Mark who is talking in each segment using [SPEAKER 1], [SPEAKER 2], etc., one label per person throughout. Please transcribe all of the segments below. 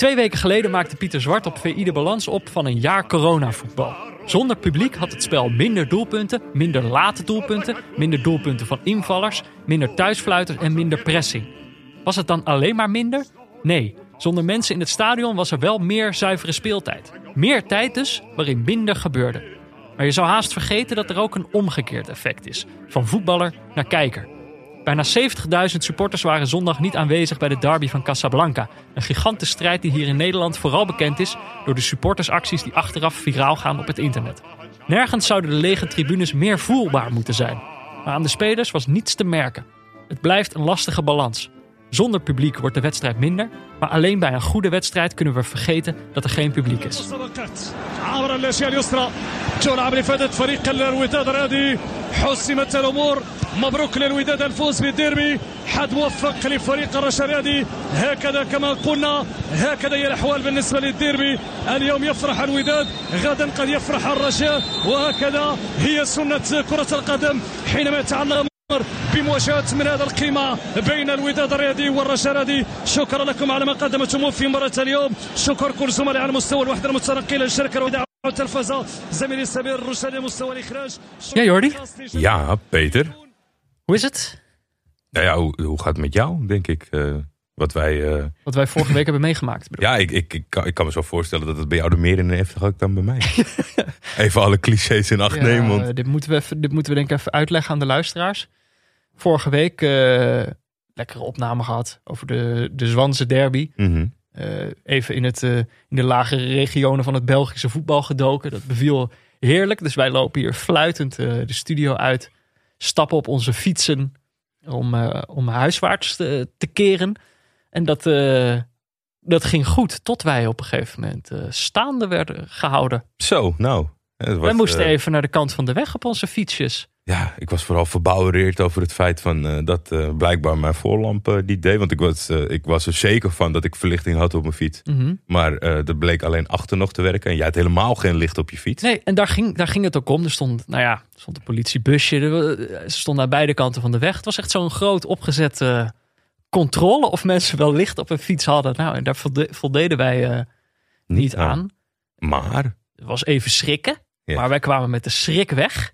[SPEAKER 1] Twee weken geleden maakte Pieter Zwart op VI de balans op van een jaar coronavoetbal. Zonder publiek had het spel minder doelpunten, minder late doelpunten, minder doelpunten van invallers, minder thuisfluiters en minder pressing. Was het dan alleen maar minder? Nee, zonder mensen in het stadion was er wel meer zuivere speeltijd. Meer tijd dus, waarin minder gebeurde. Maar je zou haast vergeten dat er ook een omgekeerd effect is. Van voetballer naar kijker. Bijna 70.000 supporters waren zondag niet aanwezig bij de derby van Casablanca. Een gigantische strijd die hier in Nederland vooral bekend is door de supportersacties die achteraf viraal gaan op het internet. Nergens zouden de lege tribunes meer voelbaar moeten zijn. Maar aan de spelers was niets te merken. Het blijft een lastige balans. Zonder publiek wordt de wedstrijd minder, maar alleen bij een goede wedstrijd kunnen we vergeten dat er geen publiek is.
[SPEAKER 2] حسمت الأمور مبروك للوداد الفوز بالديربي حد موفق لفريق الرشا الرياضي هكذا كما قلنا هكذا هي الاحوال بالنسبة للديربي اليوم يفرح الوداد غدا قد يفرح الرجاء وهكذا هي سنه كره القدم حينما يتعلق بمواجهة من هذا القيمة بين الوداد الرياضي والرجاء الرياضي شكرا لكم على ما قدمتموه في مرة اليوم شكر كل زملاء على مستوى الوحدة المتنقلة للشركة الوداع والتلفزة زميلي السمير الرشادي مستوى الإخراج
[SPEAKER 1] Ja, Jordi,
[SPEAKER 3] Ja, Peter.
[SPEAKER 1] hoe is het?
[SPEAKER 3] Nou ja, hoe, hoe gaat het met jou, denk ik? Eh, wat wij... eh,
[SPEAKER 1] Wat wij vorige week hebben meegemaakt. bedoel.
[SPEAKER 3] ja, ik, ik, ik, kan, ik kan me zo voorstellen dat het bij jou er meer in heeft gehakt dan bij mij. even alle clichés in acht
[SPEAKER 1] Ja,
[SPEAKER 3] nemen. Want,
[SPEAKER 1] dit, moeten we even, dit moeten we denk ik even uitleggen aan de luisteraars. Vorige week eh lekkere opname gehad over de, de Zwanse derby.
[SPEAKER 3] Mhm.
[SPEAKER 1] Eh, even in, het, eh, in de lagere regionen van het Belgische voetbal gedoken. Dat beviel heerlijk. Dus wij lopen hier fluitend de studio uit. Stappen op onze fietsen om, om huiswaarts te, te keren. En dat, dat ging goed. Tot wij op een gegeven moment staande werden gehouden.
[SPEAKER 3] Zo, nou. Was,
[SPEAKER 1] wij moesten even naar de kant van de weg op onze fietsjes.
[SPEAKER 3] Ja, ik was vooral verbouwereerd over het feit van, eh, dat eh, blijkbaar mijn voorlamp eh, die deed. Want ik was, ik was er zeker van dat ik verlichting had op mijn fiets.
[SPEAKER 1] Mhm.
[SPEAKER 3] Maar dat bleek alleen achter nog te werken. En jij had helemaal geen licht op je fiets.
[SPEAKER 1] Nee, en daar ging, daar ging het ook om. Er stond, nou ja, er stond een politiebusje. Er, ze stonden aan beide kanten van de weg. Het was echt zo'n groot opgezette controle of mensen wel licht op hun fiets hadden. Nou, en daar volde- voldeden wij niet aan.
[SPEAKER 3] Maar,
[SPEAKER 1] Het was even schrikken.
[SPEAKER 3] Ja.
[SPEAKER 1] Maar wij kwamen met de schrik weg.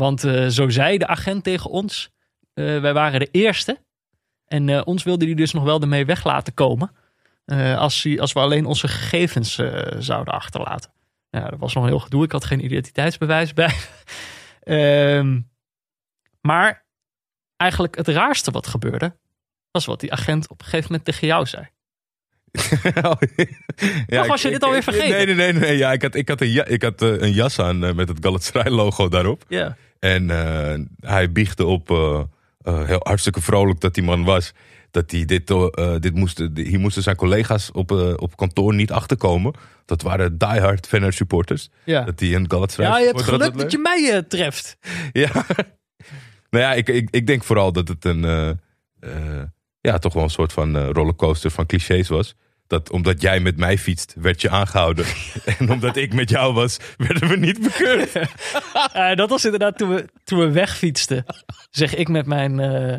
[SPEAKER 1] Want eh, zo zei de agent tegen ons. eh, wij waren de eerste. En eh, ons wilde hij dus nog wel ermee weg laten komen. als, hij, als we alleen onze gegevens zouden achterlaten. Ja, dat was nog heel gedoe. Ik had geen identiteitsbewijs bij. Ehm, maar eigenlijk het raarste wat gebeurde... was wat die agent op een gegeven moment tegen jou zei.
[SPEAKER 3] ja,
[SPEAKER 1] Toch was
[SPEAKER 3] ik-
[SPEAKER 1] je dit alweer vergeten?
[SPEAKER 3] Nee, nee, nee. nee. Ja, ik had, ik had, een, ja, ik had een jas aan met het Galatasaray logo daarop.
[SPEAKER 1] Ja.
[SPEAKER 3] En eh, hij biechtte op, eh, eh, heel hartstikke vrolijk dat die man was. Dat hij dit, dit moesten, hier moesten zijn collega's op, op kantoor niet achterkomen. Dat waren diehard Feyenoord supporters.
[SPEAKER 1] Ja.
[SPEAKER 3] Dat die een Galatasaray
[SPEAKER 1] ja, je hebt geluk dat je mij treft.
[SPEAKER 3] Ja. nou ja, ik, ik, ik denk vooral dat het een, ja, toch wel een soort van rollercoaster van clichés was. Dat omdat jij met mij fietst, werd je aangehouden. en omdat ik met jou was, werden we niet bekeurd.
[SPEAKER 1] Eh, dat was inderdaad toen we, toen we wegfietsten. Zeg ik met mijn, eh,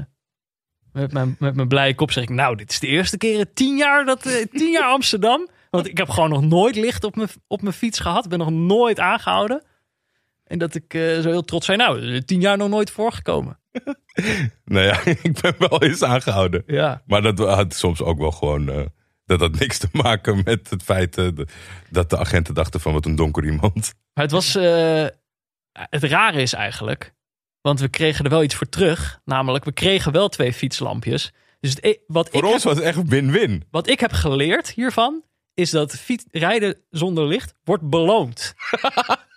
[SPEAKER 1] met mijn, met mijn blije kop, zeg ik, nou, dit is de eerste keer in tien jaar, dat, eh, tien jaar Amsterdam. Want ik heb gewoon nog nooit licht op mijn, op mijn fiets gehad. Ik ben nog nooit aangehouden. En dat ik zo heel trots zei, nou, tien jaar nog nooit voorgekomen.
[SPEAKER 3] nou ja, ik ben wel eens aangehouden.
[SPEAKER 1] Ja.
[SPEAKER 3] Maar dat had soms ook wel gewoon... dat had niks te maken met het feit eh, dat de agenten dachten van wat een donker iemand.
[SPEAKER 1] Maar het was, eh, het rare is eigenlijk, want we kregen er wel iets voor terug. Namelijk, we kregen wel twee fietslampjes. Dus het, wat
[SPEAKER 3] Voor
[SPEAKER 1] ik
[SPEAKER 3] ons
[SPEAKER 1] heb-
[SPEAKER 3] was het echt win-win.
[SPEAKER 1] Wat ik heb geleerd hiervan, is dat fiets, rijden zonder licht wordt beloond.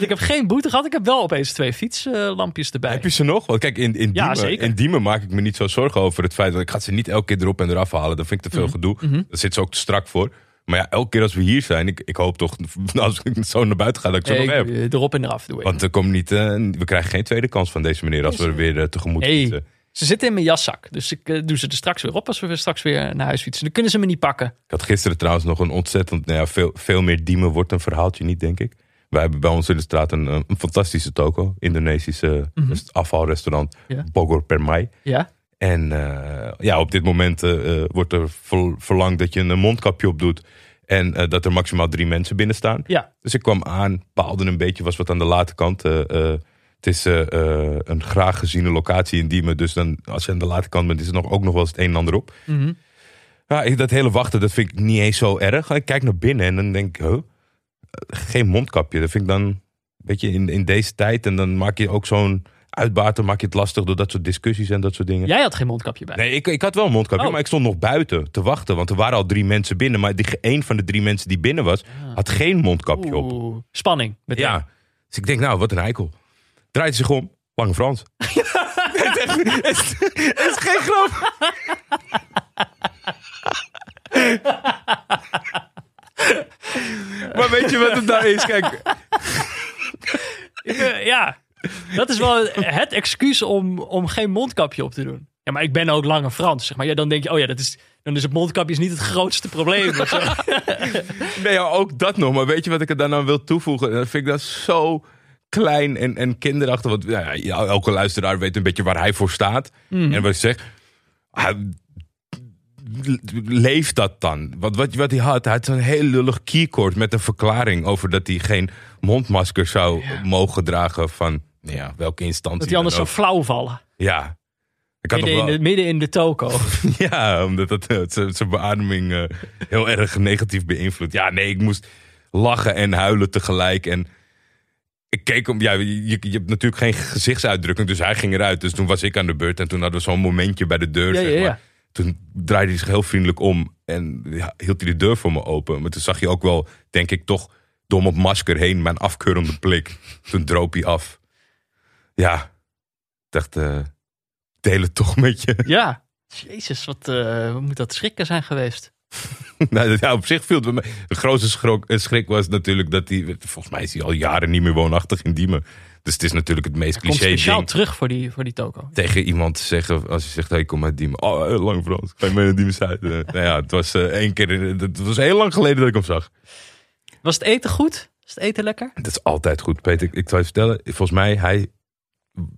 [SPEAKER 1] Ik heb geen boete gehad. Ik heb wel opeens twee fietslampjes erbij.
[SPEAKER 3] Heb je ze nog? Want kijk, in, in, Diemen, in Diemen maak ik me niet zo zorgen over het feit dat ik ga ze niet elke keer erop en eraf halen. Dat vind ik te veel gedoe.
[SPEAKER 1] Mhm.
[SPEAKER 3] Daar zit ze ook te strak voor. Maar ja, elke keer als we hier zijn, ik, ik hoop toch, als ik zo naar buiten ga, dat ik ze nog heb.
[SPEAKER 1] ik- eh, erop en eraf doe ik.
[SPEAKER 3] Want er komt niet, eh, we krijgen geen tweede kans van deze meneer als we er weer eh, tegemoet fietsen.
[SPEAKER 1] Ze zitten in mijn jaszak. Dus ik doe ze er straks weer op als we weer straks weer naar huis fietsen. Dan kunnen ze me niet pakken.
[SPEAKER 3] Ik had gisteren trouwens nog een ontzettend, nou ja, veel, veel meer Diemen wordt een verhaaltje niet, denk ik. Wij hebben bij ons in de straat een, een fantastische toko. Indonesische
[SPEAKER 1] Mhm.
[SPEAKER 3] afvalrestaurant.
[SPEAKER 1] Ja.
[SPEAKER 3] Bogor Permai.
[SPEAKER 1] Ja?
[SPEAKER 3] En eh, ja, op dit moment eh, eh, wordt er ver- verlangd dat je een mondkapje op doet. En dat er maximaal drie mensen binnen staan.
[SPEAKER 1] Ja,
[SPEAKER 3] Dus ik kwam aan, paalde een beetje, was wat aan de late kant. Het is een graag geziene locatie in Diemen. Dus dan, als je aan de late kant bent, is er nog, ook nog wel eens het een en ander op.
[SPEAKER 1] Mhm.
[SPEAKER 3] Ja, dat hele wachten, dat vind ik niet eens zo erg. Ik kijk naar binnen en dan denk ik, huh? Geen mondkapje. Dat vind ik dan, een beetje in, in deze tijd. En dan maak je ook zo'n uitbater, maak je het lastig door dat soort discussies en dat soort dingen.
[SPEAKER 1] jij had geen mondkapje bij.
[SPEAKER 3] Nee, ik, ik had wel een mondkapje,
[SPEAKER 1] Oh.
[SPEAKER 3] maar ik stond nog buiten te wachten. Want er waren al drie mensen binnen. Maar die, een van de drie mensen die binnen was, had geen mondkapje op.
[SPEAKER 1] Spanning. meteen.
[SPEAKER 3] Ja. Dus ik denk, nou, wat een eikel. Draait zich om, Lange Frans. het, is echt- het is- het is geen grap. maar weet je wat het nou is? Kijk,
[SPEAKER 1] eh, ja, dat is wel het excuus om, om geen mondkapje op te doen. Ja, maar ik ben ook lange Frans, zeg maar. Ja, dan denk je, oh ja, dat is, dan is het mondkapje is niet het grootste probleem.
[SPEAKER 3] nee, ja, ook dat nog. Maar weet je wat ik er dan aan wil toevoegen? Dan vind ik dat zo klein en, en kinderachtig. Want ja, elke luisteraar weet een beetje waar hij voor staat. En wat ik zeg... leef dat dan. Want wat, wat hij had, hij had zo'n heel lullig keycord met een verklaring over dat hij geen mondmasker zou mogen dragen van nou ja, welke instantie.
[SPEAKER 1] dat die anders
[SPEAKER 3] dan
[SPEAKER 1] zo
[SPEAKER 3] ook.
[SPEAKER 1] flauw vallen.
[SPEAKER 3] Ja. Ik had nog
[SPEAKER 1] Midden in, de, midden in de toko.
[SPEAKER 3] ja, omdat dat eh, zijn beademing eh, heel erg negatief beïnvloedt. Ja, nee, ik moest lachen en huilen tegelijk. En ik keek om, ja, je, je hebt natuurlijk geen gezichtsuitdrukking, dus hij ging eruit. Dus toen was ik aan de beurt en toen hadden we zo'n momentje bij de deur.
[SPEAKER 1] Ja,
[SPEAKER 3] zeg
[SPEAKER 1] ja,
[SPEAKER 3] maar.
[SPEAKER 1] ja.
[SPEAKER 3] Toen draaide hij zich heel vriendelijk om en hield hij de deur voor me open. Maar toen zag je ook wel, denk ik, toch door mijn masker heen mijn afkeurende blik. Toen droop hij af. Ja, ik dacht, eh deel het toch met je.
[SPEAKER 1] Ja. Jezus, wat, eh, wat moet dat schrikken zijn geweest.
[SPEAKER 3] nou, ja, op zich viel het mij. De grootste schrok, eh, schrik was natuurlijk dat hij... Volgens mij is hij al jaren niet meer woonachtig in Diemen. Dus het is natuurlijk het meest
[SPEAKER 1] Komt
[SPEAKER 3] cliché
[SPEAKER 1] speciaal
[SPEAKER 3] ding.
[SPEAKER 1] terug voor die, voor die toko.
[SPEAKER 3] Tegen iemand te zeggen, als je zegt, hey, kom uit Diemen. Oh, lang Frans. Ga je mee naar Diemen Zuid? Eh, nou ja, het was eh, één keer... Het was heel lang geleden dat ik hem zag.
[SPEAKER 1] Was het eten goed? Is het eten lekker?
[SPEAKER 3] Het is altijd goed, Peter. Ik, zal je vertellen. Volgens mij, hij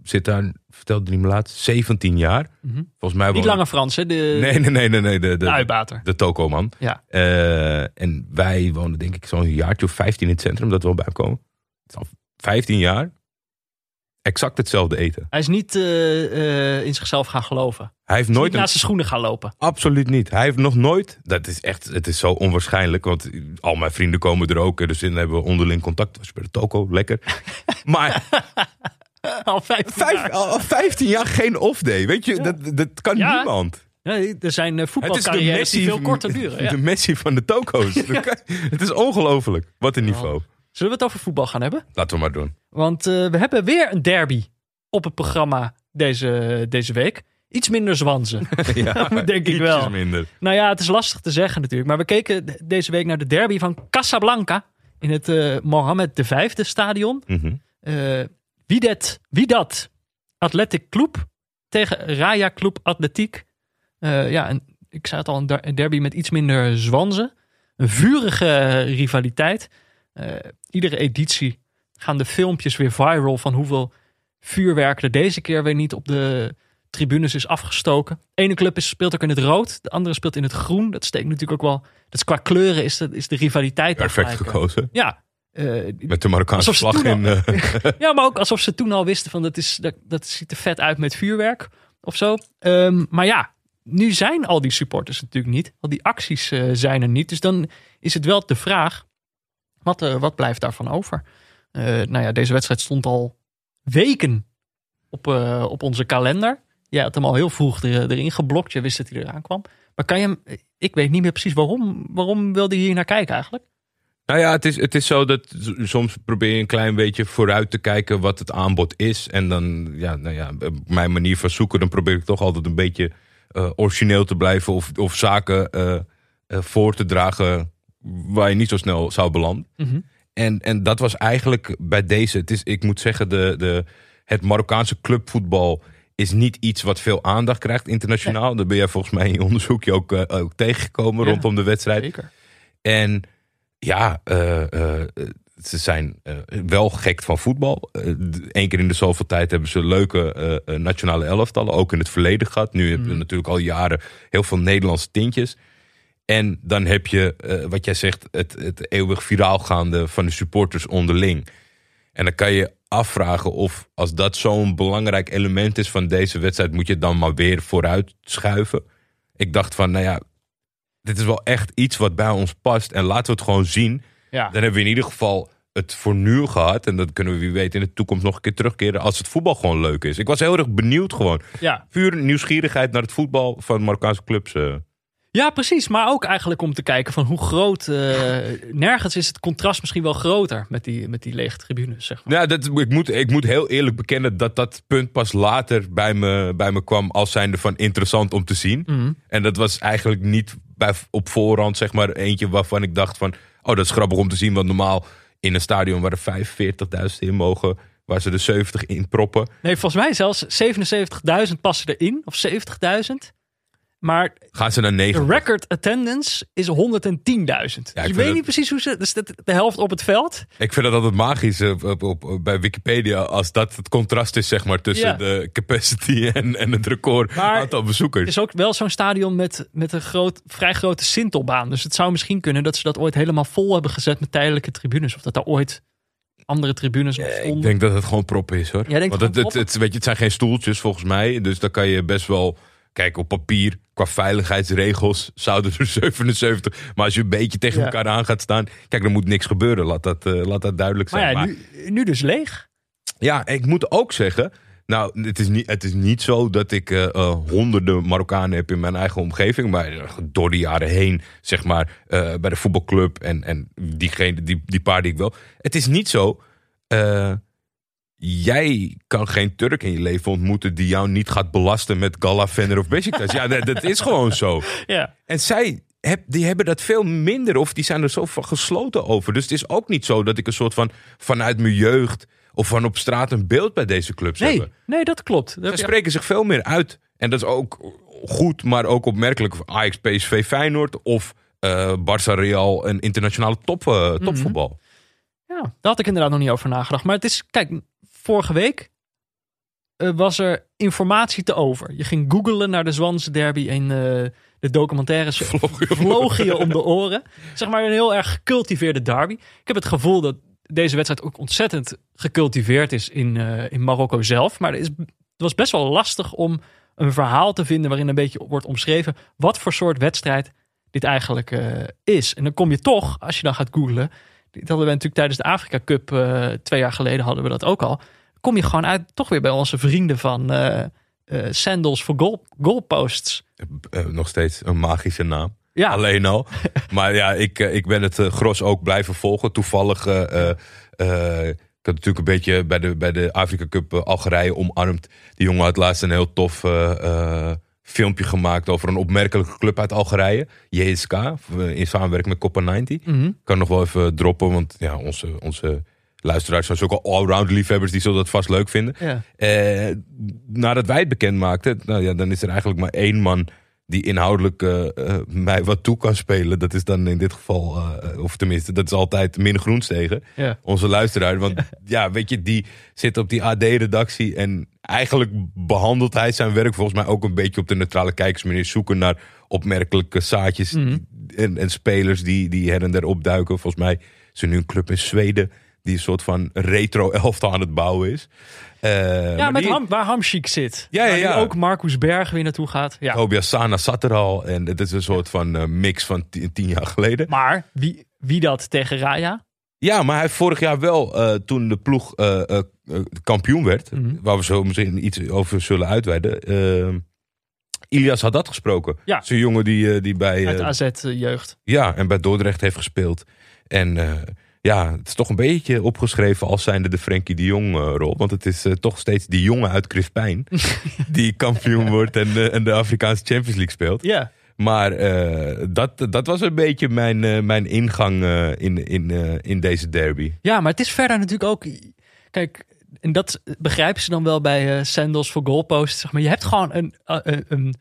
[SPEAKER 3] zit daar, vertelde hij me laatst, 17 jaar. Volgens mij
[SPEAKER 1] Niet lange Frans, hè? De,
[SPEAKER 3] Nee, nee, nee, nee. nee de,
[SPEAKER 1] de
[SPEAKER 3] de,
[SPEAKER 1] uitbater.
[SPEAKER 3] de Toko-man.
[SPEAKER 1] Ja.
[SPEAKER 3] Eh, en wij wonen denk ik zo'n jaartje of 15 in het centrum, dat we al bij komen. Het is al 15 jaar. Exact hetzelfde eten.
[SPEAKER 1] Hij is niet eh, eh, in zichzelf gaan geloven.
[SPEAKER 3] Hij heeft
[SPEAKER 1] Nooit
[SPEAKER 3] een...
[SPEAKER 1] naast zijn schoenen gaan lopen.
[SPEAKER 3] Absoluut niet. Hij heeft nog nooit... Dat is echt... Het is zo onwaarschijnlijk. Want al mijn vrienden komen er ook. Dus dan hebben we onderling contact. Was je bij de toko? Lekker. Maar
[SPEAKER 1] Al vijf,
[SPEAKER 3] vijf,
[SPEAKER 1] jaar.
[SPEAKER 3] al al 15 jaar geen off-day. Weet je? Dat, dat kan
[SPEAKER 1] Ja.
[SPEAKER 3] niemand.
[SPEAKER 1] Nee, er zijn eh, voetbalcarrières die veel korter duren. Ja.
[SPEAKER 3] de Messi van de toko's. Het is ongelooflijk. Wat een niveau.
[SPEAKER 1] Zullen we het over voetbal gaan hebben?
[SPEAKER 3] Laten we maar doen.
[SPEAKER 1] Want eh, we hebben weer een derby op het programma deze, deze week. Iets minder zwanzen.
[SPEAKER 3] Ja,
[SPEAKER 1] denk ik wel.
[SPEAKER 3] minder.
[SPEAKER 1] nou ja, het is lastig te zeggen natuurlijk. Maar we keken de- deze week naar de derby van Casablanca. In het eh Mohammed V stadion.
[SPEAKER 3] Mhm.
[SPEAKER 1] Eh wie, dat, wie dat? Athletic Club tegen Raya Club Atletiek. Ja, en ik zei het al, een derby met iets minder zwanzen. Een vurige rivaliteit. Iedere editie gaan de filmpjes weer viral van hoeveel vuurwerk er deze keer weer niet op de tribunes is afgestoken. De ene club is, speelt ook in het rood, de andere speelt in het groen. Dat steekt natuurlijk ook wel. Dat is qua kleuren is de, is de rivaliteit
[SPEAKER 3] Perfect gekozen.
[SPEAKER 1] Ja, eh,
[SPEAKER 3] Met de Marokkaanse vlag
[SPEAKER 1] toen
[SPEAKER 3] in.
[SPEAKER 1] al-
[SPEAKER 3] eh,
[SPEAKER 1] ja, maar ook alsof ze toen al wisten van dat, is, dat, dat ziet er vet uit met vuurwerk of zo. Ehm, maar ja, nu zijn al die supporters natuurlijk niet. Al die acties eh, zijn er niet. Dus dan is het wel de vraag, wat, eh, wat blijft daarvan over? Eh, nou ja, deze wedstrijd stond al weken op, eh, op onze kalender. Jij had hem al heel vroeg er, erin geblokt. Je wist dat hij eraan kwam. Maar kan je hem, ik weet niet meer precies waarom. Waarom wilde je hier naar kijken eigenlijk?
[SPEAKER 3] Nou ja, het is, het is zo dat soms probeer je een klein beetje vooruit te kijken wat het aanbod is. En dan, ja, nou ja, mijn manier van zoeken, dan probeer ik toch altijd een beetje origineel te blijven. Of, of zaken voor te dragen waar je niet zo snel zou belanden.
[SPEAKER 1] Mhm.
[SPEAKER 3] En, en dat was eigenlijk bij deze. Het is, ik moet zeggen, de, de, het Marokkaanse clubvoetbal is niet iets wat veel aandacht krijgt internationaal. Daar ben jij volgens mij in je onderzoekje ook, eh, ook tegengekomen
[SPEAKER 1] Ja.
[SPEAKER 3] rondom de wedstrijd.
[SPEAKER 1] Zeker.
[SPEAKER 3] En ja, eh, eh, ze zijn wel gek van voetbal. Eén keer in de zoveel tijd hebben ze leuke nationale elftallen. Ook in het verleden gehad. Nu hebben we
[SPEAKER 1] Mhm.
[SPEAKER 3] natuurlijk al jaren heel veel Nederlandse tintjes. En dan heb je, eh, wat jij zegt, het, het eeuwig viraal gaande van de supporters onderling. En dan kan je afvragen of als dat zo'n belangrijk element is van deze wedstrijd, moet je het dan maar weer vooruit schuiven. Ik dacht van, nou ja, dit is wel echt iets wat bij ons past. En laten we het gewoon zien.
[SPEAKER 1] Ja.
[SPEAKER 3] Dan hebben we in ieder geval het voor nu gehad. En dat kunnen we wie weet in de toekomst nog een keer terugkeren als het voetbal gewoon leuk is. Ik was heel erg benieuwd gewoon.
[SPEAKER 1] Ja.
[SPEAKER 3] Puur nieuwsgierigheid naar het voetbal van Marokkaanse clubs. eh.
[SPEAKER 1] Ja, precies. Maar ook eigenlijk om te kijken van hoe groot... eh, nergens is het contrast misschien wel groter met die, met die lege tribunes, zeg maar.
[SPEAKER 3] Ja, dat, ik, moet, ik moet heel eerlijk bekennen dat dat punt pas later bij me, bij me kwam als zijnde van interessant om te zien.
[SPEAKER 1] Mhm.
[SPEAKER 3] En dat was eigenlijk niet bij, op voorhand zeg maar eentje waarvan ik dacht van... Oh, dat is grappig om te zien, want normaal in een stadion waar er 45.000 in mogen... waar ze er 70 in proppen.
[SPEAKER 1] Nee, volgens mij zelfs 77.000 passen erin, of 70.000. Maar
[SPEAKER 3] Gaan ze naar
[SPEAKER 1] de
[SPEAKER 3] 9.
[SPEAKER 1] record attendance is 110.000. dus
[SPEAKER 3] vind
[SPEAKER 1] je weet
[SPEAKER 3] het-
[SPEAKER 1] niet precies hoe ze... Dus de, de helft op het veld.
[SPEAKER 3] Ik vind dat altijd magisch eh, op, op, op- bij Wikipedia als dat het contrast is zeg maar tussen
[SPEAKER 1] Ja.
[SPEAKER 3] de capacity en, en het record
[SPEAKER 1] Maar
[SPEAKER 3] aantal
[SPEAKER 1] Het
[SPEAKER 3] bezoekers.
[SPEAKER 1] is ook wel zo'n stadion met, met een groot, vrij grote sintelbaan. Dus het zou misschien kunnen dat ze dat ooit helemaal vol hebben gezet met tijdelijke tribunes. Of dat daar ooit andere tribunes nog
[SPEAKER 3] Ik
[SPEAKER 1] stonden.
[SPEAKER 3] denk dat het gewoon proppen is hoor. Want het, het, het, weet je, het zijn geen stoeltjes volgens mij. Dus dan kan je best wel. Kijk, op papier, qua veiligheidsregels zouden er 77. Maar als je een beetje tegen
[SPEAKER 1] Ja.
[SPEAKER 3] elkaar aan gaat staan. Kijk, er moet niks gebeuren. Laat dat, eh, laat dat duidelijk zijn.
[SPEAKER 1] Maar ja,
[SPEAKER 3] Maar,
[SPEAKER 1] nu, nu dus leeg.
[SPEAKER 3] ja, ik moet ook zeggen. Nou, het is niet, het is niet zo dat ik eh, eh, honderden Marokkanen heb in mijn eigen omgeving. Maar door de jaren heen, zeg maar, bij de voetbalclub en, en diegene, die, die paar die ik wel. Het is niet zo. Jij kan geen Turk in je leven ontmoeten die jou niet gaat belasten met Gala, Venner of Besiktas. ja, dat, dat is gewoon zo.
[SPEAKER 1] Ja.
[SPEAKER 3] En zij heb, die hebben dat veel minder of die zijn er zo van gesloten over. Dus het is ook niet zo dat ik een soort van vanuit mijn jeugd of van op straat een beeld bij deze clubs
[SPEAKER 1] Nee,
[SPEAKER 3] heb.
[SPEAKER 1] nee, dat klopt. Je-
[SPEAKER 3] spreken zich veel meer uit. En dat is ook goed, maar ook opmerkelijk. Ajax, PSV, Feyenoord of eh Barça, Real, een internationale top, eh,
[SPEAKER 1] Mhm.
[SPEAKER 3] topvoetbal.
[SPEAKER 1] Ja, daar had ik inderdaad nog niet over nagedacht. Maar het is, kijk, vorige week eh, was er informatie te over. Je ging googlen naar de Zwanse derby en eh, de documentaires
[SPEAKER 3] Vloog je om-
[SPEAKER 1] de oren. Zeg maar een heel erg gecultiveerde derby. Ik heb het gevoel dat deze wedstrijd ook ontzettend gecultiveerd is in, eh, in Marokko zelf. Maar het, is, het was best wel lastig om een verhaal te vinden waarin een beetje wordt omschreven wat voor soort wedstrijd dit eigenlijk is. En dan kom je toch, als je dan gaat googlen, dit hadden we natuurlijk tijdens de Afrika Cup eh, twee jaar geleden hadden we dat ook al. Kom je gewoon uit toch weer bij onze vrienden van eh eh, Sandals voor goal, goalposts.
[SPEAKER 3] Nog steeds een magische naam.
[SPEAKER 1] Ja,
[SPEAKER 3] Alleen al. maar ja, ik, ik ben het gros ook blijven volgen. Toevallig, ik had natuurlijk een beetje bij de, bij de Afrika Cup Algerije omarmd. Die jongen had laatst een heel tof filmpje gemaakt over een opmerkelijke club uit Algerije. JSK, eh, in samenwerking met Coppa 90.
[SPEAKER 1] Mhm.
[SPEAKER 3] kan nog wel even droppen, want ja, onze, onze luisteraars zijn ook al allround liefhebbers. Die zullen dat vast leuk vinden.
[SPEAKER 1] ja.
[SPEAKER 3] Eh, nadat wij het bekend maakten, nou ja, dan is er eigenlijk maar één man die inhoudelijk eh, eh, mij wat toe kan spelen. Dat is dan in dit geval, of tenminste, dat is altijd Min Groenstegen,
[SPEAKER 1] Ja.
[SPEAKER 3] onze luisteraar. Want ja, weet je, die zit op die AD-redactie en eigenlijk behandelt hij zijn werk volgens mij ook een beetje op de neutrale kijkersmanier. Zoeken naar opmerkelijke zaadjes
[SPEAKER 1] Mhm.
[SPEAKER 3] en, en spelers die, die her en der opduiken. Volgens mij is er nu een club in Zweden die een soort van retro-elftal aan het bouwen is. Eh,
[SPEAKER 1] Ja,
[SPEAKER 3] maar
[SPEAKER 1] met
[SPEAKER 3] die-
[SPEAKER 1] Ham, waar Hamschiek zit.
[SPEAKER 3] Ja, ja, ja.
[SPEAKER 1] ook Marcus Berg weer naartoe gaat. Ja.
[SPEAKER 3] Tobias Sana zat er al. En het is een soort van eh, mix van ti- tien jaar geleden.
[SPEAKER 1] Maar wie, wie dat tegen Raya?
[SPEAKER 3] Ja, maar hij heeft vorig jaar wel, eh, toen de ploeg eh, eh, kampioen werd,
[SPEAKER 1] Mhm.
[SPEAKER 3] waar we zo misschien iets over zullen uitweiden. Ilias had dat gesproken.
[SPEAKER 1] Ja.
[SPEAKER 3] Zo'n jongen die, die bij,
[SPEAKER 1] Uit AZ-jeugd.
[SPEAKER 3] ja, en bij Dordrecht heeft gespeeld. En ja, het is toch een beetje opgeschreven als zijnde de Frenkie de Jong eh, rol. Want het is toch steeds die jongen uit Crispijn die kampioen wordt en, en de Afrikaanse Champions League speelt.
[SPEAKER 1] Ja.
[SPEAKER 3] Maar eh, dat, dat was een beetje mijn, eh, mijn ingang eh, in, in, in deze derby.
[SPEAKER 1] ja, maar het is verder natuurlijk ook... Kijk, en dat begrijpen ze dan wel bij Sandals voor goalposts. Zeg maar. Je hebt gewoon een, een,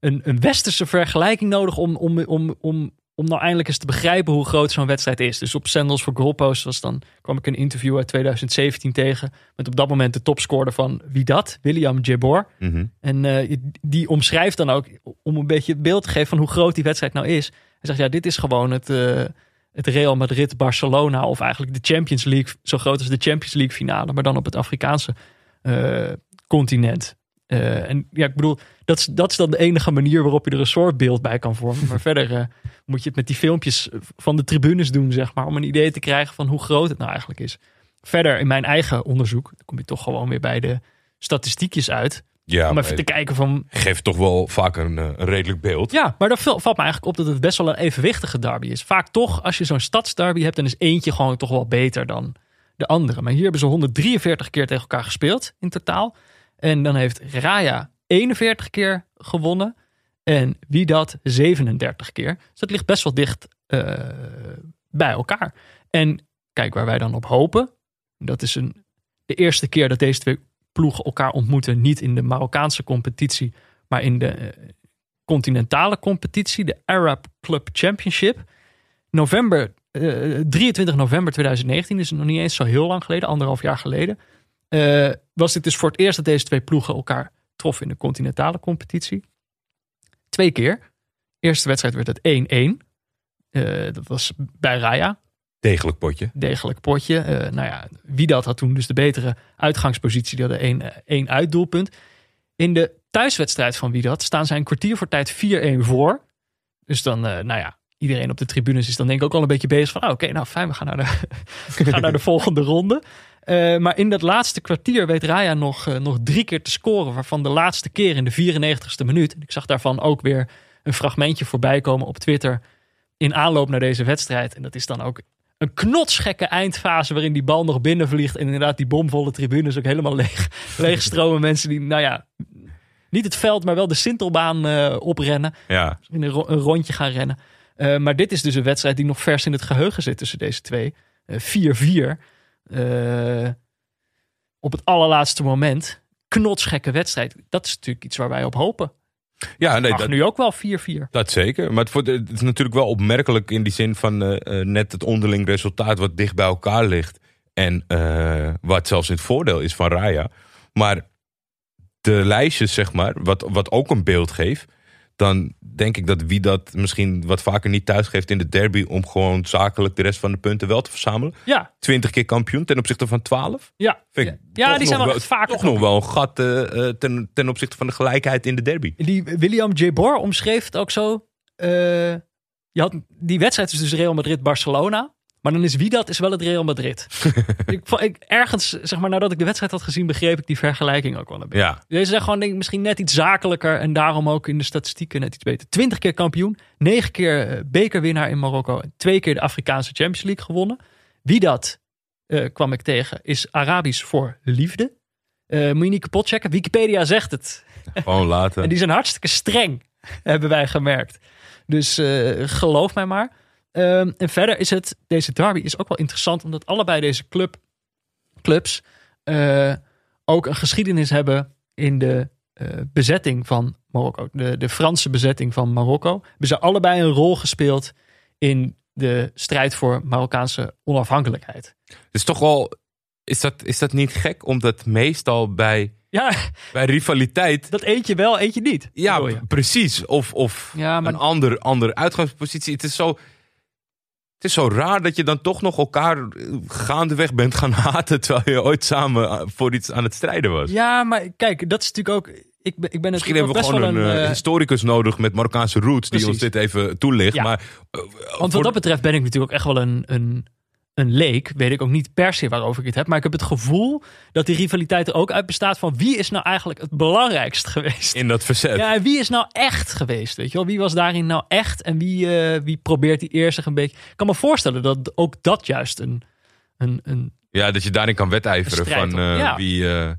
[SPEAKER 1] een, een westerse vergelijking nodig om, om, om, om om nou eindelijk eens te begrijpen hoe groot zo'n wedstrijd is. Dus op Sandals voor Goalpost was dan, kwam ik een interview uit 2017 tegen. Met op dat moment de topscorer van wie dat? William Jabor.
[SPEAKER 3] Mhm.
[SPEAKER 1] En eh, die omschrijft dan ook, om een beetje het beeld te geven van hoe groot die wedstrijd nou is. Hij zegt, ja, dit is gewoon het, eh, het Real Madrid-Barcelona. Of eigenlijk de Champions League, zo groot als de Champions League finale. Maar dan op het Afrikaanse eh, continent. Eh, en ja, ik bedoel, dat is, dat is dan de enige manier waarop je er een soort beeld bij kan vormen. Maar verder eh, moet je het met die filmpjes van de tribunes doen, zeg maar. Om een idee te krijgen van hoe groot het nou eigenlijk is. Verder in mijn eigen onderzoek, dan kom je toch gewoon weer bij de statistiekjes uit.
[SPEAKER 3] Ja,
[SPEAKER 1] om even te kijken van,
[SPEAKER 3] geeft toch wel vaak een, eh, een redelijk beeld.
[SPEAKER 1] ja, maar daar valt me eigenlijk op dat het best wel een evenwichtige derby is. Vaak toch, als je zo'n stadsderby hebt, dan is eentje gewoon toch wel beter dan de andere. Maar hier hebben ze 143 keer tegen elkaar gespeeld in totaal. En dan heeft Raya 41 keer gewonnen. En wie dat 37 keer. Dus dat ligt best wel dicht eh, bij elkaar. En kijk, waar wij dan op hopen. Dat is een, de eerste keer dat deze twee ploegen elkaar ontmoeten. Niet in de Marokkaanse competitie, maar in de eh, continentale competitie. De Arab Club Championship. November, eh, 23 november 2019, dus nog niet eens zo heel lang geleden, anderhalf jaar geleden. Eh, was dit dus voor het eerst dat deze twee ploegen elkaar troffen in de continentale competitie. Twee keer. Eerste wedstrijd werd het 1-1. Eh, dat was bij Raya.
[SPEAKER 3] Degelijk potje.
[SPEAKER 1] Degelijk potje. Eh, nou ja, wie dat had toen dus de betere uitgangspositie. Die hadden één, één uitdoelpunt. In de thuiswedstrijd van wie dat staan zij een kwartier voor tijd 4-1 voor. Dus dan, nou ja, iedereen op de tribunes is dan denk ik ook al een beetje bezig van... oh, oké, nou fijn, we gaan naar de, we gaan naar de volgende ronde. Eh, maar in dat laatste kwartier weet Raya nog, eh, nog drie keer te scoren. Waarvan de laatste keer in de 94ste minuut. Ik zag daarvan ook weer een fragmentje voorbij komen op Twitter. In aanloop naar deze wedstrijd. En dat is dan ook een knotsgekke eindfase. waarin die bal nog binnenvliegt. En inderdaad die bomvolle tribunes ook helemaal leeg, leegstromen. Mensen die, nou ja, niet het veld, maar wel de Sintelbaan eh, oprennen.
[SPEAKER 3] Ja.
[SPEAKER 1] In een, ro- een rondje gaan rennen. Maar dit is dus een wedstrijd die nog vers in het geheugen zit tussen deze twee. Eh, 4-4. Eh, op het allerlaatste moment. Knotsgekke wedstrijd. Dat is natuurlijk iets waar wij op hopen.
[SPEAKER 3] Ja, nee, dat,
[SPEAKER 1] nu ook wel 4-4.
[SPEAKER 3] dat zeker. Maar het, is natuurlijk wel opmerkelijk in die zin van eh, eh, net het onderling resultaat wat dicht bij elkaar ligt. En wat zelfs in het voordeel is van Raya. Maar de lijstjes, zeg maar, wat, wat ook een beeld geeft. Dan denk ik dat wie dat misschien wat vaker niet thuis geeft in de derby. om gewoon zakelijk de rest van de punten wel te verzamelen.
[SPEAKER 1] Ja,
[SPEAKER 3] 20 keer kampioen ten opzichte van 12.
[SPEAKER 1] ja.
[SPEAKER 3] Vind ik
[SPEAKER 1] ja,
[SPEAKER 3] toch
[SPEAKER 1] die zijn
[SPEAKER 3] nog
[SPEAKER 1] wel echt vaker.
[SPEAKER 3] Toch nog wel een gat eh, eh, ten, ten opzichte van de gelijkheid in de derby.
[SPEAKER 1] Die William J. Bor omschreef het ook zo. eh, je had, die wedstrijd is dus Real Madrid-Barcelona. Maar dan is wie dat is wel het Real Madrid. ik, ik, ergens, zeg maar, nadat ik de wedstrijd had gezien, begreep ik die vergelijking ook wel een beetje.
[SPEAKER 3] Ja,
[SPEAKER 1] Deze zijn gewoon denk ik, misschien net iets zakelijker en daarom ook in de statistieken net iets beter. 20 keer kampioen, 9 keer eh, bekerwinnaar in Marokko en twee keer de Afrikaanse Champions League gewonnen. Wie dat eh, kwam ik tegen is Arabisch voor liefde. Eh, moet je niet kapot checken. Wikipedia zegt het.
[SPEAKER 3] gewoon laten.
[SPEAKER 1] En die zijn hartstikke streng, hebben wij gemerkt. Dus geloof mij maar. Ehm, en verder is het, deze derby is ook wel interessant, omdat allebei deze club, clubs eh, ook een geschiedenis hebben in de eh, bezetting van Marokko. De, de Franse bezetting van Marokko. Hebben ze allebei een rol gespeeld in de strijd voor Marokkaanse onafhankelijkheid.
[SPEAKER 3] Is toch wel. Is dat, is dat niet gek? Omdat meestal bij,
[SPEAKER 1] Ja,
[SPEAKER 3] bij rivaliteit.
[SPEAKER 1] dat eentje wel, eentje niet.
[SPEAKER 3] Ja, precies. Of, of
[SPEAKER 1] Ja, maar
[SPEAKER 3] een ander, andere uitgangspositie. Het is, zo, het is zo raar dat je dan toch nog elkaar eh, gaandeweg bent gaan haten. terwijl je ooit samen eh, voor iets aan het strijden was.
[SPEAKER 1] Ja, maar kijk, dat is natuurlijk ook. Ik ben, ik ben
[SPEAKER 3] Misschien hebben we gewoon
[SPEAKER 1] wel
[SPEAKER 3] een,
[SPEAKER 1] een.
[SPEAKER 3] eh, historicus nodig met Marokkaanse roots. die ons dit even toelicht.
[SPEAKER 1] Ja.
[SPEAKER 3] Maar,
[SPEAKER 1] want
[SPEAKER 3] voor-
[SPEAKER 1] wat dat betreft ben ik natuurlijk ook echt wel een, een, een leek. Weet ik ook niet per se waarover ik het heb. Maar ik heb het gevoel dat die rivaliteit er ook uit bestaat van wie is nou eigenlijk het belangrijkst geweest.
[SPEAKER 3] in dat verzet.
[SPEAKER 1] Ja, en wie is nou echt geweest? Weet je wel? Wie was daarin nou echt? En wie, eh, wie probeert die eerst zich een beetje. Ik kan me voorstellen dat ook dat juist een. een, een
[SPEAKER 3] Ja, dat je daarin kan wedijveren van eh,
[SPEAKER 1] ja.
[SPEAKER 3] wie... eh,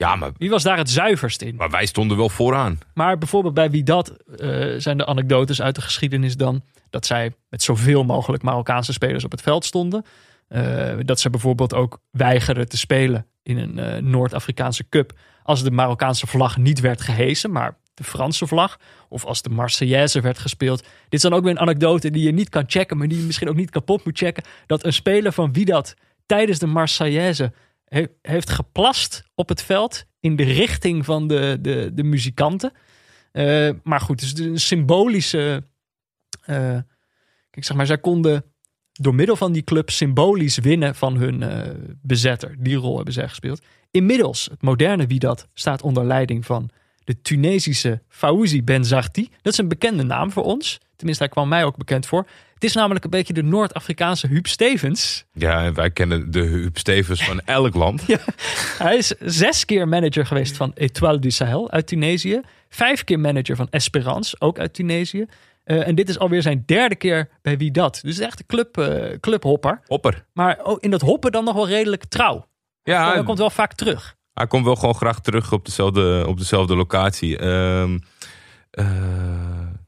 [SPEAKER 3] ja, maar,
[SPEAKER 1] wie was daar het zuiverst in?
[SPEAKER 3] maar wij stonden wel vooraan.
[SPEAKER 1] Maar bijvoorbeeld bij wie dat eh, zijn de anekdotes uit de geschiedenis dan dat zij met zoveel mogelijk Marokkaanse spelers op het veld stonden. Eh, dat ze bijvoorbeeld ook weigerden te spelen in een eh, Noord-Afrikaanse cup als de Marokkaanse vlag niet werd gehesen. Maar de Franse vlag. Of als de Marseillaise werd gespeeld. Dit is dan ook weer een anekdote die je niet kan checken, maar die je misschien ook niet kapot moet checken. Dat een speler van wie dat tijdens de Marseillaise he- heeft geplast op het veld in de richting van de, de, de muzikanten. Eh, maar goed, is een symbolische. eh, kijk, zeg maar, zij konden door middel van die club symbolisch winnen van hun eh, bezetter. Die rol hebben zij gespeeld. Inmiddels, het moderne wie dat staat onder leiding van de Tunesische Fawzi Benzarti. Dat is een bekende naam voor ons. Tenminste, hij kwam mij ook bekend voor. Het is namelijk een beetje de Noord-Afrikaanse Huub Stevens.
[SPEAKER 3] Ja, en wij kennen de Huub Stevens van elk land.
[SPEAKER 1] Hij is zes keer manager geweest van Etoile du Sahel uit Tunesië. Vijf keer manager van Esperance, ook uit Tunesië. Eh, en dit is alweer zijn derde keer bij Wie Dat. Dus het is echt een club, eh, clubhopper.
[SPEAKER 3] Opper.
[SPEAKER 1] Maar ook in dat hoppen dan nog wel redelijk trouw.
[SPEAKER 3] Ja,
[SPEAKER 1] Hij komt wel vaak terug.
[SPEAKER 3] Hij komt wel gewoon graag terug op dezelfde, op dezelfde locatie. Ehm, eh,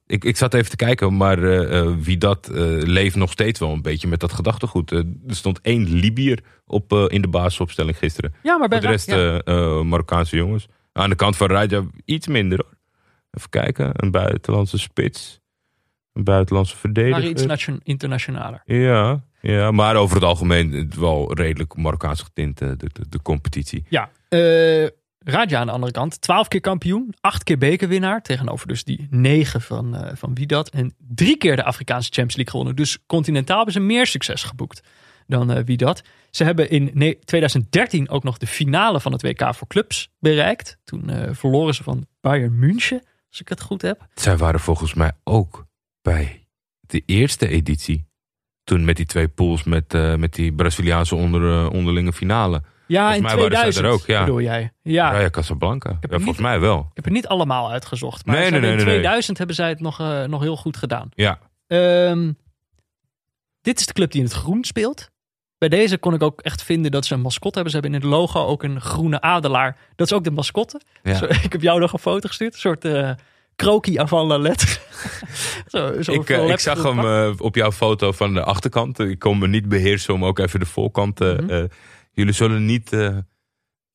[SPEAKER 3] ik, ik zat even te kijken, maar eh, eh, wie dat eh, leeft nog steeds wel een beetje met dat gedachtegoed. Eh, er stond één Libiër op, eh, in de basisopstelling gisteren.
[SPEAKER 1] Ja, maar bij
[SPEAKER 3] de rest
[SPEAKER 1] ja.
[SPEAKER 3] eh, eh, Marokkaanse jongens. Aan de kant van Raja iets minder hoor. Even kijken, een buitenlandse spits. Een buitenlandse verdediger.
[SPEAKER 1] iets nation- internationaler.
[SPEAKER 3] Ja, ja, maar over het algemeen wel redelijk Marokkaans getint, eh, de, de, de competitie.
[SPEAKER 1] Ja. eh Raja aan de andere kant, twaalf keer kampioen, acht keer bekerwinnaar. Tegenover dus die negen van, eh van wie dat. En drie keer de Afrikaanse Champions League gewonnen. Dus continentaal hebben ze meer succes geboekt dan eh, wie dat. Ze hebben in ne- 2013 ook nog de finale van het WK voor clubs bereikt. Toen eh, verloren ze van Bayern München, als ik het goed heb.
[SPEAKER 3] Zij waren volgens mij ook bij de eerste editie. Toen met die twee pools met, met die Braziliaanse onder, onderlinge finale.
[SPEAKER 1] Ja, in
[SPEAKER 3] mij waren zij er
[SPEAKER 1] 2000
[SPEAKER 3] ook, ja.
[SPEAKER 1] bedoel jij. Ja,
[SPEAKER 3] Raya Casablanca. Ja, volgens
[SPEAKER 1] niet-
[SPEAKER 3] mij wel.
[SPEAKER 1] ik heb het niet allemaal uitgezocht. Maar
[SPEAKER 3] Nee, nee, nee,
[SPEAKER 1] in
[SPEAKER 3] nee.
[SPEAKER 1] 2000 hebben zij het nog, eh, nog heel goed gedaan.
[SPEAKER 3] Ja,
[SPEAKER 1] Ehm, dit is de club die in het groen speelt. Bij deze kon ik ook echt vinden dat ze een mascotte hebben. Ze hebben in het logo ook een groene adelaar. Dat is ook de mascotte.
[SPEAKER 3] Ja.
[SPEAKER 1] Zo, ik heb jou nog een foto gestuurd. Een soort eh krokie avant la lettre. zo, zo
[SPEAKER 3] ik, eh, ik zag hem op jouw foto van de achterkant. Ik kon me niet beheersen om ook even de voorkant.
[SPEAKER 1] Mhm.
[SPEAKER 3] eh, jullie zullen niet eh,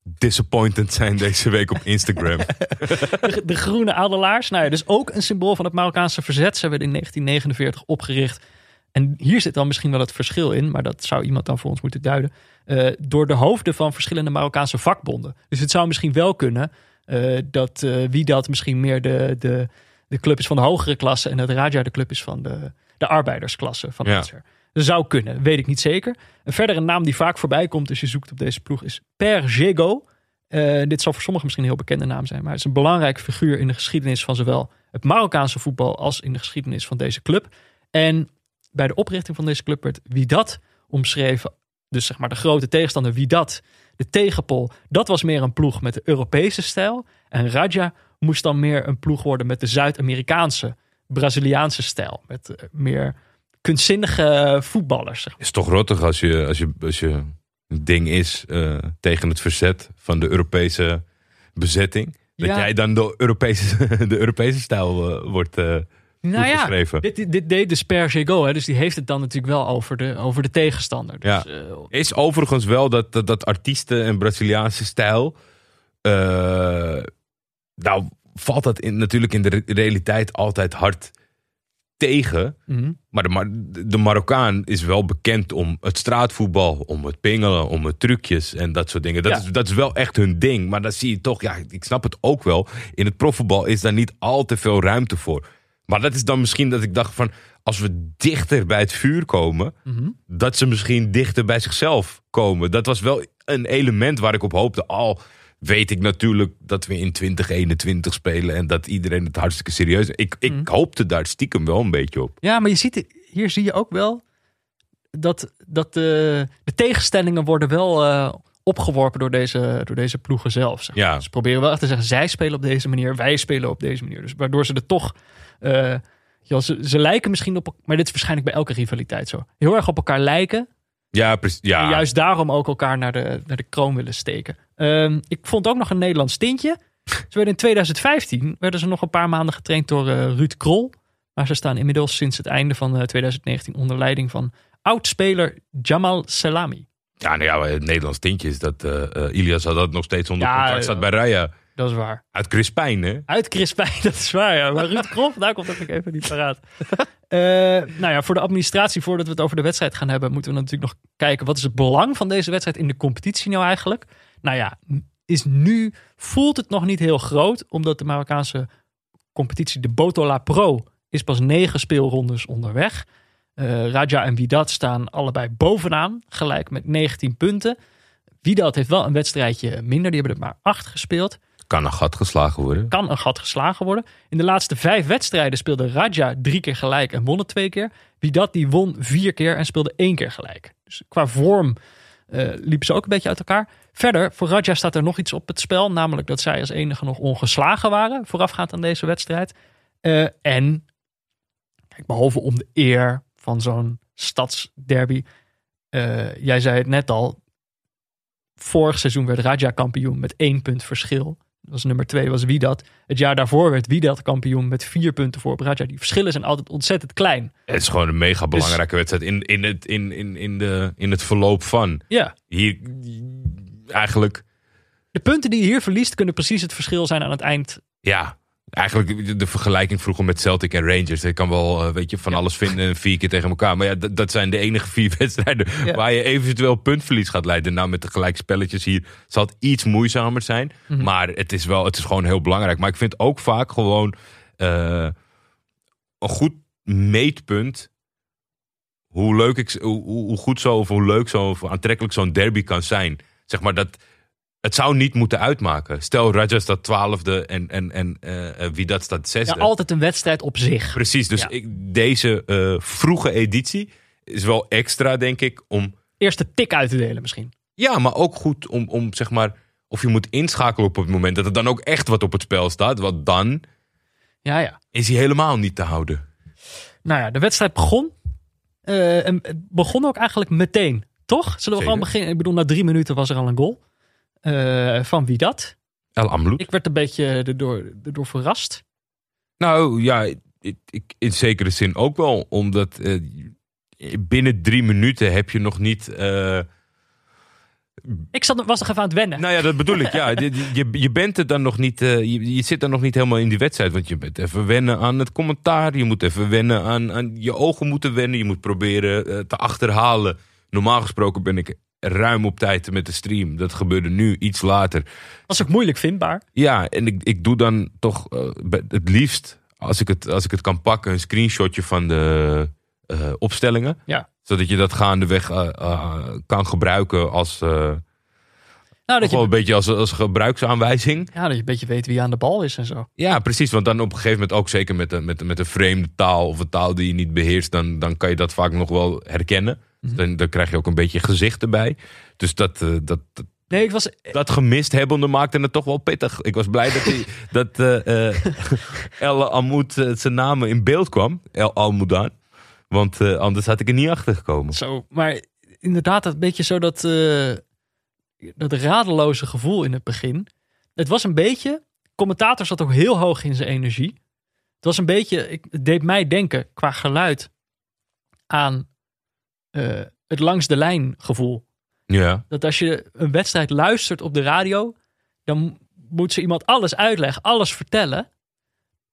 [SPEAKER 3] disappointed zijn deze week op Instagram.
[SPEAKER 1] de, de groene adelaars. Nou ja, dus ook een symbool van het Marokkaanse verzet. Ze werden in 1949 opgericht. En hier zit dan misschien wel het verschil in, maar dat zou iemand dan voor ons moeten duiden. eh, door de hoofden van verschillende Marokkaanse vakbonden. Dus het zou misschien wel kunnen eh, dat wie dat misschien meer de, de, de club is van de hogere klasse en dat Raja de club is van de, de arbeidersklasse van
[SPEAKER 3] Ja.
[SPEAKER 1] Zou kunnen, weet ik niet zeker. Een verdere naam die vaak voorbij komt als je zoekt op deze ploeg is Per Jego. Eh, dit zal voor sommigen misschien een heel bekende naam zijn, maar het is een belangrijke figuur in de geschiedenis van zowel het Marokkaanse voetbal als in de geschiedenis van deze club. En bij de oprichting van deze club werd wie dat omschreven, dus zeg maar de grote tegenstander wie dat, de tegenpol, dat was meer een ploeg met de Europese stijl. En Raja moest dan meer een ploeg worden met de Zuid-Amerikaanse, Braziliaanse stijl. Met eh, meer kunstzinnige voetballers. Zeg maar.
[SPEAKER 3] is toch rottig als je, als je, als je een ding is eh, tegen het verzet van de Europese bezetting. Dat
[SPEAKER 1] Ja.
[SPEAKER 3] jij dan de Europese, de Europese stijl eh, wordt. eh,
[SPEAKER 1] Nou ja, dit, dit, deed dus Per hè, dus die heeft het dan natuurlijk wel over de, over de tegenstander. Dus,
[SPEAKER 3] Ja.
[SPEAKER 1] eh,
[SPEAKER 3] Is overigens wel dat, dat, dat artiesten en Braziliaanse stijl. eh, nou, valt dat in, natuurlijk in de re- realiteit altijd hard tegen.
[SPEAKER 1] mhm.
[SPEAKER 3] Maar de, Mar- de Marokkaan is wel bekend om het straatvoetbal, om het pingelen, om het trucjes en dat soort dingen. Dat,
[SPEAKER 1] Ja.
[SPEAKER 3] is, dat is wel echt hun ding. Maar dan zie je toch, ja, ik snap het ook wel. In het profvoetbal is daar niet al te veel ruimte voor. Maar dat is dan misschien dat ik dacht van, als we dichter bij het vuur komen,
[SPEAKER 1] Mhm.
[SPEAKER 3] dat ze misschien dichter bij zichzelf komen. Dat was wel een element waar ik op hoopte. Al weet ik natuurlijk dat we in 2021 spelen en dat iedereen het hartstikke serieus. Ik, ik
[SPEAKER 1] Mhm.
[SPEAKER 3] hoopte daar stiekem wel een beetje op.
[SPEAKER 1] Ja, maar je ziet, hier zie je ook wel dat, dat de, de tegenstellingen worden wel eh, opgeworpen door deze, door deze ploegen zelf. Zeg maar.
[SPEAKER 3] Ja.
[SPEAKER 1] Ze proberen wel echt te zeggen, zij spelen op deze manier, wij spelen op deze manier. Dus waardoor ze er toch... eh, ja, ze, ze lijken misschien op... Maar dit is waarschijnlijk bij elke rivaliteit zo. Heel erg op elkaar lijken.
[SPEAKER 3] Ja, precies. Ja.
[SPEAKER 1] En juist daarom ook elkaar naar de, naar de kroon willen steken. Ehm, ik vond ook nog een Nederlands tintje. Ze werden in 2015 werden ze nog een paar maanden getraind door eh, Ruud Krol. Maar ze staan inmiddels sinds het einde van eh, 2019 onder leiding van oud-speler Jamal Selami.
[SPEAKER 3] Ja, nou ja, het Nederlands tintje is dat eh eh, Ilias had dat nog steeds onder
[SPEAKER 1] Ja,
[SPEAKER 3] contract staat bij Raya.
[SPEAKER 1] dat is waar.
[SPEAKER 3] Uit Crispijn, hè?
[SPEAKER 1] Uit Crispijn, dat is waar. Ja. Maar Ruud Krop, daar komt dat ik even niet paraat. Eh nou ja, voor de administratie, voordat we het over de wedstrijd gaan hebben, moeten we natuurlijk nog kijken. Wat is het belang van deze wedstrijd in de competitie nou eigenlijk? Nou ja, is nu, voelt het nog niet heel groot, omdat de Marokkaanse competitie, de Botola Pro, is pas negen speelrondes onderweg. Eh, Raja en Widat staan allebei bovenaan, gelijk met 19 punten. Widat heeft wel een wedstrijdje minder, die hebben er maar acht gespeeld
[SPEAKER 3] Kan een gat geslagen worden.
[SPEAKER 1] kan een gat geslagen worden. In de laatste vijf wedstrijden speelde Raja drie keer gelijk en won het twee keer. Wie dat, die won vier keer en speelde één keer gelijk. Dus qua vorm eh, liepen ze ook een beetje uit elkaar. Verder, voor Raja staat er nog iets op het spel. Namelijk dat zij als enige nog ongeslagen waren voorafgaand aan deze wedstrijd. Eh, en, kijk, behalve om de eer van zo'n stadsderby. eh, jij zei het net al. Vorig seizoen werd Raja kampioen met één punt verschil. Dat was nummer twee, was Widat. Het jaar daarvoor werd Widat kampioen met vier punten voor op Raja. Die verschillen zijn altijd ontzettend klein.
[SPEAKER 3] Het is gewoon een mega belangrijke wedstrijd in, in, het, in, in, in, de, in het verloop van.
[SPEAKER 1] Ja,
[SPEAKER 3] Hier eigenlijk,
[SPEAKER 1] de punten die je hier verliest kunnen precies het verschil zijn aan het eind.
[SPEAKER 3] ja, eigenlijk de- vergelijking vroeger met Celtic en Rangers. Ik kan wel, eh, weet je, van alles vinden vier keer tegen elkaar. Maar ja, dat, zijn de enige vier wedstrijden
[SPEAKER 1] Ja.
[SPEAKER 3] waar je eventueel puntverlies gaat leiden. Nou, met de gelijkspelletjes hier zal het iets moeizamer zijn.
[SPEAKER 1] Mhm.
[SPEAKER 3] Maar het is wel, het is gewoon heel belangrijk. Maar ik vind ook vaak gewoon eh, een goed meetpunt hoe leuk ik, hoe, hoe goed zo of hoe leuk zo of aantrekkelijk zo'n derby kan zijn. Zeg maar dat het zou niet moeten uitmaken. Stel Raja staat twaalfde en, en, en eh, wie dat staat
[SPEAKER 1] Ja,
[SPEAKER 3] zesde.
[SPEAKER 1] altijd een wedstrijd op zich.
[SPEAKER 3] Precies, dus
[SPEAKER 1] Ja.
[SPEAKER 3] ik, deze eh, vroege editie is wel extra, denk ik, om
[SPEAKER 1] Eerst de tik uit te delen misschien.
[SPEAKER 3] ja, maar ook goed om, om zeg maar, of je moet inschakelen op het moment dat er dan ook echt wat op het spel staat. Want dan
[SPEAKER 1] Ja, ja.
[SPEAKER 3] is hij helemaal niet te houden.
[SPEAKER 1] Nou ja, de wedstrijd begon. En het begon ook eigenlijk meteen. Toch? Zullen we
[SPEAKER 3] Zeker.
[SPEAKER 1] gewoon beginnen? Ik bedoel, na drie minuten was er al een goal. Eh, van wie dat?
[SPEAKER 3] El Amloed.
[SPEAKER 1] Ik werd een beetje erdoor, erdoor verrast.
[SPEAKER 3] Nou ja, ik, ik, in zekere zin ook wel. Omdat eh, binnen drie minuten heb je nog niet. eh,
[SPEAKER 1] Ik zat, was nog even aan het wennen.
[SPEAKER 3] nou ja, dat bedoel ik. Ja, je, je, bent er dan nog niet. je, je zit er nog niet helemaal in die wedstrijd. Want je bent even wennen aan het commentaar. Je moet even wennen aan. aan je ogen moeten wennen. Je moet proberen te achterhalen. Normaal gesproken ben ik ruim op tijd met de stream. Dat gebeurde nu iets later.
[SPEAKER 1] was ook moeilijk vindbaar.
[SPEAKER 3] Ja, en ik, ik doe dan toch eh, het liefst, als ik het, als ik het kan pakken, een screenshotje van de eh, opstellingen.
[SPEAKER 1] Ja.
[SPEAKER 3] Zodat je dat gaandeweg eh, kan gebruiken als,
[SPEAKER 1] Nou, dat
[SPEAKER 3] gewoon
[SPEAKER 1] je,
[SPEAKER 3] een beetje als, als gebruiksaanwijzing.
[SPEAKER 1] ja, dat je een beetje weet wie aan de bal is en zo.
[SPEAKER 3] Ja, precies. Want dan op een gegeven moment ook zeker met een, met, met een vreemde taal of een taal die je niet beheerst, dan, dan kan je dat vaak nog wel herkennen. Dan, dan krijg je ook een beetje gezicht erbij. Dus dat, eh, dat, dat,
[SPEAKER 1] Nee, ik was...
[SPEAKER 3] dat gemist hebbende maakte het toch wel pittig. Ik was blij dat, hij, dat eh, eh, El Amoud zijn naam in beeld kwam. El Almoudaan. Want anders had ik er niet achter gekomen.
[SPEAKER 1] Zo, maar inderdaad, een beetje zo dat, dat radeloze gevoel in het begin. Het was een beetje, commentator zat ook heel hoog in zijn energie. Het was een beetje, ik, het deed mij denken qua geluid aan eh, het langs de lijn gevoel.
[SPEAKER 3] Ja.
[SPEAKER 1] Dat als je een wedstrijd luistert op de radio, dan moet ze iemand alles uitleggen, alles vertellen.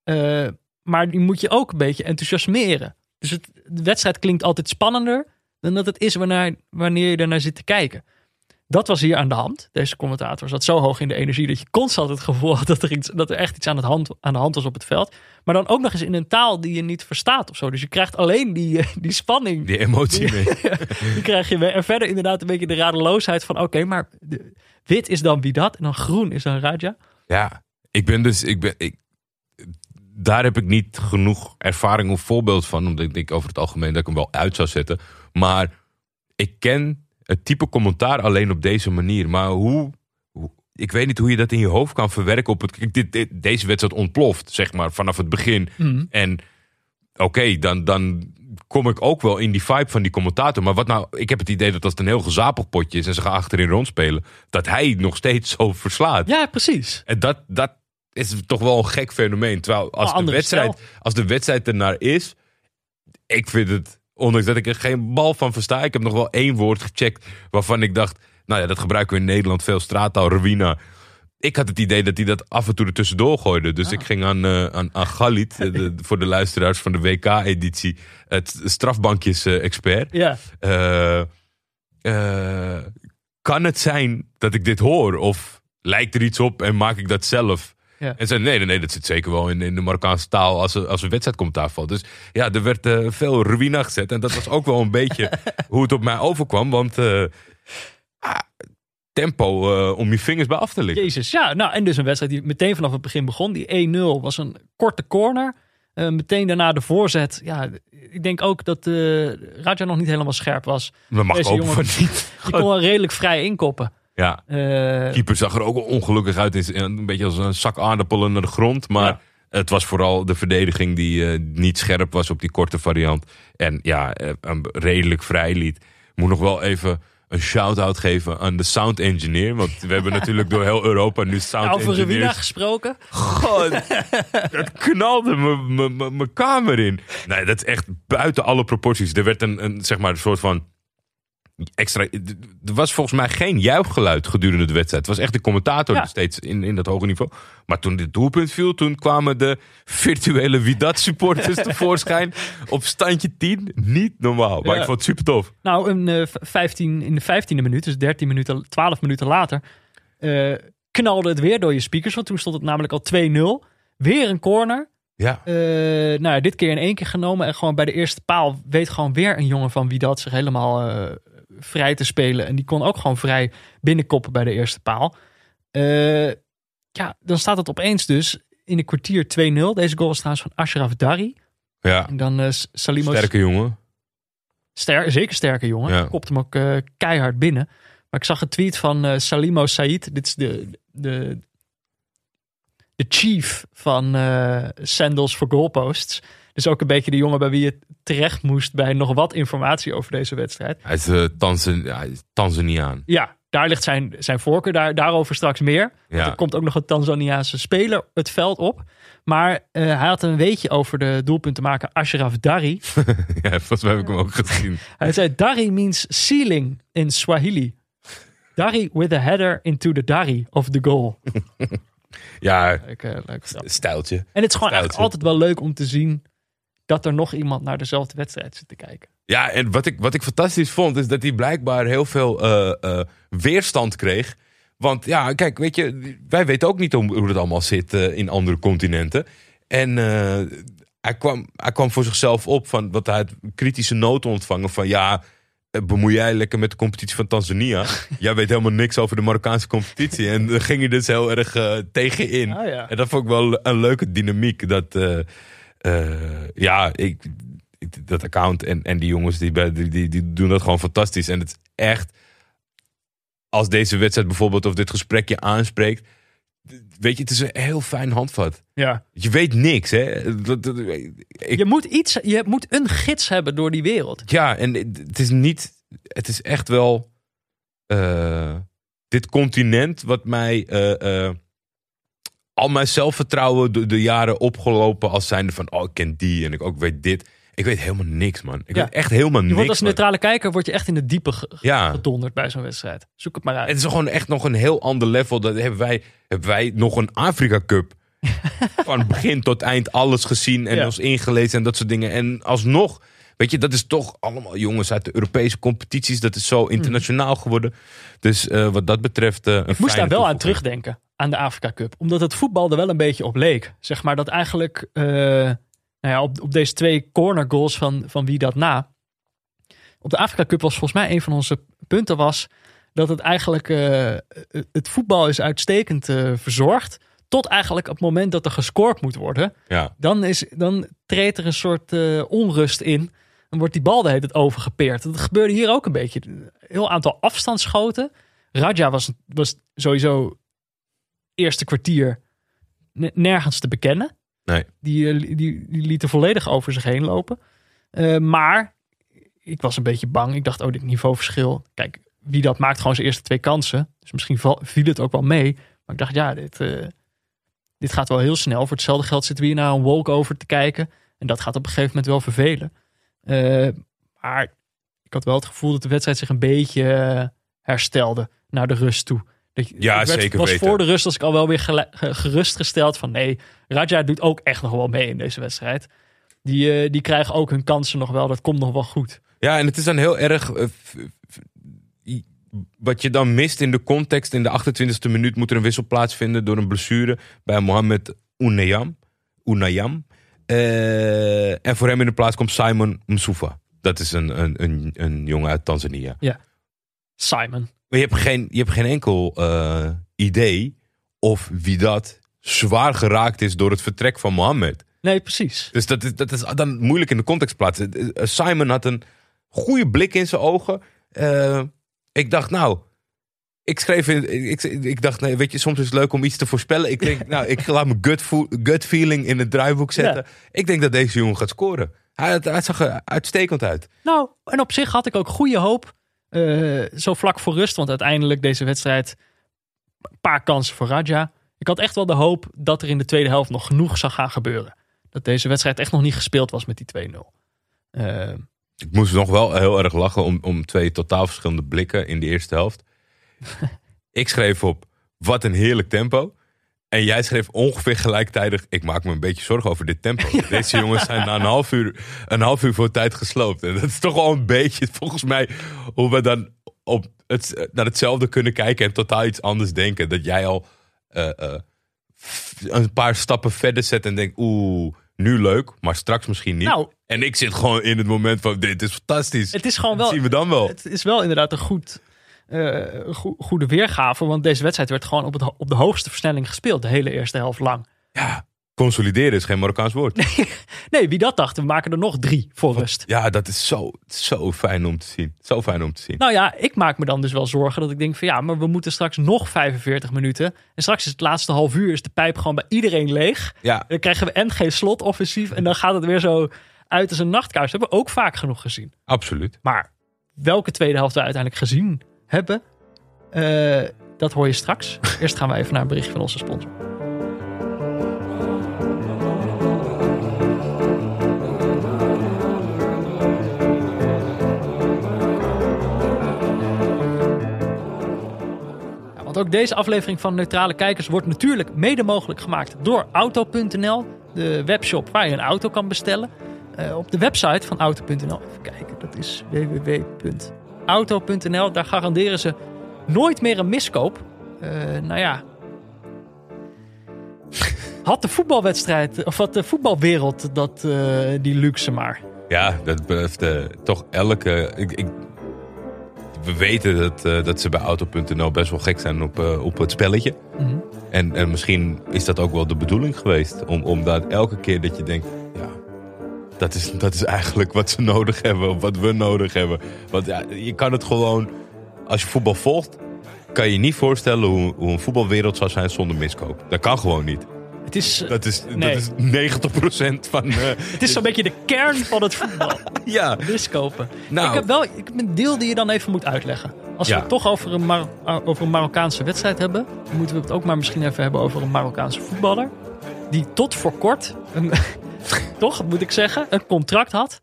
[SPEAKER 1] Eh, maar die moet je ook een beetje enthousiasmeren. Dus het, de wedstrijd klinkt altijd spannender dan dat het is wanneer, wanneer je ernaar zit te kijken. Dat was hier aan de hand. Deze commentator zat zo hoog in de energie dat je constant het gevoel had dat er, iets, dat er echt iets aan, het hand, aan de hand was op het veld. Maar dan ook nog eens in een taal die je niet verstaat of zo. Dus je krijgt alleen die, eh, die spanning
[SPEAKER 3] Die emotie mee.
[SPEAKER 1] die krijg je mee. En verder inderdaad een beetje de radeloosheid van... oké, maar wit is dan wie dat en dan groen is dan Raja.
[SPEAKER 3] Ja, ik ben dus. Ik ben, ik, daar heb ik niet genoeg ervaring of voorbeeld van. Omdat ik denk over het algemeen dat ik hem wel uit zou zetten. Maar ik ken het type commentaar alleen op deze manier. Maar hoe. hoe- ik weet niet hoe je dat in je hoofd kan verwerken. Op het, dit, dit- deze wedstrijd ontploft, zeg maar, vanaf het begin. En oké, dan, dan kom ik ook wel in die vibe van die commentator. Maar wat nou, ik heb het idee dat als het een heel gezapig potje is en ze gaan achterin rondspelen, dat hij nog steeds zo verslaat.
[SPEAKER 1] Ja, precies.
[SPEAKER 3] En dat, dat is toch wel een gek fenomeen. Terwijl als,
[SPEAKER 1] Oh,
[SPEAKER 3] de wedstrijd, als de wedstrijd ernaar is, ik vind het, ondanks dat ik er geen bal van versta, ik heb nog wel één woord gecheckt waarvan ik dacht, nou ja, dat gebruiken we in Nederland veel straattaal, ruïna. ik had het idee dat hij dat af en toe er tussendoor gooide. Dus
[SPEAKER 1] Ah.
[SPEAKER 3] ik ging aan, eh aan, aan Galit, de- voor de luisteraars van de WK-editie, het strafbankjes-expert.
[SPEAKER 1] Ja.
[SPEAKER 3] Eh, eh, kan het zijn dat ik dit hoor? Of lijkt er iets op en maak ik dat zelf?
[SPEAKER 1] Ja.
[SPEAKER 3] En zei, nee, nee, nee, dat zit zeker wel in, in de Marokkaanse taal als er, als er wedstrijdcommentaar valt. Dus ja, er werd eh, veel ruïna gezet. En dat was ook wel een beetje hoe het op mij overkwam. Want eh, ah, tempo eh, om je vingers bij af te liggen.
[SPEAKER 1] Jezus, ja. Nou, en dus een wedstrijd die meteen vanaf het begin begon. Die 1-0 was een korte corner. Meteen daarna de voorzet. Ja, ik denk ook dat eh Raja nog niet helemaal scherp was.
[SPEAKER 3] Dat mag
[SPEAKER 1] Deze jongen-
[SPEAKER 3] van niet.
[SPEAKER 1] Die kon wel redelijk vrij inkoppen.
[SPEAKER 3] Ja,
[SPEAKER 1] Eh,
[SPEAKER 3] keeper zag er ook ongelukkig uit. Een beetje als een zak aardappelen naar de grond. Maar
[SPEAKER 1] Ja.
[SPEAKER 3] het was vooral de verdediging die eh, niet scherp was op die korte variant. En ja, eh, hem redelijk vrij liet. Moet nog wel even een shout-out geven aan de sound engineer. Want we hebben natuurlijk door heel Europa nu sound
[SPEAKER 1] over Ruwina
[SPEAKER 3] engineers.
[SPEAKER 1] gesproken.
[SPEAKER 3] God, dat knalde me- me- me- mijn kamer in. Nee, dat is echt buiten alle proporties. Er werd een, een, zeg maar, een soort van extra... Er was volgens mij geen juichgeluid gedurende de wedstrijd. Het was echt de commentator
[SPEAKER 1] Ja.
[SPEAKER 3] steeds in, in dat hoge niveau. Maar toen dit doelpunt viel, toen kwamen de virtuele Widat-supporters tevoorschijn op standje 10. Niet normaal. Maar
[SPEAKER 1] Ja.
[SPEAKER 3] ik vond het super tof.
[SPEAKER 1] Nou, eh, v- 15, in de 15e minuut, dus 13 minuten, 12 minuten later, eh, knalde het weer door je speakers. Want toen stond het namelijk al 2-0. Weer een corner.
[SPEAKER 3] Ja,
[SPEAKER 1] Eh, nou ja, dit keer in één keer genomen. En gewoon bij de eerste paal weet gewoon weer een jongen van wie dat zich helemaal eh, vrij te spelen. En die kon ook gewoon vrij binnenkoppen bij de eerste paal. Eh, ja, dan staat het opeens dus in een kwartier 2-0. Deze goal is trouwens van Ashraf Dari.
[SPEAKER 3] ja.
[SPEAKER 1] En dan eh Salimo
[SPEAKER 3] sterke jongen.
[SPEAKER 1] Ster, zeker sterke jongen.
[SPEAKER 3] Ja.
[SPEAKER 1] Kopt hem ook eh, keihard binnen. Maar ik zag een tweet van Salimo Said. Dit is de, de, de chief van Sandals for Goalposts. Dus ook een beetje de jongen bij wie je terecht moest bij nog wat informatie over deze wedstrijd.
[SPEAKER 3] Hij is, eh, Tanzan- ja, hij is Tanzaniaan.
[SPEAKER 1] Ja, daar ligt zijn, zijn voorkeur. Daar, daarover straks meer.
[SPEAKER 3] Ja.
[SPEAKER 1] er komt ook nog een Tanzaniaanse speler het veld op. Maar eh, hij had een weetje over de doelpuntenmaker Ashraf Dari.
[SPEAKER 3] ja, volgens mij heb ik hem ook gezien.
[SPEAKER 1] Hij zei Dari means ceiling in Swahili. Dari with a header into the Dari of the goal.
[SPEAKER 3] Ja,
[SPEAKER 1] Leuk, eh, leuk
[SPEAKER 3] stijltje.
[SPEAKER 1] En het is gewoon eigenlijk altijd wel leuk om te zien dat er nog iemand naar dezelfde wedstrijd zit te kijken.
[SPEAKER 3] Ja, en wat ik, wat ik fantastisch vond, is dat hij blijkbaar heel veel eh, eh, weerstand kreeg. Want ja, kijk, weet je, wij weten ook niet hoe, het allemaal zit eh, in andere continenten. En hij, kwam, hij kwam voor zichzelf op van wat hij het kritische noot ontvangen van ja. Bemoei jij lekker met de competitie van Tanzania? jij weet helemaal niks over de Marokkaanse competitie. En daar ging je dus heel erg tegen in.
[SPEAKER 1] Ah, ja.
[SPEAKER 3] En dat vond ik wel een leuke dynamiek. Dat, eh, ja, ik, ik- dat account en, en die jongens die, die, die, die doen dat gewoon fantastisch. En het is echt, als deze wedstrijd bijvoorbeeld of dit gesprek je aanspreekt. Weet je, het is een heel fijn handvat.
[SPEAKER 1] Ja.
[SPEAKER 3] Je weet niks, hè? Ik-
[SPEAKER 1] Je moet, iets, je moet een gids hebben door die wereld.
[SPEAKER 3] ja, en het is niet. Het is echt wel. eh, dit continent wat mij. eh, al mijn zelfvertrouwen de, de jaren opgelopen als zijnde van. Oh, ik ken die en ik ook weet dit. Ik weet helemaal niks, man. Ik
[SPEAKER 1] Ja.
[SPEAKER 3] weet echt helemaal
[SPEAKER 1] Je
[SPEAKER 3] niks.
[SPEAKER 1] wordt als
[SPEAKER 3] man.
[SPEAKER 1] neutrale kijker word je echt in het diepe
[SPEAKER 3] Ja.
[SPEAKER 1] gedonderd bij zo'n wedstrijd. Zoek het maar uit.
[SPEAKER 3] Het is gewoon echt nog een heel ander level. Dat hebben wij, hebben wij nog een Afrika Cup. Van begin tot eind alles gezien en
[SPEAKER 1] Ja.
[SPEAKER 3] ons ingelezen en dat soort dingen. En alsnog, weet je, dat is toch allemaal jongens uit de Europese competities. Dat is zo internationaal geworden. Dus eh, wat dat betreft. een
[SPEAKER 1] Ik moest daar wel aan terugdenken, aan de Afrika Cup. Omdat het voetbal er wel een beetje op leek. Zeg maar dat eigenlijk, eh, nou ja, op, op deze twee corner goals van, van wie dat na. Op de Afrika Cup was volgens mij een van onze punten was dat het eigenlijk, eh, het voetbal is uitstekend eh, verzorgd. Tot eigenlijk op het moment dat er gescoord moet worden.
[SPEAKER 3] Ja.
[SPEAKER 1] Dan, is, dan treedt er een soort onrust in. Dan wordt die bal de hele tijd overgepeerd. Dat gebeurde hier ook een beetje. Een heel aantal afstandsschoten. Raja was, was sowieso eerste kwartier ne- nergens te bekennen.
[SPEAKER 3] Nee.
[SPEAKER 1] Die, eh, die, die liet er volledig over zich heen lopen. Eh, maar ik was een beetje bang. Ik dacht, oh, dit niveauverschil. Kijk, wie dat maakt gewoon zijn eerste twee kansen. Dus misschien viel het ook wel mee. Maar ik dacht, ja, dit, eh, dit gaat wel heel snel. Voor hetzelfde geld zitten we hier naar een walkover te kijken. En dat gaat op een gegeven moment wel vervelen. Maar ik had wel het gevoel dat de wedstrijd zich een beetje herstelde naar de rust toe. Dat,
[SPEAKER 3] Ja,
[SPEAKER 1] ik werd,
[SPEAKER 3] zeker
[SPEAKER 1] was
[SPEAKER 3] weten.
[SPEAKER 1] voor de rust was ik al wel weer gerustgesteld van nee, Raja doet ook echt nog wel mee in deze wedstrijd. Die, eh, die krijgen ook hun kansen nog wel. Dat komt nog wel goed.
[SPEAKER 3] Ja, en het is dan heel erg. eh, f- f- i- wat je dan mist in de context. In de 28e minuut moet er een wissel plaatsvinden door een blessure bij Mohamed Unayam. Unayam. Eh, en voor hem in de plaats komt Simon Msufa. Dat is een, een, een, een jongen uit Tanzania.
[SPEAKER 1] Simon.
[SPEAKER 3] Maar je hebt geen, je hebt geen enkel eh, idee of wie dat zwaar geraakt is door het vertrek van Mohammed.
[SPEAKER 1] Nee, precies.
[SPEAKER 3] Dus dat is, dat is dan moeilijk in de context plaatsen. Eh, Simon had een goede blik in zijn ogen. Eh, ik dacht, nou, ik schreef in, ik, ik dacht, nee, weet je, soms is het leuk om iets te voorspellen. Ik denk, nou, ik laat mijn gut, gut feeling in het draaiboek zetten. Ik denk dat deze jongen gaat scoren. Hij, hij zag er uitstekend uit.
[SPEAKER 1] Nou, en op zich had ik ook goede hoop. Eh, zo vlak voor rust, want uiteindelijk deze wedstrijd. Een paar kansen voor Raja. Ik had echt wel de hoop dat er in de tweede helft nog genoeg zou gaan gebeuren. Dat deze wedstrijd echt nog niet gespeeld was met die 2-0. Eh,
[SPEAKER 3] Ik moest nog wel heel erg lachen om, om twee totaal verschillende blikken in de eerste helft. ik schreef op, wat een heerlijk tempo. En jij schreef ongeveer gelijktijdig, ik maak me een beetje zorgen over dit tempo. Deze jongens zijn na een half uur, een half uur voor tijd gesloopt. En dat is toch wel een beetje, volgens mij, hoe we dan op het, naar hetzelfde kunnen kijken en totaal iets anders denken. Dat jij al eh, eh, een paar stappen verder zet en denkt, oeh, nu leuk, maar straks misschien niet.
[SPEAKER 1] Nou.
[SPEAKER 3] en ik zit gewoon in het moment van, dit is fantastisch.
[SPEAKER 1] het is gewoon
[SPEAKER 3] Dat
[SPEAKER 1] wel.
[SPEAKER 3] zien we dan wel.
[SPEAKER 1] Het is wel inderdaad een goed, eh, go- goede weergave. Want deze wedstrijd werd gewoon op, het, op de hoogste versnelling gespeeld. De hele eerste helft lang.
[SPEAKER 3] Ja, consolideren is geen Marokkaans woord.
[SPEAKER 1] Nee, wie dat dacht, we maken er nog drie voor rust.
[SPEAKER 3] Ja, dat is zo, zo fijn om te zien. Zo fijn om te zien.
[SPEAKER 1] Nou ja, ik maak me dan dus wel zorgen dat ik denk van ja, maar we moeten straks nog 45 minuten. En straks is het laatste half uur is de pijp gewoon bij iedereen leeg.
[SPEAKER 3] Ja,
[SPEAKER 1] Dan krijgen we en geen slotoffensief en dan gaat het weer zo uit als een nachtkaars. Dat hebben we ook vaak genoeg gezien.
[SPEAKER 3] absoluut.
[SPEAKER 1] Maar welke tweede helft we uiteindelijk gezien hebben, eh, dat hoor je straks. Eerst gaan we even naar een berichtje van onze sponsor. Ja, Want ook deze aflevering van Neutrale Kijkers wordt natuurlijk mede mogelijk gemaakt door Auto.nl, de webshop waar je een auto kan bestellen. Eh, op de website van Auto.nl, even kijken, dat is www.auto.nl. Daar garanderen ze nooit meer een miskoop. Eh, nou ja. Had de voetbalwedstrijd, of had de voetbalwereld dat, eh, die luxe maar.
[SPEAKER 3] Ja, dat betreft toch elke... Ik, ik, we weten dat, eh, dat ze bij Auto.nl best wel gek zijn op, op het spelletje.
[SPEAKER 1] Mhm.
[SPEAKER 3] En, en misschien is dat ook wel de bedoeling geweest. Om, om dat elke keer dat je denkt... Dat is, dat is eigenlijk wat ze nodig hebben. Of wat we nodig hebben. Want ja, je kan het gewoon... Als je voetbal volgt... Kan je je niet voorstellen hoe, hoe een voetbalwereld zou zijn zonder miskoop. Dat kan gewoon niet.
[SPEAKER 1] Het is,
[SPEAKER 3] Dat is,
[SPEAKER 1] Nee.
[SPEAKER 3] dat is 90% van... eh,
[SPEAKER 1] het is zo'n beetje de kern van het voetbal.
[SPEAKER 3] ja,
[SPEAKER 1] miskopen.
[SPEAKER 3] Nou.
[SPEAKER 1] Ik heb wel ik heb een deel die je dan even moet uitleggen. Als we het toch over een, Mar- over een Marokkaanse wedstrijd hebben, moeten we het ook maar misschien even hebben over een Marokkaanse voetballer. Die tot voor kort, een, toch moet ik zeggen, een contract had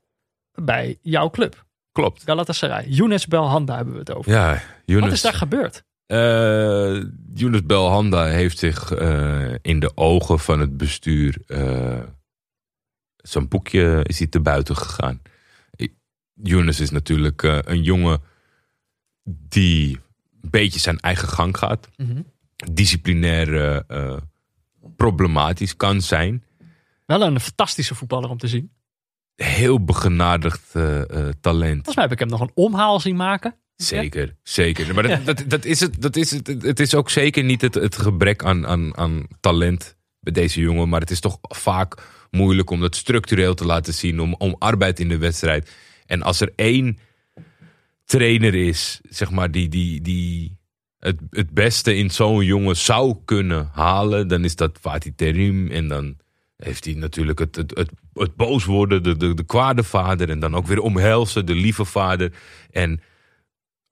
[SPEAKER 1] bij jouw club.
[SPEAKER 3] klopt.
[SPEAKER 1] Galatasaray. Younes Belhanda hebben we het over.
[SPEAKER 3] Ja, Younes.
[SPEAKER 1] Wat is daar gebeurd?
[SPEAKER 3] Eh, Younes Belhanda heeft zich eh, in de ogen van het bestuur zijn boekje is hij te buiten gegaan. Younes is natuurlijk een jongen die een beetje zijn eigen gang gaat. Disciplinair eh, eh, problematisch kan zijn.
[SPEAKER 1] Wel een fantastische voetballer om te zien.
[SPEAKER 3] Heel begenadigd eh, eh, talent.
[SPEAKER 1] Volgens mij heb ik hem nog een omhaal zien maken.
[SPEAKER 3] Zeker, zeker. Maar dat, dat, dat is het, dat is het. Het is ook zeker niet het, het gebrek aan, aan, aan talent bij deze jongen. Maar het is toch vaak moeilijk om dat structureel te laten zien. Om, om arbeid in de wedstrijd. En als er één trainer is, zeg maar, die, die, die het, het beste in zo'n jongen zou kunnen halen. Dan is dat Fatih Terim. En dan heeft hij natuurlijk het, het, het, het boos worden, de, de, de kwade vader. En dan ook weer omhelzen, de lieve vader. En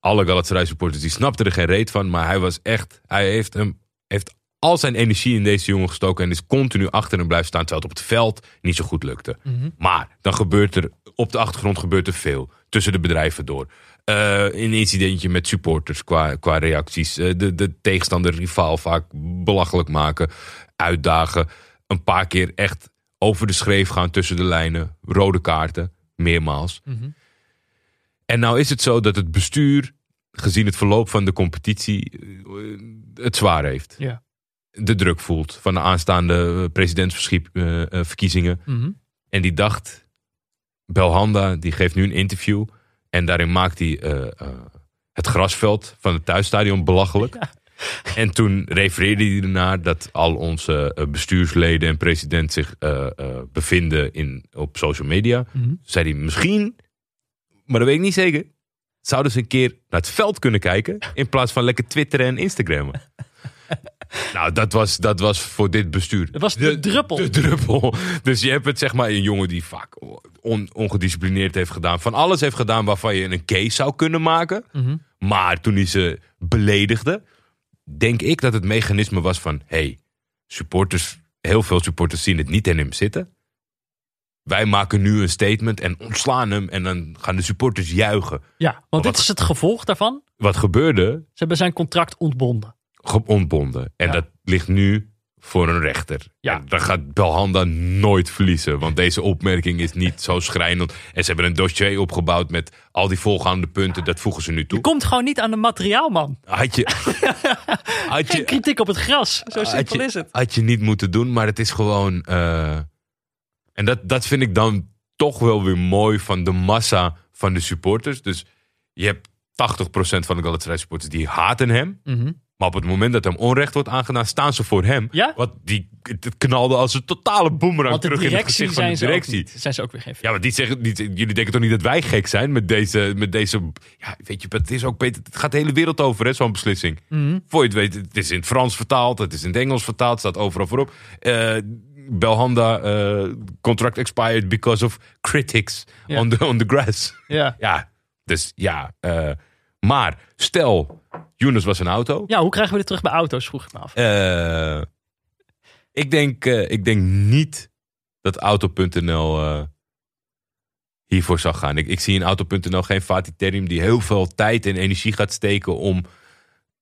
[SPEAKER 3] alle Galatasaray supporters die snapten er geen reet van. Maar hij was echt, hij heeft hem, heeft al zijn energie in deze jongen gestoken en is continu achter hem blijven staan terwijl het op het veld niet zo goed lukte. Maar dan gebeurt er op de achtergrond gebeurt er veel tussen de bedrijven door. Eh, een incidentje met supporters qua, qua reacties. Eh, de, de tegenstander, rivaal vaak belachelijk maken. Uitdagen. Een paar keer echt over de schreef gaan tussen de lijnen. Rode kaarten, meermaals. En nou is het zo dat het bestuur, gezien het verloop van de competitie, eh, het zwaar heeft.
[SPEAKER 1] Ja.
[SPEAKER 3] De druk voelt van de aanstaande presidentsverkiezingen.
[SPEAKER 1] Mhm.
[SPEAKER 3] En die dacht, Belhanda, die geeft nu een interview. En daarin maakt hij eh, eh, het grasveld van het thuisstadion belachelijk. En toen refereerde hij ernaar dat al onze eh, bestuursleden en president zich eh, eh, bevinden in, op social media.
[SPEAKER 1] Mhm.
[SPEAKER 3] Zei hij misschien, maar dat weet ik niet zeker. Zouden ze een keer naar het veld kunnen kijken in plaats van lekker twitteren en instagrammen. nou, dat was, dat was voor dit bestuur.
[SPEAKER 1] Dat was de druppel.
[SPEAKER 3] De druppel. Dus je hebt het zeg maar een jongen die vaak on- ongedisciplineerd heeft gedaan. Van alles heeft gedaan waarvan je een case zou kunnen maken.
[SPEAKER 1] Mhm.
[SPEAKER 3] Maar toen hij ze beledigde, denk ik dat het mechanisme was van... hey, supporters, heel veel supporters zien het niet in hem zitten. Wij maken nu een statement en ontslaan hem. En dan gaan de supporters juichen.
[SPEAKER 1] Ja, want dit is het gevolg daarvan.
[SPEAKER 3] Wat gebeurde?
[SPEAKER 1] Ze hebben zijn contract ontbonden.
[SPEAKER 3] Ontbonden. En
[SPEAKER 1] Ja.
[SPEAKER 3] dat ligt nu voor een rechter.
[SPEAKER 1] Ja.
[SPEAKER 3] En dan gaat Belhanda nooit verliezen. Want deze opmerking is niet zo schrijnend. En ze hebben een dossier opgebouwd met al die volgaande punten. Dat voegen ze nu toe.
[SPEAKER 1] Komt gewoon niet aan de materiaalman.
[SPEAKER 3] Had je, had
[SPEAKER 1] Geen
[SPEAKER 3] je,
[SPEAKER 1] kritiek op het gras. Zo simpel
[SPEAKER 3] je,
[SPEAKER 1] is het.
[SPEAKER 3] Had je niet moeten doen, maar het is gewoon. eh, en dat, dat vind ik dan toch wel weer mooi van de massa van de supporters. Dus je hebt 80% van de Galatasaray supporters die haten hem.
[SPEAKER 1] Mhm.
[SPEAKER 3] Maar op het moment dat hem onrecht wordt aangedaan, staan ze voor hem.
[SPEAKER 1] Ja?
[SPEAKER 3] Wat die, het knalde als een totale boemerang
[SPEAKER 1] Want
[SPEAKER 3] terug in het gezicht van de
[SPEAKER 1] ze
[SPEAKER 3] directie.
[SPEAKER 1] niet. Zijn ze ook weer geen
[SPEAKER 3] Ja, maar die zeggen, die, jullie denken toch niet dat wij gek zijn met deze, met deze... Ja, weet je, het is ook beter. Het gaat de hele wereld over, hè, zo'n beslissing.
[SPEAKER 1] Mhm.
[SPEAKER 3] Voor je het weet, het is in het Frans vertaald, het is in het Engels vertaald, staat overal voorop. Eh, Belhanda, eh, contract expired because of critics
[SPEAKER 1] Ja.
[SPEAKER 3] on, the, on the grass.
[SPEAKER 1] Ja.
[SPEAKER 3] Ja, dus ja. eh, maar stel, Younes was een auto.
[SPEAKER 1] ja, hoe krijgen we dit terug bij auto's, vroeg ik me af.
[SPEAKER 3] Eh, ik, denk, eh, ik denk niet dat Auto.nl eh, hiervoor zou gaan. Ik, ik zie in Auto.nl geen Fatih Terim die heel veel tijd en energie gaat steken om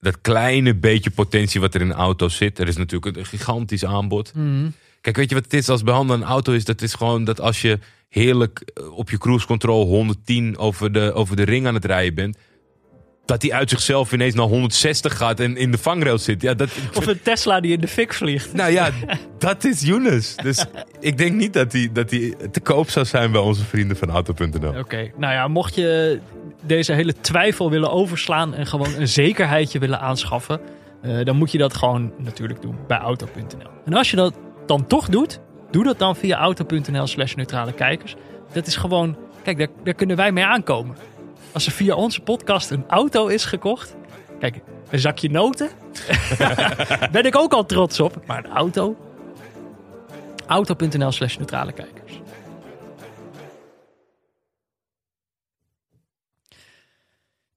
[SPEAKER 3] dat kleine beetje potentie wat er in een auto zit. Er is natuurlijk een gigantisch aanbod.
[SPEAKER 1] Mhm.
[SPEAKER 3] Kijk, weet je wat het is als behandelen een auto is? Dat is gewoon dat als je heerlijk eh, op je cruise control 110 over de, over de ring aan het rijden bent. Dat die uit zichzelf ineens naar 160 gaat en in de vangrail zit. Ja, dat,
[SPEAKER 1] Of een Tesla die in de fik vliegt.
[SPEAKER 3] nou ja, dat is Younes. Dus ik denk niet dat hij dat die te koop zou zijn bij onze vrienden van Auto.nl.
[SPEAKER 1] Oké, nou ja, mocht je deze hele twijfel willen overslaan en gewoon een zekerheidje willen aanschaffen, eh, dan moet je dat gewoon natuurlijk doen bij auto.nl. En als je dat dan toch doet, doe dat dan via auto.nl slash neutrale kijkers. Dat is gewoon, kijk, daar, daar kunnen wij mee aankomen. Als er via onze podcast een auto is gekocht, kijk, een zakje noten, ben ik ook al trots op, maar een auto, auto.nl slash neutrale kijkers.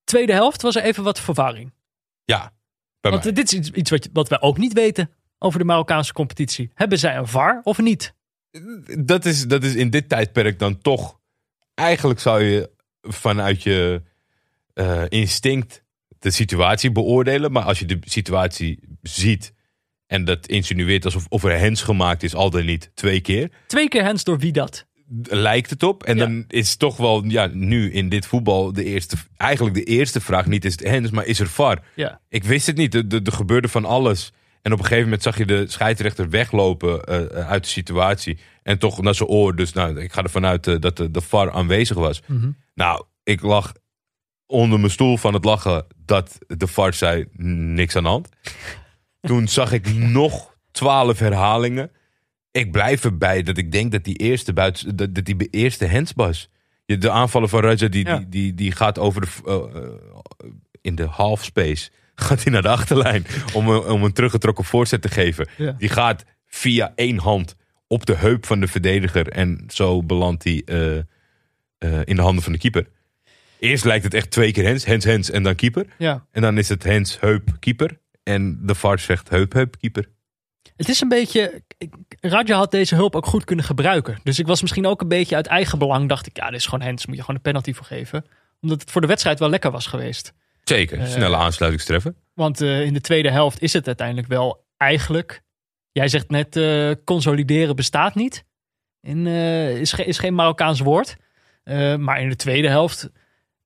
[SPEAKER 1] Tweede helft was er even wat verwarring.
[SPEAKER 3] Ja, bij
[SPEAKER 1] Want
[SPEAKER 3] mij.
[SPEAKER 1] dit is iets, wat, wat wij ook niet weten over de Marokkaanse competitie. Hebben zij een VAR of niet?
[SPEAKER 3] Dat is, dat is in dit tijdperk dan toch... Eigenlijk zou je vanuit je eh, instinct de situatie beoordelen. Maar als je de situatie ziet en dat insinueert alsof of er hens gemaakt is, al dan niet, twee keer...
[SPEAKER 1] Twee keer hands door wie dat?
[SPEAKER 3] lijkt het op. En
[SPEAKER 1] Ja.
[SPEAKER 3] dan is toch wel, ja, nu in dit voetbal de eerste, eigenlijk de eerste vraag niet is het hens, maar is er VAR?
[SPEAKER 1] Ja.
[SPEAKER 3] Ik wist het niet. Er gebeurde van alles. En op een gegeven moment zag je de scheidsrechter weglopen eh, eh, uit de situatie. En toch naar zijn oor. Dus nou, ik ga ervan uit eh, dat de, de VAR aanwezig was.
[SPEAKER 1] Mhm.
[SPEAKER 3] Nou, ik lag onder mijn stoel van het lachen dat de VAR zei niks aan de hand. Toen zag ik nog twaalf herhalingen. Ik blijf erbij dat ik denk dat die eerste, buiten, dat, dat die eerste hands was. De aanvallen van Raja die,
[SPEAKER 1] Ja.
[SPEAKER 3] die, die, die gaat over de, in de half space. Gaat hij naar de achterlijn om een, om een teruggetrokken voorzet te geven.
[SPEAKER 1] Ja.
[SPEAKER 3] Die gaat via één hand op de heup van de verdediger. En zo belandt hij eh, eh, in de handen van de keeper. Eerst lijkt het echt twee keer hens, hens, hens en dan keeper.
[SPEAKER 1] Ja.
[SPEAKER 3] En dan is het hens, heup, keeper. En de VAR zegt heup, heup, keeper.
[SPEAKER 1] Het is een beetje. Raja had deze hulp ook goed kunnen gebruiken. Dus ik was misschien ook een beetje uit eigen belang. Dacht ik, ja, dit is gewoon hands. Moet je gewoon een penalty voor geven. Omdat het voor de wedstrijd wel lekker was geweest.
[SPEAKER 3] Zeker,
[SPEAKER 1] Eh,
[SPEAKER 3] snelle aansluitingstreffen.
[SPEAKER 1] Want eh, in de tweede helft is het uiteindelijk wel eigenlijk. Jij zegt net, eh, consolideren bestaat niet. In, is, ge- is geen Marokkaans woord. Maar in de tweede helft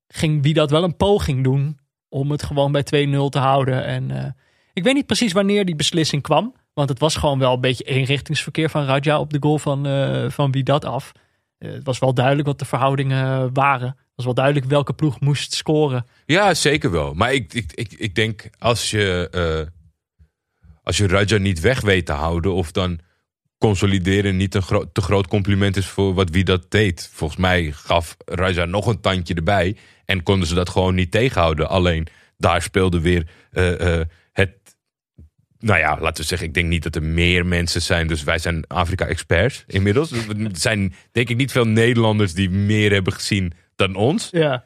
[SPEAKER 1] ging wie dat wel een poging doen. om het gewoon bij 2-0 te houden. En ik weet niet precies wanneer die beslissing kwam. Want het was gewoon wel een beetje eenrichtingsverkeer van Raja op de goal van, eh van wie dat af. Het was wel duidelijk wat de verhoudingen waren. Was wel duidelijk welke ploeg moest scoren.
[SPEAKER 3] Ja, zeker wel. Maar ik, ik, ik, ik denk als je, eh, als je Raja niet weg weet te houden, of dan consolideren niet een gro- te groot compliment is voor wat wie dat deed. Volgens mij gaf Raja nog een tandje erbij en konden ze dat gewoon niet tegenhouden. Alleen daar speelde weer eh, eh, het. Nou ja, laten we zeggen, ik denk niet dat er meer mensen zijn. Dus wij zijn Afrika-experts inmiddels. Er zijn denk ik niet veel Nederlanders die meer hebben gezien dan ons.
[SPEAKER 1] Ja.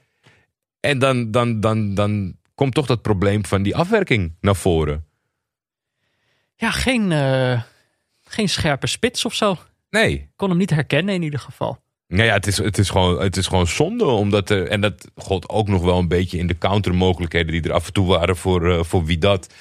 [SPEAKER 3] En dan, dan, dan, dan komt toch dat probleem van die afwerking naar voren.
[SPEAKER 1] Ja, geen, eh, geen scherpe spits of zo.
[SPEAKER 3] Nee.
[SPEAKER 1] Ik kon hem niet herkennen in ieder geval.
[SPEAKER 3] Nou ja, het is, het is, gewoon, het is gewoon zonde. Omdat er, en dat god ook nog wel een beetje in de countermogelijkheden die er af en toe waren voor, eh, voor wie dat.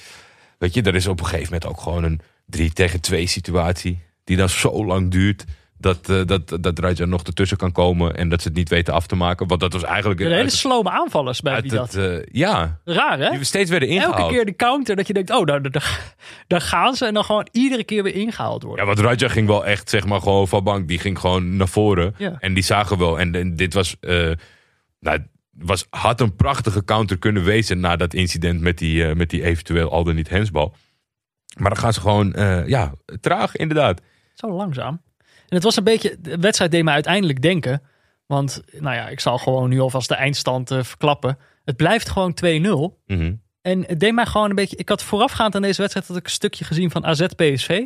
[SPEAKER 3] Weet je, er is op een gegeven moment ook gewoon een 3 tegen 2 situatie. Die dan zo lang duurt. Dat, eh, dat, dat Raja nog ertussen kan komen. En dat ze het niet weten af te maken. Want dat was eigenlijk.
[SPEAKER 1] De hele slome aanvallers bij wie
[SPEAKER 3] het,
[SPEAKER 1] dat.
[SPEAKER 3] eh, ja,
[SPEAKER 1] Raar hè?
[SPEAKER 3] die we steeds werden ingehaald.
[SPEAKER 1] Elke keer de counter dat je denkt, oh, daar, daar, daar gaan ze. En dan gewoon iedere keer weer ingehaald worden.
[SPEAKER 3] Ja, want Raja ging wel echt, zeg maar, gewoon van bank. Die ging gewoon naar voren.
[SPEAKER 1] Ja.
[SPEAKER 3] En die zagen wel. En, en dit was, eh, nou, was, had een prachtige counter kunnen wezen na dat incident met die, met die eventueel al dan niet hensbal. Maar dan gaan ze gewoon, ja, traag inderdaad.
[SPEAKER 1] Zo langzaam. En het was een beetje, de wedstrijd deed me uiteindelijk denken. Want, nou ja, ik zal gewoon nu alvast de eindstand eh, verklappen. Het blijft gewoon 2-0.
[SPEAKER 3] Mhm.
[SPEAKER 1] En het deed mij gewoon een beetje. Ik had voorafgaand aan deze wedstrijd had ik een stukje gezien van AZ PSV.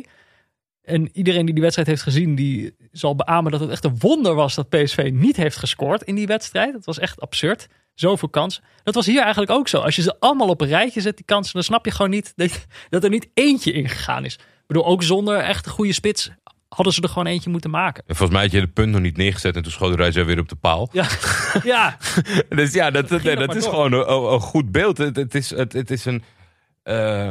[SPEAKER 1] En iedereen die die wedstrijd heeft gezien, die zal beamen dat het echt een wonder was dat PSV niet heeft gescoord in die wedstrijd. Het was echt absurd. Zoveel kansen. Dat was hier eigenlijk ook zo. Als je ze allemaal op een rijtje zet, die kansen, dan snap je gewoon niet dat, dat er niet eentje ingegaan is. Ik bedoel, ook zonder echt een goede spits hadden ze er gewoon eentje moeten maken.
[SPEAKER 3] En volgens mij had je het punt nog niet neergezet en toen schoot Raja weer op de paal.
[SPEAKER 1] Ja, ja.
[SPEAKER 3] Dus ja, dat, dat, is gewoon een, goed beeld. Het, het, is, het, het is een eh,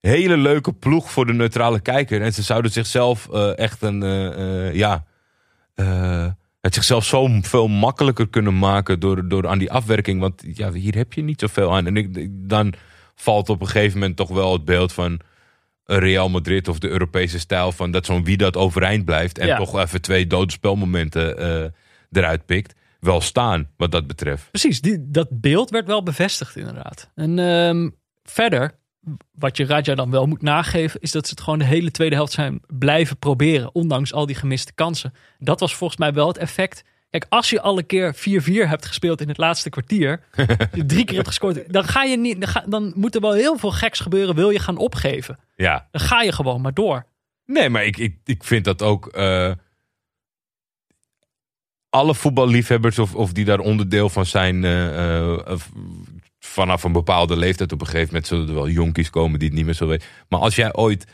[SPEAKER 3] hele leuke ploeg voor de neutrale kijker. En ze zouden zichzelf eh, echt een, eh, ja, het zichzelf zo veel makkelijker kunnen maken door, door aan die afwerking. Want ja, hier heb je niet zoveel aan. En ik, dan valt op een gegeven moment toch wel het beeld van Real Madrid of de Europese stijl van dat zo'n wie dat overeind blijft en
[SPEAKER 1] Ja.
[SPEAKER 3] toch even twee dode spelmomenten eh, eruit pikt. Wel staan wat dat betreft.
[SPEAKER 1] Precies, die, dat beeld werd wel bevestigd inderdaad. En ehm, verder, wat je Raja dan wel moet nageven, is dat ze het gewoon de hele tweede helft zijn blijven proberen, ondanks al die gemiste kansen. Dat was volgens mij wel het effect. Kijk, als je alle keer 4-4 hebt gespeeld in het laatste kwartier, je drie keer hebt gescoord, dan, ga je niet, dan, ga- dan moet er wel heel veel geks gebeuren, wil je gaan opgeven.
[SPEAKER 3] Ja.
[SPEAKER 1] Dan ga je gewoon maar door.
[SPEAKER 3] Nee, maar ik, ik, ik vind dat ook. eh, alle voetballiefhebbers of, of die daar onderdeel van zijn. eh, eh, vanaf een bepaalde leeftijd op een gegeven moment zullen er wel jonkies komen die het niet meer zullen weten. Maar als jij ooit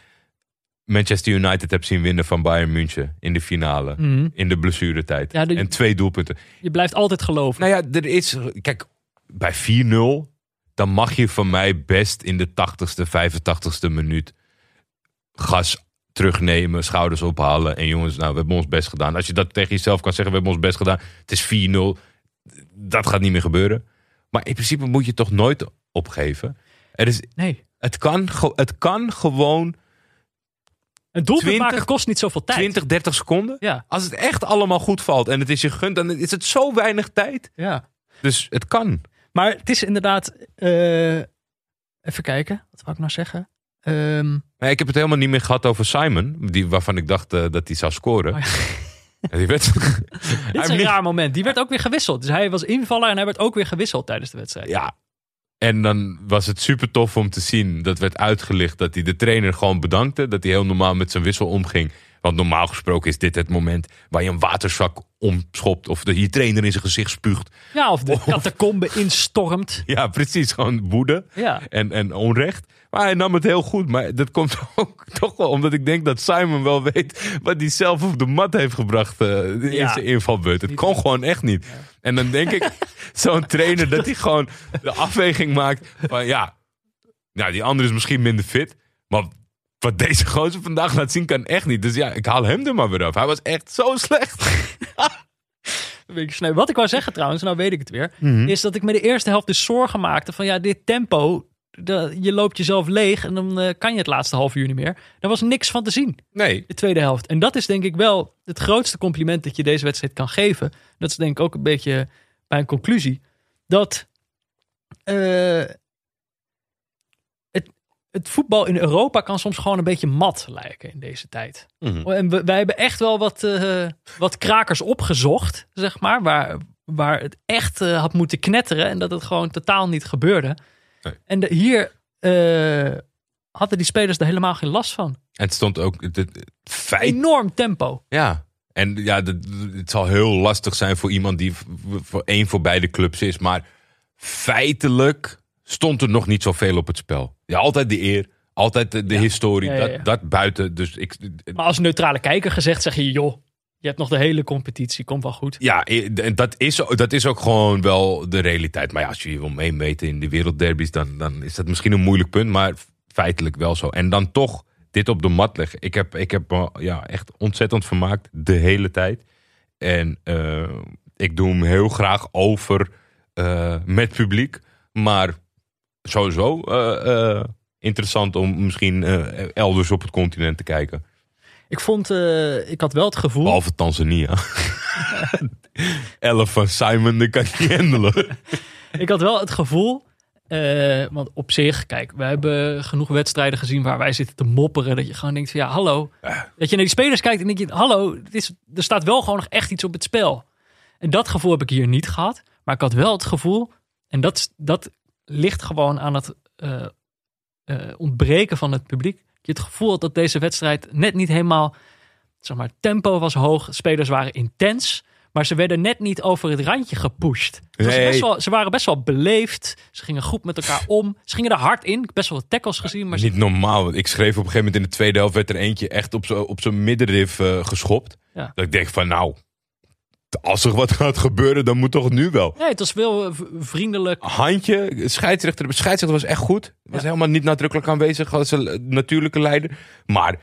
[SPEAKER 3] Manchester United hebt zien winnen van Bayern München in de finale.
[SPEAKER 1] Mhm.
[SPEAKER 3] In de blessuretijd.
[SPEAKER 1] Ja, de-
[SPEAKER 3] En twee doelpunten.
[SPEAKER 1] Je blijft altijd geloven.
[SPEAKER 3] Nou ja, er is. Kijk, bij 4-0. Dan mag je van mij best in de 80ste, 85ste minuut. gas terugnemen, schouders ophalen. En jongens, nou, we hebben ons best gedaan. Als je dat tegen jezelf kan zeggen, we hebben ons best gedaan. Het is 4-0. Dat gaat niet meer gebeuren. Maar in principe moet je toch nooit opgeven. Er is,
[SPEAKER 1] Nee.
[SPEAKER 3] het, kan, het kan gewoon
[SPEAKER 1] Een doelpunt
[SPEAKER 3] 20
[SPEAKER 1] maken kost niet zoveel tijd.
[SPEAKER 3] 20, 30 seconden.
[SPEAKER 1] Ja,
[SPEAKER 3] Als het echt allemaal goed valt en het is je gunt, dan is het zo weinig tijd.
[SPEAKER 1] ja.
[SPEAKER 3] Dus het kan.
[SPEAKER 1] Maar het is inderdaad. eh, even kijken, wat wou ik nou zeggen? Ehm,
[SPEAKER 3] Maar ik heb het helemaal niet meer gehad over Simon, die, waarvan ik dacht eh, dat hij zou scoren.
[SPEAKER 1] Oh
[SPEAKER 3] En die werd,
[SPEAKER 1] dit is een raar moment. Die werd ook weer gewisseld. Dus hij was invaller en hij werd ook weer gewisseld tijdens de wedstrijd.
[SPEAKER 3] Ja. En dan was het super tof om te zien. Dat werd uitgelicht dat hij de trainer gewoon bedankte. Dat hij heel normaal met zijn wissel omging. Want normaal gesproken is dit het moment waar je een waterzak omschopt. Of de, je trainer in zijn gezicht spuugt.
[SPEAKER 1] Ja, of de catacombe instormt.
[SPEAKER 3] Ja, precies. Gewoon woede
[SPEAKER 1] Ja.
[SPEAKER 3] en, en onrecht. Maar hij nam het heel goed. Maar dat komt ook toch wel omdat ik denk dat Simon wel weet wat hij zelf op de mat heeft gebracht eh, in
[SPEAKER 1] Ja.
[SPEAKER 3] zijn invalbeurt. Het kon gewoon echt niet. En dan denk ik, zo'n trainer, dat hij gewoon de afweging maakt van ja, nou, die andere is misschien minder fit. Maar wat deze gozer vandaag laat zien kan echt niet. Dus ja, ik haal hem er maar weer af. Hij was echt zo slecht.
[SPEAKER 1] Wat ik wou zeggen trouwens, nou weet ik het weer.
[SPEAKER 3] Mhm.
[SPEAKER 1] Is dat ik me de eerste helft dus zorgen maakte van ja, dit tempo. De- je loopt jezelf leeg en dan eh, kan je het laatste half uur niet meer. Daar was niks van te zien,
[SPEAKER 3] Nee,
[SPEAKER 1] de tweede helft. En dat is denk ik wel het grootste compliment dat je deze wedstrijd kan geven. Dat is denk ik ook een beetje mijn conclusie. Dat eh, het, het voetbal in Europa kan soms gewoon een beetje mat lijken in deze tijd.
[SPEAKER 3] Mhm.
[SPEAKER 1] En we, wij hebben echt wel wat, eh, wat krakers opgezocht, zeg maar. Waar, waar het echt had moeten knetteren en dat het gewoon totaal niet gebeurde.
[SPEAKER 3] Nee.
[SPEAKER 1] En de, hier eh, hadden die spelers er helemaal geen last van.
[SPEAKER 3] en het stond ook het, het feit
[SPEAKER 1] Enorm tempo.
[SPEAKER 3] Ja, en ja, dat- het zal heel lastig zijn voor iemand die voor één voor beide clubs is. Maar feitelijk stond er nog niet zoveel op het spel. Ja, altijd de eer, altijd de, de
[SPEAKER 1] Ja.
[SPEAKER 3] historie,
[SPEAKER 1] Ja, ja, ja.
[SPEAKER 3] Dat, dat buiten. Dus ik,
[SPEAKER 1] Maar als neutrale kijker gezegd zeg je, joh, je hebt nog de hele competitie, komt wel goed.
[SPEAKER 3] ja, en dat is, dat is ook gewoon wel de realiteit. Maar ja, als je je wil meemeten in de wereldderbies, dan, dan is dat misschien een moeilijk punt. Maar feitelijk wel zo. En dan toch dit op de mat leggen. Ik heb, ik heb me ja, echt ontzettend vermaakt de hele tijd. En eh, ik doe hem heel graag over eh, met publiek. Maar sowieso eh, eh, interessant om misschien eh, elders op het continent te kijken.
[SPEAKER 1] Ik vond, eh, ik had wel het gevoel...
[SPEAKER 3] Behalve Tanzania. Elf van Simon, dat kan ik niet handelen.
[SPEAKER 1] Ik had wel het gevoel, eh, want op zich, kijk, we hebben genoeg wedstrijden gezien waar wij zitten te mopperen. Dat je gewoon denkt van ja, hallo. Dat je naar die spelers kijkt en denk je, hallo, het is, er staat wel gewoon nog echt iets op het spel. En dat gevoel heb ik hier niet gehad. Maar ik had wel het gevoel, en dat, dat ligt gewoon aan het eh, eh, ontbreken van het publiek. Je het gevoel had dat deze wedstrijd net niet helemaal, zeg maar, tempo was hoog. Spelers waren intens. Maar ze werden net niet over het randje gepusht.
[SPEAKER 3] Nee.
[SPEAKER 1] best wel, ze waren best wel beleefd. Ze gingen goed met elkaar om. Ze gingen er hard in. Ik heb best wel wat tackles gezien. Maar ze,
[SPEAKER 3] Niet normaal. Ik schreef op een gegeven moment in de tweede helft... werd er eentje echt op zijn middenrif eh, geschopt.
[SPEAKER 1] Ja.
[SPEAKER 3] Dat ik denk van nou... Als er wat gaat gebeuren, dan moet toch nu wel.
[SPEAKER 1] nee, het was wel eh, vriendelijk.
[SPEAKER 3] Handje, scheidsrechter, de scheidsrechter was echt goed. Was helemaal niet nadrukkelijk aanwezig als een natuurlijke leider. Maar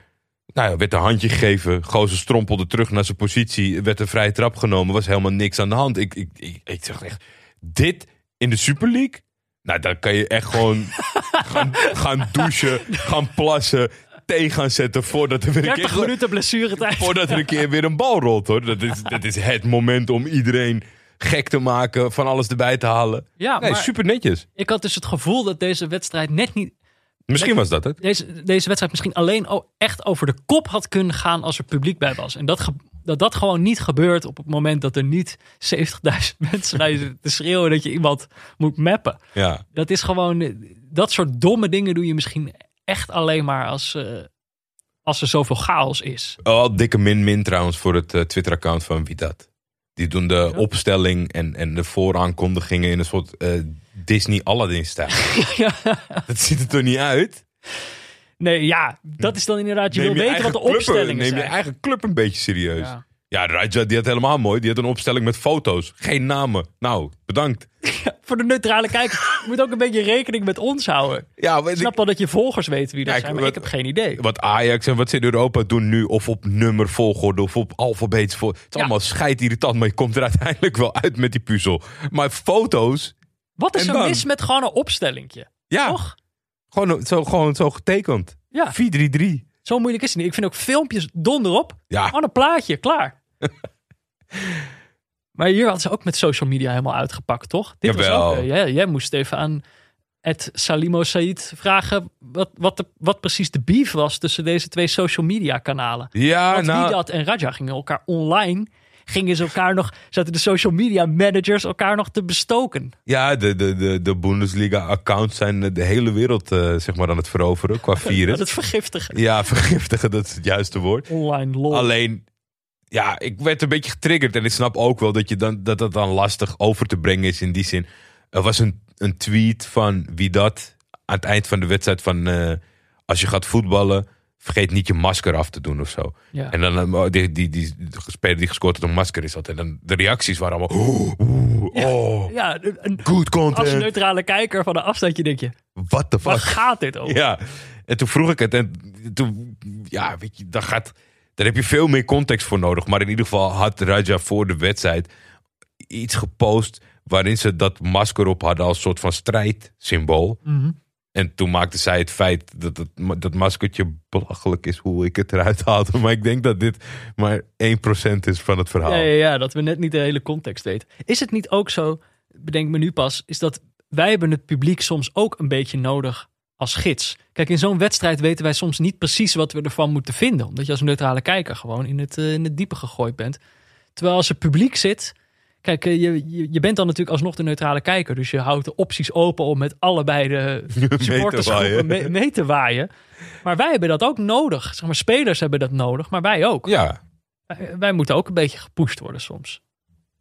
[SPEAKER 3] nou ja, werd een handje gegeven. Gozer strompelde terug naar zijn positie. Werd een vrije trap genomen. Was helemaal niks aan de hand. Ik, ik, ik, ik zeg echt, dit in de Super League? Nou, dan kan je echt gewoon gaan, gaan douchen, gaan plassen, thee gaan zetten voordat er weer een
[SPEAKER 1] 30
[SPEAKER 3] keer,
[SPEAKER 1] minuten blessuretijd.
[SPEAKER 3] voordat er een keer weer een bal rolt hoor. Dat is, dat is het moment om iedereen gek te maken, van alles erbij te halen.
[SPEAKER 1] Ja,
[SPEAKER 3] Nee, super netjes.
[SPEAKER 1] ik had dus het gevoel dat deze wedstrijd net niet...
[SPEAKER 3] Misschien was dat het.
[SPEAKER 1] Deze, deze wedstrijd misschien alleen echt over de kop had kunnen gaan als er publiek bij was. En dat dat, dat gewoon niet gebeurt op het moment dat er niet 70.000 mensen zitten te schreeuwen dat je iemand moet mappen.
[SPEAKER 3] Ja.
[SPEAKER 1] Dat is gewoon, dat soort domme dingen doe je misschien echt alleen maar als, eh, als er zoveel chaos is.
[SPEAKER 3] Oh, dikke min-min trouwens voor het eh, Twitter-account van Vidat. Die doen de opstelling en, en de vooraankondigingen in een soort eh, Disney Aladdin-stijl. Dat ziet er toch niet uit?
[SPEAKER 1] Nee, ja, dat is dan inderdaad, je
[SPEAKER 3] Neem
[SPEAKER 1] wil weten wat de
[SPEAKER 3] club-
[SPEAKER 1] opstellingen
[SPEAKER 3] Neem
[SPEAKER 1] zijn.
[SPEAKER 3] je eigen club een beetje serieus.
[SPEAKER 1] Ja.
[SPEAKER 3] Ja, Raja die had helemaal mooi. Die had een opstelling met foto's. Geen namen. Nou, bedankt.
[SPEAKER 1] Voor de neutrale kijker, je moet ook een beetje rekening met ons houden.
[SPEAKER 3] Ja,
[SPEAKER 1] Ik snap
[SPEAKER 3] ik,
[SPEAKER 1] wel dat je volgers weten wie dat
[SPEAKER 3] Kijk,
[SPEAKER 1] zijn, maar
[SPEAKER 3] wat-
[SPEAKER 1] ik heb geen idee.
[SPEAKER 3] wat Ajax en wat ze in Europa doen nu, of op nummer volgorde, of op alfabeets voor. Het is
[SPEAKER 1] Ja.
[SPEAKER 3] allemaal scheidirritant, maar je komt er uiteindelijk wel uit met die puzzel. Maar foto's,
[SPEAKER 1] Wat is er
[SPEAKER 3] dan?
[SPEAKER 1] mis met gewoon een opstellingje?
[SPEAKER 3] ja,
[SPEAKER 1] Toch?
[SPEAKER 3] gewoon zo, gewoon zo getekend.
[SPEAKER 1] Ja,
[SPEAKER 3] 4-3-3.
[SPEAKER 1] zo moeilijk is het niet. Ik vind ook filmpjes donderop.
[SPEAKER 3] Ja,
[SPEAKER 1] Gewoon een plaatje, klaar. maar hier had ze ook met social media helemaal uitgepakt, toch? Dit was ook, eh, jij, jij moest even aan het Salimo Said vragen wat, wat, de, wat precies de beef was tussen deze twee social media kanalen.
[SPEAKER 3] ja
[SPEAKER 1] Want
[SPEAKER 3] nou,
[SPEAKER 1] Widat en Raja gingen elkaar online gingen ze elkaar nog, zaten de social media managers elkaar nog te bestoken.
[SPEAKER 3] Ja, de, de, de, de Bundesliga-accounts zijn de hele wereld eh, zeg maar aan het veroveren qua virus.
[SPEAKER 1] Dat is vergiftigen.
[SPEAKER 3] Ja, vergiftigen, dat is het juiste woord.
[SPEAKER 1] Online lol.
[SPEAKER 3] Alleen, ja, ik werd een beetje getriggerd. En ik snap ook wel dat je dan, dat, dat dan lastig over te brengen is in die zin. Er was een, een tweet van wie dat aan het eind van de wedstrijd van... eh, als je gaat voetballen, vergeet niet je masker af te doen of zo.
[SPEAKER 1] Ja.
[SPEAKER 3] En dan eh, die, die, die, de speler die gescoord had een masker is had. En dan de reacties waren allemaal... Oeh, oeh, oh,
[SPEAKER 1] ja, een, een-
[SPEAKER 3] good
[SPEAKER 1] als
[SPEAKER 3] content.
[SPEAKER 1] neutrale kijker van een afstandje denk je,
[SPEAKER 3] What the
[SPEAKER 1] waar
[SPEAKER 3] fuck?
[SPEAKER 1] gaat dit over?
[SPEAKER 3] Ja, en toen vroeg ik het. En toen, ja, weet je, dat gaat, daar heb je veel meer context voor nodig. Maar in ieder geval had Raja voor de wedstrijd iets gepost. waarin ze dat masker op hadden als soort van strijdsymbool.
[SPEAKER 1] Mhm.
[SPEAKER 3] En toen maakte zij het feit dat het, dat maskertje belachelijk is hoe ik het eruit haalde. Maar ik denk dat dit maar 1% is van het verhaal.
[SPEAKER 1] Ja, ja, ja, dat we net niet de hele context weten. Is het niet ook zo, bedenk me nu pas, is dat wij hebben het publiek soms ook een beetje nodig als gids. Kijk, in zo'n wedstrijd weten wij soms niet precies wat we ervan moeten vinden. Omdat je als neutrale kijker gewoon in het, eh, in het diepe gegooid bent. Terwijl als er publiek zit... Kijk, eh, je, je, je bent dan natuurlijk alsnog de neutrale kijker. Dus je houdt de opties open om met allebei de supportersgroepen
[SPEAKER 3] waaien.
[SPEAKER 1] mee, mee te waaien. Maar wij hebben dat ook nodig. Zeg maar, spelers hebben dat nodig, maar wij ook.
[SPEAKER 3] Ja,
[SPEAKER 1] Wij, wij moeten ook een beetje gepusht worden soms.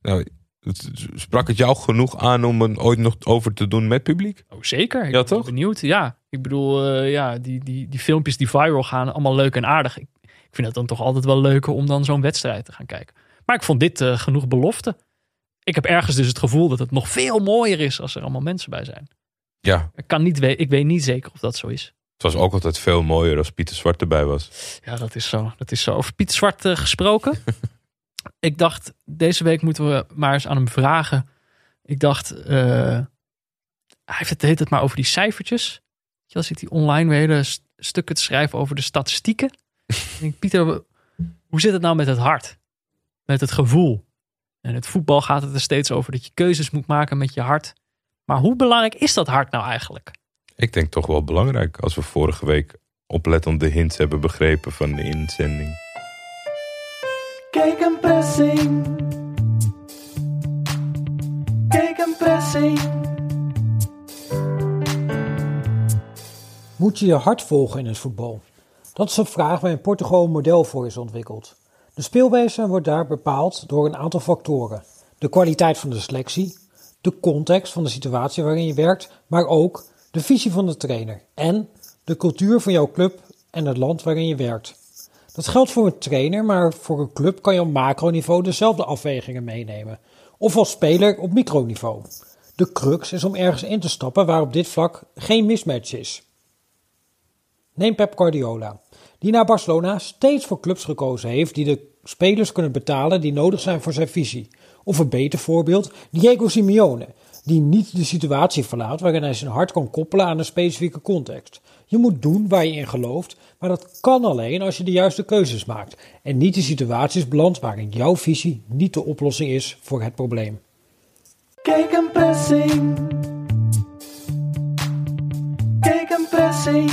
[SPEAKER 3] nou, het- sprak het jou genoeg aan om er ooit nog over te doen met publiek?
[SPEAKER 1] Oh, zeker. Ik
[SPEAKER 3] Ja,
[SPEAKER 1] ben
[SPEAKER 3] toch?
[SPEAKER 1] benieuwd. Ja, ik bedoel, eh, ja, die, die, die filmpjes die viral gaan, allemaal leuk en aardig. Ik, ik vind het dan toch altijd wel leuker om dan zo'n wedstrijd te gaan kijken. Maar ik vond dit eh, genoeg belofte. Ik heb ergens dus het gevoel dat het nog veel mooier is als er allemaal mensen bij zijn.
[SPEAKER 3] Ja,
[SPEAKER 1] Ik, kan niet ik weet niet zeker of dat zo is.
[SPEAKER 3] het was ook altijd veel mooier als Pieter Zwart erbij was.
[SPEAKER 1] Ja, dat is zo. Dat is zo. Over Piet Zwart eh, gesproken. ik dacht, deze week moeten we maar eens aan hem vragen. Ik dacht, eh, hij heeft het, heet het maar over die cijfertjes. Je, wel, zit hij online weer hele st- stukken te schrijven over de statistieken. ik denk, Pieter, hoe zit het nou met het hart? Met het gevoel? En het voetbal gaat het er steeds over dat je keuzes moet maken met je hart. Maar hoe belangrijk is dat hart nou eigenlijk?
[SPEAKER 3] Ik denk toch wel belangrijk als we vorige week oplettend de hints hebben begrepen van de inzending.
[SPEAKER 4] Kijk een pressing. Kijk een pressing.
[SPEAKER 5] Moet je je hart volgen in het voetbal? Dat is een vraag waar in Portugal een model voor is ontwikkeld. De speelwijze wordt daar bepaald door een aantal factoren. De kwaliteit van de selectie, de context van de situatie waarin je werkt, maar ook de visie van de trainer en de cultuur van jouw club en het land waarin je werkt. Dat geldt voor een trainer, maar voor een club kan je op macroniveau dezelfde afwegingen meenemen. Of als speler op microniveau. De crux is om ergens in te stappen waar op dit vlak geen mismatch is. Neem Pep Guardiola, die naar Barcelona steeds voor clubs gekozen heeft die de spelers kunnen betalen die nodig zijn voor zijn visie. Of een beter voorbeeld, Diego Simeone, die niet de situatie verlaat waarin hij zijn hart kan koppelen aan een specifieke context. Je moet doen waar je in gelooft, maar dat kan alleen als je de juiste keuzes maakt en niet de situaties belandt waarin jouw visie niet de oplossing is voor het probleem.
[SPEAKER 4] Kijk pressing. Kijk pressing.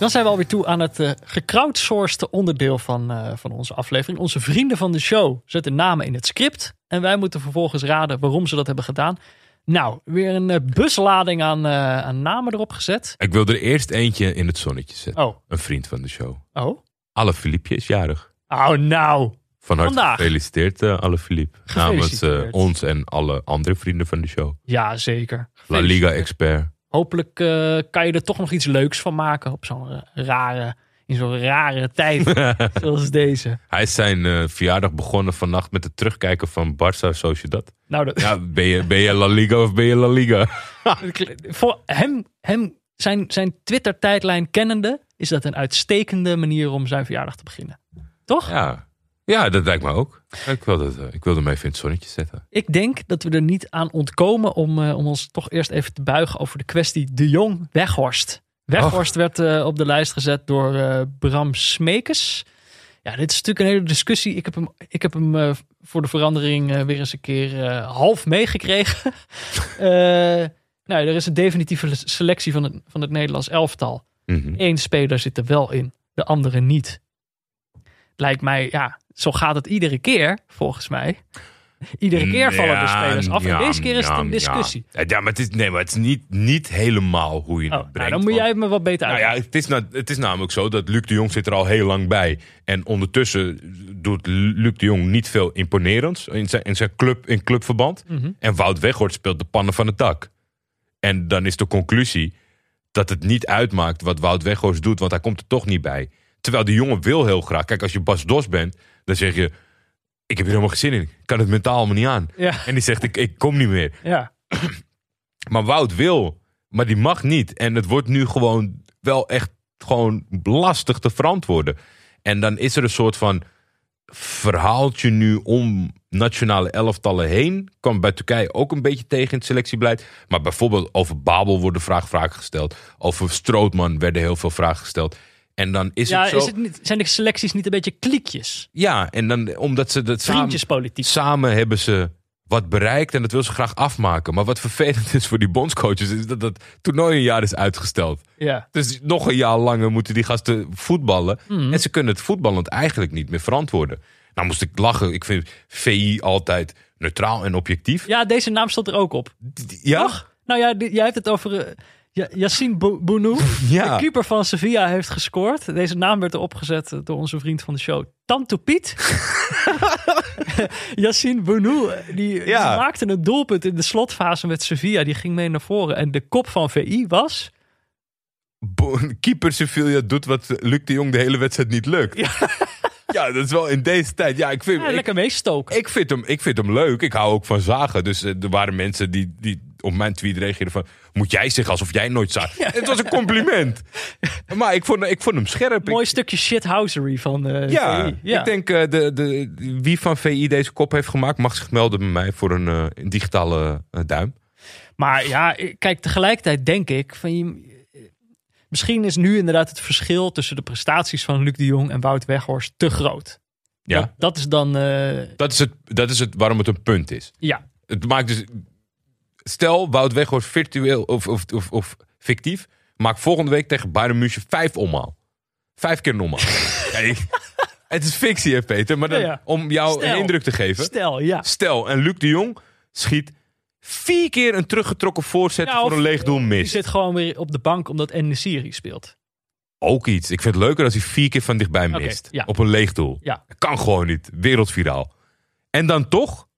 [SPEAKER 1] Dan zijn we alweer toe aan het gecrowdsourced onderdeel van, eh, van onze aflevering. Onze vrienden van de show zetten namen in het script. En wij moeten vervolgens raden waarom ze dat hebben gedaan. Nou, weer een eh, buslading aan, aan namen erop gezet.
[SPEAKER 3] Ik wil er eerst eentje in het zonnetje zetten.
[SPEAKER 1] Oh,
[SPEAKER 3] Een vriend van de show.
[SPEAKER 1] oh.
[SPEAKER 3] Alle Philippe is jarig.
[SPEAKER 1] Oh, nou.
[SPEAKER 3] Van harte
[SPEAKER 1] Vandaag.
[SPEAKER 3] gefeliciteerd, eh, alle Philippe. Namens ons en alle andere vrienden van de show.
[SPEAKER 1] Ja, zeker.
[SPEAKER 3] La Liga-expert.
[SPEAKER 1] Hopelijk eh, kan je er toch nog iets leuks van maken op zo'n rare, in zo'n rare tijd zoals deze.
[SPEAKER 3] Hij is zijn eh, verjaardag begonnen vannacht met het terugkijken van Barça Sociedad.
[SPEAKER 1] Nou, dat,
[SPEAKER 3] Ja, ben je, ben je La Liga of ben je La Liga?
[SPEAKER 1] voor hem, hem zijn, zijn Twitter-tijdlijn kennende, is dat een uitstekende manier om zijn verjaardag te beginnen. Toch?
[SPEAKER 3] Ja, ja dat lijkt me ook. Ik wil, dat, eh, ik wil hem even in het zonnetje zetten.
[SPEAKER 1] Ik denk dat we er niet aan ontkomen om, eh, om ons toch eerst even te buigen over de kwestie De Jong Weghorst. Weghorst werd eh, op de lijst gezet door Bram Smekes. Ja, dit is natuurlijk een hele discussie. Ik heb hem, ik heb hem voor de verandering weer eens een keer half meegekregen. Nou, er is een definitieve selectie van het, van het Nederlands elftal.
[SPEAKER 3] Mhm.
[SPEAKER 1] Eén speler zit er wel in, de andere niet. lijkt mij, ja, zo gaat het iedere keer, volgens mij. Iedere keer vallen de spelers af.
[SPEAKER 3] ja,
[SPEAKER 1] en deze keer is het een discussie.
[SPEAKER 3] Ja, ja maar, het is, nee, maar het is niet, niet helemaal hoe je
[SPEAKER 1] Oh,
[SPEAKER 3] het
[SPEAKER 1] nou,
[SPEAKER 3] brengt.
[SPEAKER 1] dan moet jij me wat beter
[SPEAKER 3] Nou
[SPEAKER 1] uitleggen.
[SPEAKER 3] ja, het is, na- het is namelijk zo dat Luc de Jong zit er al heel lang bij. En ondertussen doet Luc de Jong niet veel imponerends in zijn, in zijn club, in clubverband.
[SPEAKER 1] Mhm.
[SPEAKER 3] En Wout Weghorst speelt de pannen van het dak. En dan is de conclusie dat het niet uitmaakt wat Wout Weghorst doet, want hij komt er toch niet bij. Terwijl die jongen wil heel graag. Kijk, als je Bas Dos bent, dan zeg je... Ik heb hier helemaal geen zin in. Ik kan het mentaal allemaal niet aan.
[SPEAKER 1] Ja,
[SPEAKER 3] En die zegt, ik, ik kom niet meer.
[SPEAKER 1] ja.
[SPEAKER 3] Maar Wout wil, maar die mag niet. En het wordt nu gewoon wel echt gewoon lastig te verantwoorden. En dan is er een soort van verhaaltje nu om nationale elftallen heen. Kwam bij Turkije ook een beetje tegen in het selectiebeleid. Maar bijvoorbeeld over Babel worden vraag, vragen gesteld. Over Strootman werden heel veel vragen gesteld. En dan is
[SPEAKER 1] ja
[SPEAKER 3] het zo...
[SPEAKER 1] is het niet, zijn de selecties niet een beetje kliekjes?
[SPEAKER 3] Ja, en dan omdat ze dat samen,
[SPEAKER 1] Vriendjespolitiek.
[SPEAKER 3] samen hebben ze wat bereikt en dat wil ze graag afmaken. Maar wat vervelend is voor die bondscoaches is dat dat toernooi een jaar is uitgesteld.
[SPEAKER 1] Ja.
[SPEAKER 3] Dus nog een jaar langer moeten die gasten voetballen.
[SPEAKER 1] Mhm.
[SPEAKER 3] En ze kunnen het voetballend eigenlijk niet meer verantwoorden. Nou moest ik lachen. Ik vind VI altijd neutraal en objectief.
[SPEAKER 1] ja, deze naam stond er ook op.
[SPEAKER 3] Ja?
[SPEAKER 1] Toch? Nou ja, jij hebt het over eh, Ja- Yassine Bou- Bounou.
[SPEAKER 3] Ja.
[SPEAKER 1] De keeper van Sevilla heeft gescoord. Deze naam werd erop gezet door onze vriend van de show, Tanto Piet. Yassine Bounou, die, maakte een doelpunt in de slotfase met Sevilla. Die ging mee naar voren. En de kop van VI was...
[SPEAKER 3] Bo- Keeper Sevilla doet wat Luc de Jong de hele wedstrijd niet lukt. Ja, dat is wel in deze tijd. Ja, ik vind,
[SPEAKER 1] Ja,
[SPEAKER 3] ik,
[SPEAKER 1] lekker meestoken.
[SPEAKER 3] ik, vind hem, ik vind hem leuk. Ik hou ook van zagen. Dus eh, er waren mensen die, die op mijn tweet reageerden van... Moet jij zeggen alsof jij nooit zaagt? Het was een compliment. Maar ik vond, ik vond hem scherp.
[SPEAKER 1] Mooi
[SPEAKER 3] Ik-
[SPEAKER 1] stukje shithousery van eh
[SPEAKER 3] ja,
[SPEAKER 1] VI. Ja,
[SPEAKER 3] ik denk uh, de, de, wie van VI deze kop heeft gemaakt... mag zich melden bij mij voor een, uh, een digitale duim.
[SPEAKER 1] Maar ja, kijk, tegelijkertijd denk ik van je, misschien is nu inderdaad het verschil tussen de prestaties van Luc de Jong en Wout Weghorst te groot.
[SPEAKER 3] Ja.
[SPEAKER 1] Dat, dat is dan, uh,
[SPEAKER 3] Dat is, het, dat is het waarom het een punt is.
[SPEAKER 1] ja,
[SPEAKER 3] Het maakt dus... Stel, Wout Weghorst virtueel of, of, of, of fictief... maakt volgende week tegen Bayern München vijf omhaal. Vijf keer normaal. het is fictie, hè, Peter? Maar dan,
[SPEAKER 1] Ja, ja.
[SPEAKER 3] om jou
[SPEAKER 1] Stel.
[SPEAKER 3] een indruk te geven...
[SPEAKER 1] stel, ja.
[SPEAKER 3] Stel, en Luc de Jong schiet vier keer een teruggetrokken voorzet
[SPEAKER 1] Ja,
[SPEAKER 3] voor een leeg doel
[SPEAKER 1] Die
[SPEAKER 3] mis.
[SPEAKER 1] zit gewoon weer op de bank omdat Enesiri speelt.
[SPEAKER 3] Ook iets. Ik vind het leuker als hij vier keer van dichtbij mist. Op een leeg doel. Kan gewoon niet. Wereldviraal. En dan toch...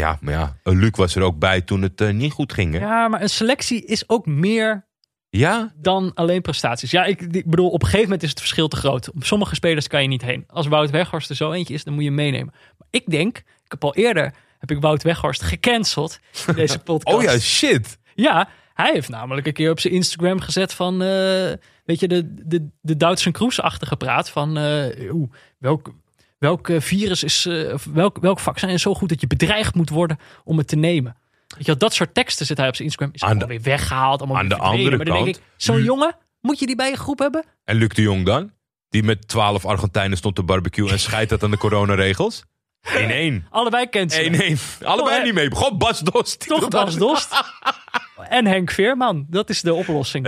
[SPEAKER 3] Ja, maar ja, Luc was er ook bij toen het eh, niet goed ging. Hè?
[SPEAKER 1] Ja, maar een selectie is ook meer
[SPEAKER 3] Ja?
[SPEAKER 1] dan alleen prestaties. Ja, ik, ik bedoel, op een gegeven moment is het verschil te groot. Sommige spelers kan je niet heen. Als Wout Weghorst er zo eentje is, dan moet je hem meenemen. Maar ik denk, ik heb al eerder heb ik Wout Weghorst gecanceld in deze podcast.
[SPEAKER 3] Oh ja, shit.
[SPEAKER 1] Ja, hij heeft namelijk een keer op zijn Instagram gezet van, eh, weet je, de, de, de Duitse Kroes-achtige praat van, eh, oeh, welk, welk eh, virus is, eh, welk, welk vaccin is zo goed dat je bedreigd moet worden om het te nemen. Weet je, wel, dat soort teksten zit hij op zijn Instagram. Is allemaal
[SPEAKER 3] de-
[SPEAKER 1] weer weggehaald. Allemaal
[SPEAKER 3] aan de andere
[SPEAKER 1] maar dan
[SPEAKER 3] kant,
[SPEAKER 1] zo'n jongen, moet je die bij je groep hebben?
[SPEAKER 3] En Luc de Jong dan? Die met twaalf Argentijnen stond te barbecue en scheidt dat aan de coronaregels? 1-1.
[SPEAKER 1] Allebei kent ze.
[SPEAKER 3] 1-1. Allebei
[SPEAKER 1] Oh,
[SPEAKER 3] niet mee. Gewoon Bas Dost.
[SPEAKER 1] Toch Bas. Dost. en Henk Veerman. Dat is de oplossing.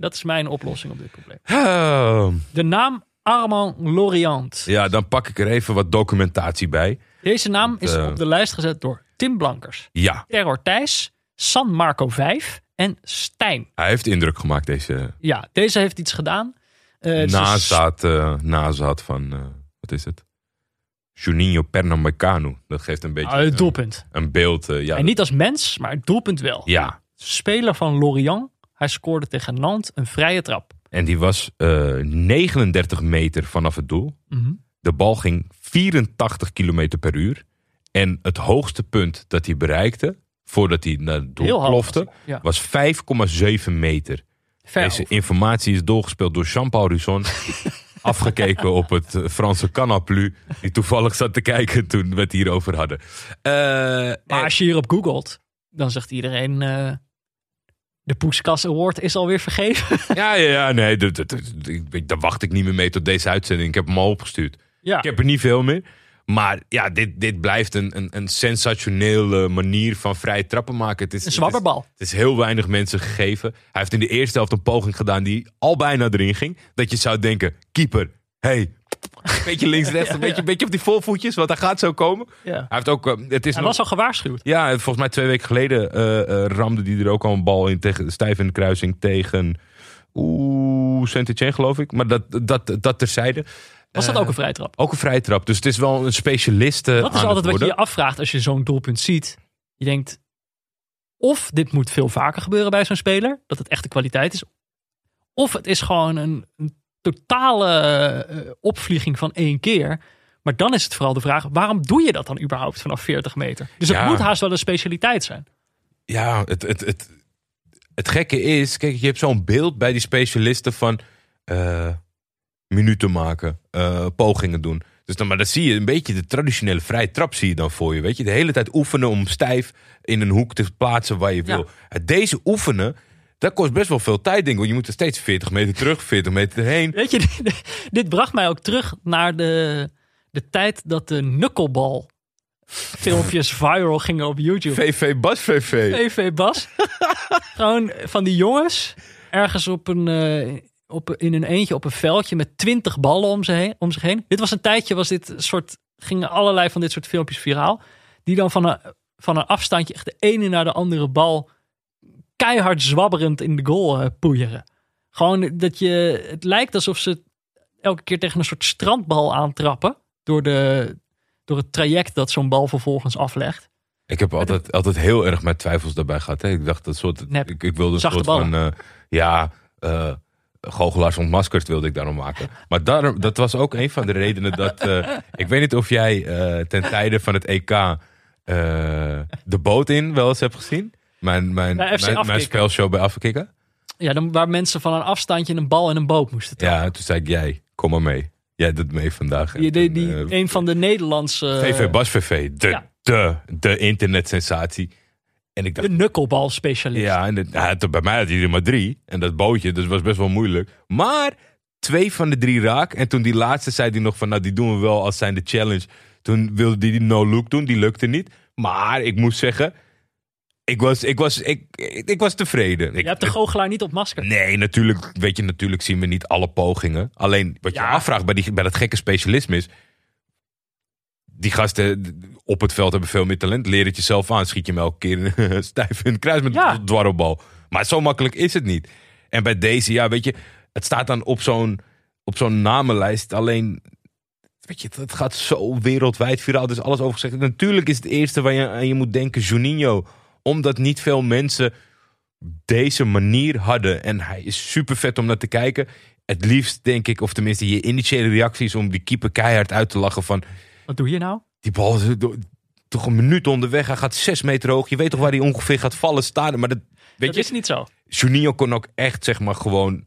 [SPEAKER 1] Dat is mijn oplossing op dit probleem.
[SPEAKER 3] Oh.
[SPEAKER 1] De naam Armand Loriant.
[SPEAKER 3] Ja, dan pak ik er even wat documentatie bij.
[SPEAKER 1] Deze naam is
[SPEAKER 3] eh,
[SPEAKER 1] op de lijst gezet door Tim Blankers,
[SPEAKER 3] Ja,
[SPEAKER 1] Terror Thijs, San Marco 5 en Stijn.
[SPEAKER 3] hij heeft indruk gemaakt, deze
[SPEAKER 1] Ja, deze heeft iets gedaan. Het een
[SPEAKER 3] nazaat, nazaat van, eh, wat is het? Juninho Pernambucano. Dat geeft een beetje
[SPEAKER 1] Ah, het
[SPEAKER 3] een,
[SPEAKER 1] doelpunt.
[SPEAKER 3] een beeld. eh, ja,
[SPEAKER 1] En niet als mens, maar het doelpunt wel.
[SPEAKER 3] ja,
[SPEAKER 1] Speler van Lorient. Hij scoorde tegen Nantes een vrije trap.
[SPEAKER 3] En die was eh, 39 meter vanaf het doel.
[SPEAKER 1] Mhm.
[SPEAKER 3] De bal ging 84 kilometer per uur. En het hoogste punt dat hij bereikte, voordat hij naar het doel plofte,
[SPEAKER 1] was hij, ja.
[SPEAKER 3] was 5,7 meter.
[SPEAKER 1] Ver
[SPEAKER 3] Deze
[SPEAKER 1] over.
[SPEAKER 3] informatie is doorgespeeld door Jean-Paul Russon. afgekeken op het eh, Franse Canaplu. Die toevallig zat te kijken toen we het hierover hadden. Eh,
[SPEAKER 1] Maar als je hierop googelt, dan zegt iedereen... eh, de Poeskas Award is alweer vergeven.
[SPEAKER 3] ja, ja, ja, nee, daar wacht ik niet meer mee tot deze uitzending. Ik heb hem al opgestuurd.
[SPEAKER 1] ja.
[SPEAKER 3] Ik heb er niet veel meer. Maar ja, dit, dit blijft een, een, een sensationele manier van vrije trappen maken. Het is,
[SPEAKER 1] Een
[SPEAKER 3] het is-
[SPEAKER 1] zwabberbal.
[SPEAKER 3] Het is heel weinig mensen gegeven. Hij heeft in de eerste helft een poging gedaan die al bijna erin ging. Dat je zou denken, keeper, hey, beetje links-rechts, een beetje, een beetje op die voorvoetjes, want hij gaat zo komen.
[SPEAKER 1] Ja.
[SPEAKER 3] Hij heeft ook, eh, het is
[SPEAKER 1] Hij
[SPEAKER 3] nog-
[SPEAKER 1] was al gewaarschuwd.
[SPEAKER 3] Ja, volgens mij twee weken geleden eh, eh, ramde die er ook al een bal in tegen, stijf in de kruising tegen oeh, Saint-Etienne geloof ik. Maar dat, dat, dat terzijde.
[SPEAKER 1] Was dat ook een vrije trap?
[SPEAKER 3] Ook een vrije trap. Dus het is wel een specialist
[SPEAKER 1] Dat is altijd wat je je afvraagt als je zo'n doelpunt ziet. Je denkt, of dit moet veel vaker gebeuren bij zo'n speler, dat het echt de kwaliteit is. Of het is gewoon een, een totale eh, opvlieging van één keer. Maar dan is het vooral de vraag, waarom doe je dat dan überhaupt vanaf 40 meter? Dus het moet haast wel een specialiteit zijn.
[SPEAKER 3] Ja, het, het, het, het gekke is, kijk, je hebt zo'n beeld bij die specialisten van eh, minuten maken, eh, pogingen doen. Dus dan, maar dan zie je een beetje de traditionele vrije trap zie je dan voor je. Weet je, de hele tijd oefenen om stijf in een hoek te plaatsen waar je wil. Deze oefenen, dat kost best wel veel tijd, denk ik. Want je moet er steeds 40 meter terug, 40 meter erheen.
[SPEAKER 1] Weet je, dit, dit bracht mij ook terug naar de, de tijd dat de knuckleball filmpjes viral gingen op YouTube.
[SPEAKER 3] VV Bas VV.
[SPEAKER 1] VV Bas. Gewoon van die jongens ergens op een, eh, op, in een eentje op een veldje met twintig ballen om, ze heen, om zich heen. Dit was een tijdje, was dit soort, gingen allerlei van dit soort filmpjes viraal. Die dan van een, van een afstandje echt de ene naar de andere bal keihard zwabberend in de goal eh, poeieren. Gewoon dat je, het lijkt alsof ze elke keer tegen een soort strandbal aantrappen. Door, de, door het traject dat zo'n bal vervolgens aflegt.
[SPEAKER 3] Ik heb altijd, altijd heel erg mijn twijfels daarbij gehad. Hè. Ik dacht dat soort.
[SPEAKER 1] Nep.
[SPEAKER 3] Ik, ik wilde een soort van. eh, ja, eh goochelaars ontmaskerd wilde ik daarom maken. Maar daarom, dat was ook een van de redenen dat. ik weet niet of jij ten tijde van het EK. de boot in wel eens hebt gezien. Mijn, mijn, mijn, mijn spelshow bij Afkikken.
[SPEAKER 1] Ja, dan, waar mensen van een afstandje een bal en een boot moesten trappen.
[SPEAKER 3] Ja, en toen zei ik: Jij, kom maar mee. Jij doet mee vandaag.
[SPEAKER 1] Die,
[SPEAKER 3] En
[SPEAKER 1] die, die,
[SPEAKER 3] eh,
[SPEAKER 1] een van de Nederlandse...
[SPEAKER 3] VV Bas VV, de,
[SPEAKER 1] Ja.
[SPEAKER 3] de, de internetsensatie. En ik dacht,
[SPEAKER 1] De knuckleball-specialist.
[SPEAKER 3] Ja, en het, bij mij had hij er maar drie. En dat bootje, dus was best wel moeilijk. Maar twee van de drie raak. En toen die laatste zei hij nog van, nou die doen we wel als zijn de challenge. Toen wilde hij die no-look doen, die lukte niet. Maar ik moet zeggen, ik was, ik was, ik, ik, was tevreden. Ik,
[SPEAKER 1] Je hebt de goochelaar niet op masker.
[SPEAKER 3] Nee, natuurlijk, weet je, natuurlijk zien we niet alle pogingen. Alleen wat je
[SPEAKER 1] Ja.
[SPEAKER 3] afvraagt bij, die, bij dat gekke specialisme is... Die gasten op het veld hebben veel meer talent. Leer het jezelf aan. Schiet je hem elke keer stijf in het kruis met
[SPEAKER 1] Ja.
[SPEAKER 3] een dwarrelbal. Maar zo makkelijk is het niet. En bij deze, ja, weet je... Het staat dan op zo'n, op zo'n namenlijst. Alleen, weet je, het gaat zo wereldwijd viraal. Dus alles over gezegd. Natuurlijk is het eerste waar je aan je moet denken Juninho. Omdat niet veel mensen deze manier hadden. En hij is super vet om naar te kijken. Het liefst denk ik, of tenminste je initiële reactie is om die keeper keihard uit te lachen van...
[SPEAKER 1] Wat doe je nou?
[SPEAKER 3] Die bal is toch een minuut onderweg. Hij gaat zes meter hoog. Je weet toch waar hij ongeveer gaat vallen staan. Maar dat, weet
[SPEAKER 1] dat
[SPEAKER 3] je,
[SPEAKER 1] is niet zo.
[SPEAKER 3] Juninho kon ook echt zeg maar gewoon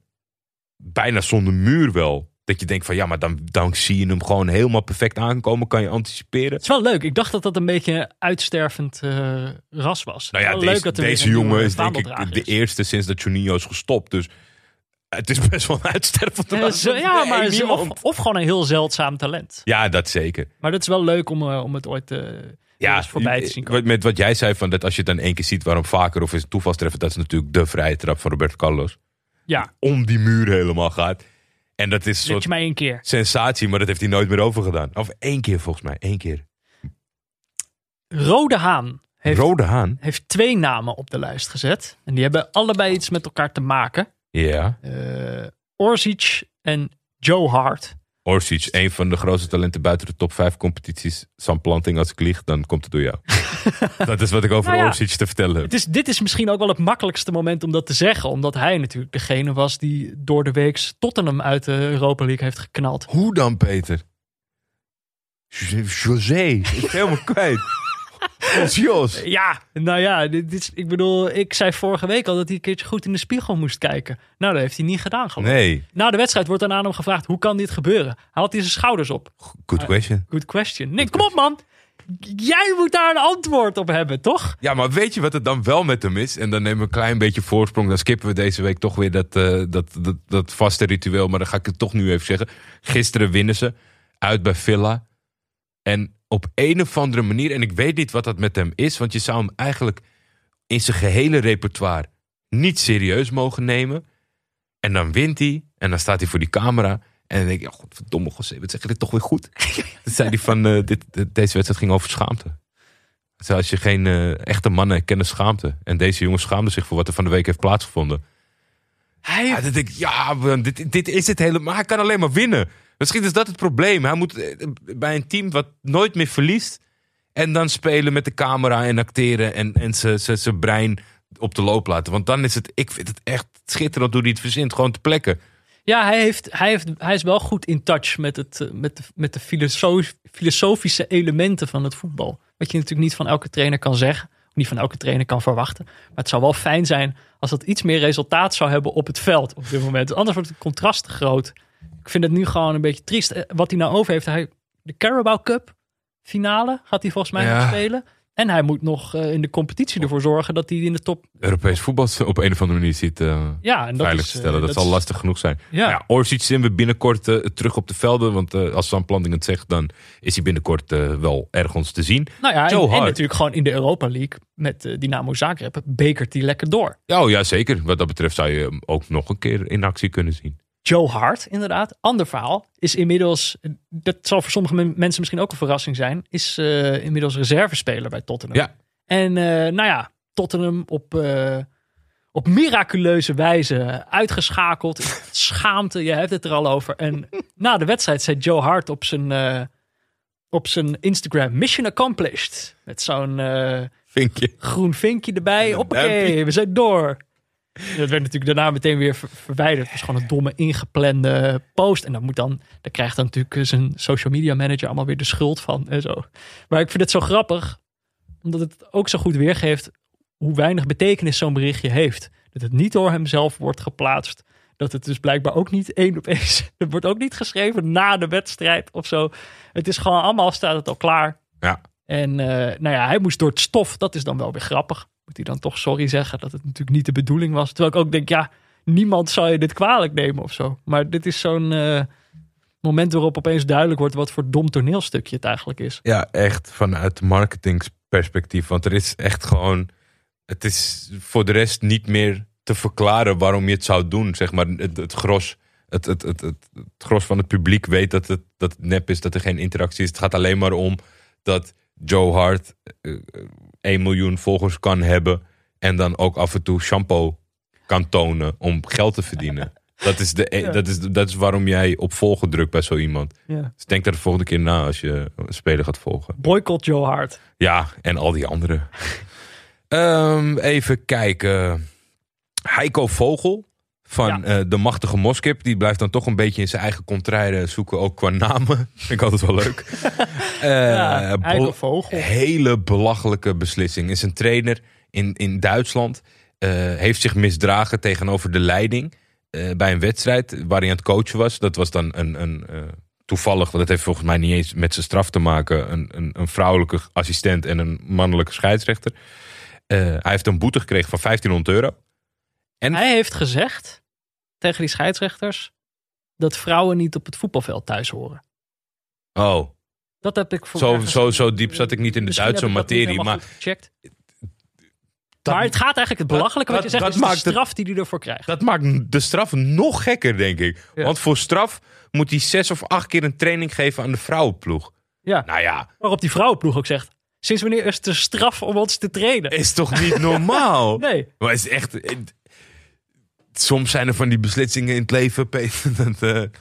[SPEAKER 3] bijna zonder muur wel. Dat je denkt van ja, maar dan, dan zie je hem gewoon helemaal perfect aankomen. Kan je anticiperen.
[SPEAKER 1] Het is wel leuk. Ik dacht dat dat een beetje een uitstervend eh, ras was.
[SPEAKER 3] Nou ja, deze,
[SPEAKER 1] leuk dat
[SPEAKER 3] deze jongen is denk ik de eerste sinds dat Juninho is gestopt. Dus het is best wel een uitstervende
[SPEAKER 1] Ja,
[SPEAKER 3] ras.
[SPEAKER 1] ja, maar
[SPEAKER 3] Nee,
[SPEAKER 1] of, of gewoon een heel zeldzaam talent.
[SPEAKER 3] Ja, dat zeker.
[SPEAKER 1] Maar dat is wel leuk om, eh, om het ooit eh
[SPEAKER 3] Ja,
[SPEAKER 1] voorbij te zien komen.
[SPEAKER 3] met wat jij zei van dat als je het dan één keer ziet, waarom vaker of is het toevalstreffen, dat is natuurlijk de vrije trap van Roberto Carlos.
[SPEAKER 1] Ja,
[SPEAKER 3] Om die muur helemaal gaat. En dat is een soort
[SPEAKER 1] je mij één keer.
[SPEAKER 3] sensatie, maar dat heeft hij nooit meer overgedaan. Of één keer volgens mij, één keer.
[SPEAKER 1] Rode Haan heeft,
[SPEAKER 3] Rode Haan.
[SPEAKER 1] heeft twee namen op de lijst gezet. En die hebben allebei iets met elkaar te maken.
[SPEAKER 3] Ja.
[SPEAKER 1] Eh Orzic en Joe Hart.
[SPEAKER 3] Orsic, een van de grootste talenten buiten de top 5 competities. Sam Planting, als ik lieg, dan komt het door jou. dat is wat ik over
[SPEAKER 1] Nou ja.
[SPEAKER 3] Orsic te vertellen heb.
[SPEAKER 1] Het is, dit is misschien ook wel het makkelijkste moment om dat te zeggen. Omdat hij natuurlijk degene was die door de week Tottenham uit de Europa League heeft geknald.
[SPEAKER 3] Hoe dan, Peter? José, José. ik ben helemaal kwijt. Jos.
[SPEAKER 1] Ja, nou ja, dit, is- ik bedoel, ik zei vorige week al dat hij een keertje goed in de spiegel moest kijken. Nou, dat heeft hij niet gedaan geloof ik.
[SPEAKER 3] Nee,
[SPEAKER 1] Na de wedstrijd wordt dan aan hem gevraagd, hoe kan dit gebeuren? Hij had hij zijn schouders op.
[SPEAKER 3] good question.
[SPEAKER 1] Good question. Nee, kom op man. Jij moet daar een antwoord op hebben, toch?
[SPEAKER 3] Ja, maar weet je wat het dan wel met hem is? En dan nemen we een klein beetje voorsprong. Dan skippen we deze week toch weer dat, eh, dat, dat, dat vaste ritueel. Maar dan ga ik het toch nu even zeggen. Gisteren winnen ze uit bij Villa. En op een of andere manier, en ik weet niet wat dat met hem is. Want je zou hem eigenlijk in zijn gehele repertoire niet serieus mogen nemen. En dan wint hij. En dan staat hij voor die camera. En dan denk ik, ja, godverdomme, José, wat zeg je dit toch weer goed? Toen zei hij van, eh, dit, dit- deze wedstrijd ging over schaamte. Dus als je geen eh, echte mannen kennen schaamte. En deze jongen schaamde zich voor wat er van de week heeft plaatsgevonden.
[SPEAKER 1] Hij
[SPEAKER 3] Ja, dan denk ik, ja, dit, dit is het helemaal. Hij kan alleen maar winnen. Misschien is dat het probleem. Hij moet eh, bij een team wat nooit meer verliest. En dan spelen met de camera en acteren. En, en zijn brein op de loop laten. Want dan is het, ik vind het echt schitterend hoe hij het verzint. Gewoon te plekken.
[SPEAKER 1] Ja, hij, heeft, hij, heeft, hij is wel goed in touch met, het, eh, met de, met de filosof- filosofische elementen van het voetbal. Wat je natuurlijk niet van elke trainer kan zeggen. Of niet van elke trainer kan verwachten. Maar het zou wel fijn zijn als dat iets meer resultaat zou hebben op het veld op dit moment. Anders wordt het contrast te groot. Ik vind het nu gewoon een beetje triest. Eh, Wat hij nou over heeft. Hij, de Carabao Cup finale gaat hij volgens mij
[SPEAKER 3] Ja.
[SPEAKER 1] nog spelen. En hij moet nog eh, in de competitie ervoor zorgen dat hij in de top...
[SPEAKER 3] Europees voetbal op een of andere manier ziet eh,
[SPEAKER 1] Ja, en dat
[SPEAKER 3] veilig
[SPEAKER 1] is,
[SPEAKER 3] te
[SPEAKER 1] eh,
[SPEAKER 3] stellen. dat,
[SPEAKER 1] dat
[SPEAKER 3] zal
[SPEAKER 1] is-
[SPEAKER 3] lastig genoeg zijn.
[SPEAKER 1] Ja.
[SPEAKER 3] Ja, Orsic zien we binnenkort eh, terug op de velden. Want eh, als Sam Planting het zegt, dan is hij binnenkort eh, wel ergens te zien.
[SPEAKER 1] Nou ja, en, natuurlijk gewoon in de Europa League met eh, Dynamo Zagreb bekert hij lekker door.
[SPEAKER 3] Ja, oh, ja, zeker. Wat dat betreft zou je hem ook nog een keer in actie kunnen zien.
[SPEAKER 1] Joe Hart, inderdaad. Ander verhaal. Is inmiddels, dat zal voor sommige men- mensen misschien ook een verrassing zijn, is eh, inmiddels reservespeler bij Tottenham.
[SPEAKER 3] Ja.
[SPEAKER 1] En eh, nou ja, Tottenham op, eh, op miraculeuze wijze uitgeschakeld. Schaamte, je hebt het er al over. En na de wedstrijd zei Joe Hart op zijn, op zijn Instagram, mission accomplished. Met zo'n
[SPEAKER 3] Vinkje.
[SPEAKER 1] groen vinkje erbij. Hoppakee, we zijn door. Dat werd natuurlijk daarna meteen weer ver- verwijderd. Het was gewoon een domme ingeplande post. En dan moet dan, daar krijgt dan natuurlijk zijn social media manager allemaal weer de schuld van en zo. Maar ik vind het zo grappig, omdat het ook zo goed weergeeft hoe weinig betekenis zo'n berichtje heeft. Dat het niet door hemzelf wordt geplaatst. Dat het dus blijkbaar ook niet één op één. Het wordt ook niet geschreven na de wedstrijd of zo. Het is gewoon allemaal staat het al klaar.
[SPEAKER 3] Ja.
[SPEAKER 1] En eh, nou ja, hij moest door het stof. Dat is dan wel weer grappig. Hij dan toch sorry zeggen dat het natuurlijk niet de bedoeling was. Terwijl ik ook denk, ja, niemand zou je dit kwalijk nemen of zo. Maar dit is zo'n eh, moment waarop opeens duidelijk wordt wat voor dom toneelstukje het eigenlijk is.
[SPEAKER 3] Ja, echt vanuit marketingsperspectief. Want er is echt gewoon. Het is voor de rest niet meer te verklaren waarom je het zou doen. Zeg maar, het, het gros. Het, het, het, het, gros van het publiek weet dat het, dat nep is, dat er geen interactie is. Het gaat alleen maar om dat Joe Hart eh, eh, 1 miljoen volgers kan hebben. En dan ook af en toe shampoo kan tonen om geld te verdienen. Dat is, de,
[SPEAKER 1] Ja.
[SPEAKER 3] dat, is, dat is waarom jij op volgen drukt bij zo iemand.
[SPEAKER 1] Ja.
[SPEAKER 3] Dus denk daar de volgende keer na als je een speler gaat volgen.
[SPEAKER 1] Boycott Joe Hart.
[SPEAKER 3] Ja, en al die anderen. Ehm, even kijken. Heiko Vogel van
[SPEAKER 1] Ja.
[SPEAKER 3] eh, de machtige Moskip. Die blijft dan toch een beetje in zijn eigen contraire zoeken. Ook qua namen. Vind ik altijd wel leuk. Eh,
[SPEAKER 1] Ja, Vogel.
[SPEAKER 3] Hele belachelijke beslissing. Is een trainer in, in Duitsland. eh, heeft zich misdragen tegenover de leiding. bij een wedstrijd waar hij aan het coachen was. Dat was dan een... een toevallig, want dat heeft volgens mij niet eens met zijn straf te maken. Een, een, een vrouwelijke assistent en een mannelijke scheidsrechter. Hij heeft een boete gekregen van 1500 euro. En
[SPEAKER 1] Hij heeft gezegd tegen die scheidsrechters dat vrouwen niet op het voetbalveld thuis horen.
[SPEAKER 3] oh,
[SPEAKER 1] Dat heb ik voor
[SPEAKER 3] zo, zo, zo diep zat ik niet in de
[SPEAKER 1] Misschien
[SPEAKER 3] Duitse materie. Maar
[SPEAKER 1] goed gecheckt.
[SPEAKER 3] dat,
[SPEAKER 1] maar het gaat eigenlijk het belachelijke wat je zegt,
[SPEAKER 3] dat
[SPEAKER 1] is de
[SPEAKER 3] maakt
[SPEAKER 1] straf die hij ervoor krijgt.
[SPEAKER 3] dat maakt de straf nog gekker, denk ik.
[SPEAKER 1] Ja.
[SPEAKER 3] Want voor straf moet hij zes of acht keer een training geven aan de vrouwenploeg.
[SPEAKER 1] Ja.
[SPEAKER 3] Nou ja,
[SPEAKER 1] Waarop die vrouwenploeg ook zegt, sinds wanneer is het een straf om ons te trainen?
[SPEAKER 3] is toch niet normaal?
[SPEAKER 1] Nee.
[SPEAKER 3] Maar is echt. Soms zijn er van die beslissingen in het leven. Peter, dat, eh,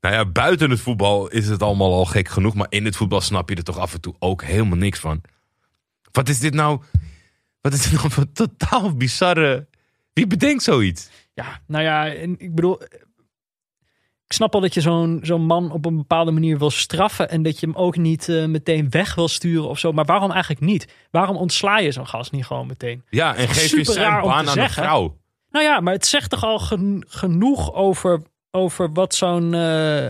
[SPEAKER 3] nou ja, buiten het voetbal is het allemaal al gek genoeg. Maar in het voetbal snap je er toch af en toe ook helemaal niks van. Wat is dit nou? Wat is dit nou voor totaal bizarre. Wie bedenkt zoiets?
[SPEAKER 1] Ja, nou ja, en ik bedoel... Ik snap al dat je zo'n zo'n man op een bepaalde manier wil straffen... en dat je hem ook niet eh, meteen weg wil sturen of zo. Maar waarom eigenlijk niet? Waarom ontsla je zo'n gast niet gewoon meteen?
[SPEAKER 3] Ja, en geef je zijn baan aan
[SPEAKER 1] zeggen?
[SPEAKER 3] een vrouw.
[SPEAKER 1] Nou ja, maar het zegt toch al gen- genoeg over, over wat zo'n. eh,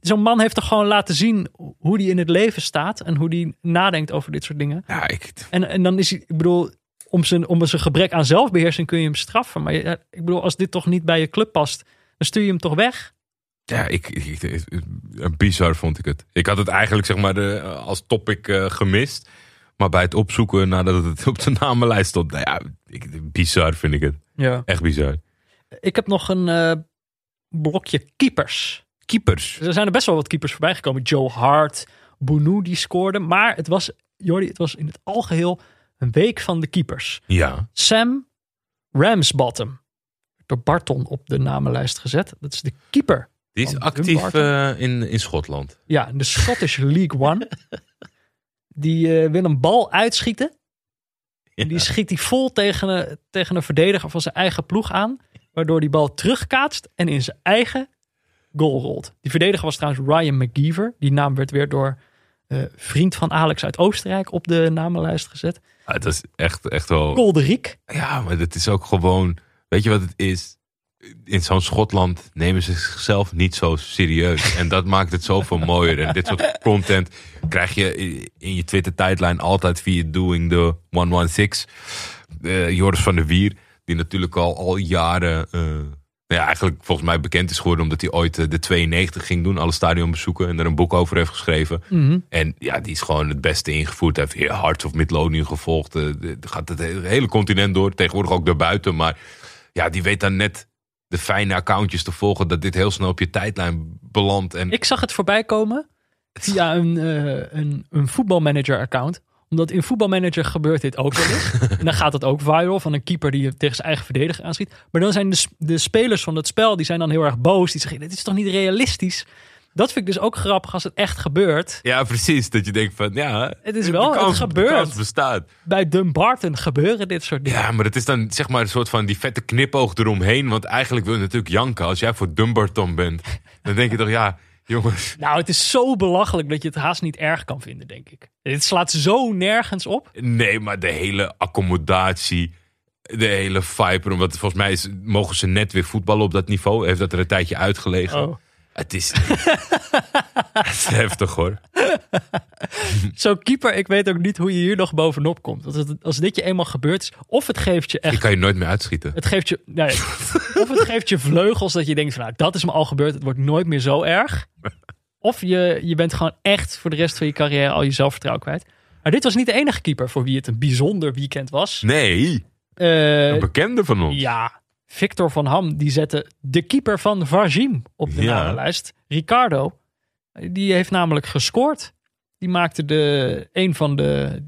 [SPEAKER 1] zo'n man heeft toch gewoon laten zien hoe die in het leven staat en hoe die nadenkt over dit soort dingen.
[SPEAKER 3] Ja, ik,
[SPEAKER 1] En, en dan is hij, ik bedoel, om zijn, om zijn gebrek aan zelfbeheersing kun je hem straffen. Maar ja, ik bedoel, als dit toch niet bij je club past, dan stuur je hem toch weg.
[SPEAKER 3] ja, ik, ik, ik- bizar vond ik het. Ik had het eigenlijk zeg maar de, als topic eh, gemist. Maar bij het opzoeken nadat het op de namenlijst stond. Nou ja, ik, bizar vind ik het.
[SPEAKER 1] Ja.
[SPEAKER 3] Echt bizar.
[SPEAKER 1] Ik heb nog een, eh, blokje keepers.
[SPEAKER 3] Keepers.
[SPEAKER 1] Er zijn er best wel wat keepers voorbij gekomen. Joe Hart, Bounou die scoorde. Maar het was, Jordi, het was in het algeheel een week van de keepers.
[SPEAKER 3] Ja.
[SPEAKER 1] Sam Ramsbottom. Door Barton op de namenlijst gezet. Dat is de keeper.
[SPEAKER 3] Die is actief eh, in, in Schotland.
[SPEAKER 1] Ja, in de Scottish League One. Die eh, wil een bal uitschieten. En die schiet hij vol tegen een, tegen een verdediger van zijn eigen ploeg aan. Waardoor die bal terugkaatst en in zijn eigen goal rolt. Die verdediger was trouwens Ryan McGeever. Die naam werd weer door eh, vriend van Alex uit Oostenrijk op de namenlijst gezet.
[SPEAKER 3] Ja, het is echt, echt wel...
[SPEAKER 1] Kolderiek.
[SPEAKER 3] Ja, maar het is ook gewoon... Weet je wat het is? In zo'n Schotland nemen ze zichzelf niet zo serieus. En dat maakt het zoveel mooier. En dit soort content krijg je in je Twitter-tijdlijn altijd via Doing the 116. Eh, Joris van der Wier, die natuurlijk al, al jaren... eh, nou ja, eigenlijk volgens mij bekend is geworden... omdat hij ooit eh, de 92 ging doen, alle stadionbezoeken... en er een boek over heeft geschreven. En ja, die is gewoon het beste ingevoerd. Hij heeft Hearts of Midlothian gevolgd. gaat het hele continent door. Tegenwoordig ook daarbuiten. Maar ja, die weet dan net de fijne accountjes te volgen. Dat dit heel snel op je tijdlijn belandt. En
[SPEAKER 1] Ik zag het voorbij komen via een, eh, een, een voetbalmanager-account. Omdat in voetbalmanager gebeurt dit ook wel eens. en dan gaat het ook viral van een keeper die tegen zijn eigen verdediger aanschiet. Maar dan zijn de, de spelers van het spel, die zijn dan heel erg boos. Die zeggen, dit is toch niet realistisch? Dat vind ik dus ook grappig als het echt gebeurt.
[SPEAKER 3] ja, precies. Dat je denkt van ja,
[SPEAKER 1] Het is wel- het gebeurt.
[SPEAKER 3] Bestaat.
[SPEAKER 1] Bij Dumbarton gebeuren dit soort dingen.
[SPEAKER 3] Ja, maar het is dan zeg maar een soort van die vette knipoog eromheen. Want eigenlijk wil je natuurlijk janken. Als jij voor Dumbarton bent, dan denk je toch ja, jongens.
[SPEAKER 1] Nou, het is zo belachelijk dat je het haast niet erg kan vinden, denk ik. Dit slaat zo nergens op.
[SPEAKER 3] Nee, maar de hele accommodatie, de hele vibe. Want volgens mij is, mogen ze net weer voetballen op dat niveau. Heeft dat er een tijdje uitgelegen.
[SPEAKER 1] Oh.
[SPEAKER 3] Het is, het is heftig hoor.
[SPEAKER 1] Zo'n keeper, ik weet ook niet hoe je hier nog bovenop komt. Als, het, als dit je eenmaal gebeurd is, of het geeft je echt...
[SPEAKER 3] kan je nooit meer uitschieten.
[SPEAKER 1] Het geeft je, nee, of het geeft je vleugels dat je denkt van nou, dat is me al gebeurd. Het wordt nooit meer zo erg. Of je, je bent gewoon echt voor de rest van je carrière al je zelfvertrouwen kwijt. Maar dit was niet de enige keeper voor wie het een bijzonder weekend was.
[SPEAKER 3] Nee,
[SPEAKER 1] Eh,
[SPEAKER 3] een bekende van ons.
[SPEAKER 1] ja, Victor van Ham die zette de keeper van Vajim op de
[SPEAKER 3] Ja.
[SPEAKER 1] namenlijst. Ricardo, die heeft namelijk gescoord. Die maakte de, een van de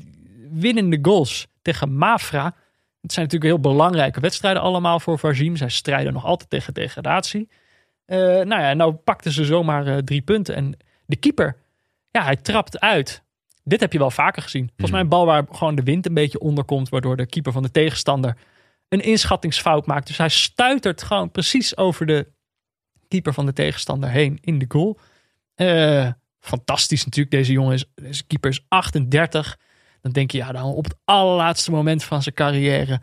[SPEAKER 1] winnende goals tegen Mafra. Het zijn natuurlijk heel belangrijke wedstrijden allemaal voor Vajim. Zij strijden nog altijd tegen degradatie. Eh, nou ja, nou pakten ze zomaar eh, drie punten. En de keeper, ja, hij trapt uit. Dit heb je wel vaker gezien. Volgens mij een bal waar gewoon de wind een beetje onder komt. Waardoor de keeper van de tegenstander een inschattingsfout maakt. Dus hij stuitert gewoon precies over de keeper van de tegenstander heen in de goal. Eh, fantastisch natuurlijk. Deze jongen is, deze keeper is 38. Dan denk je, ja, dan op het allerlaatste moment van zijn carrière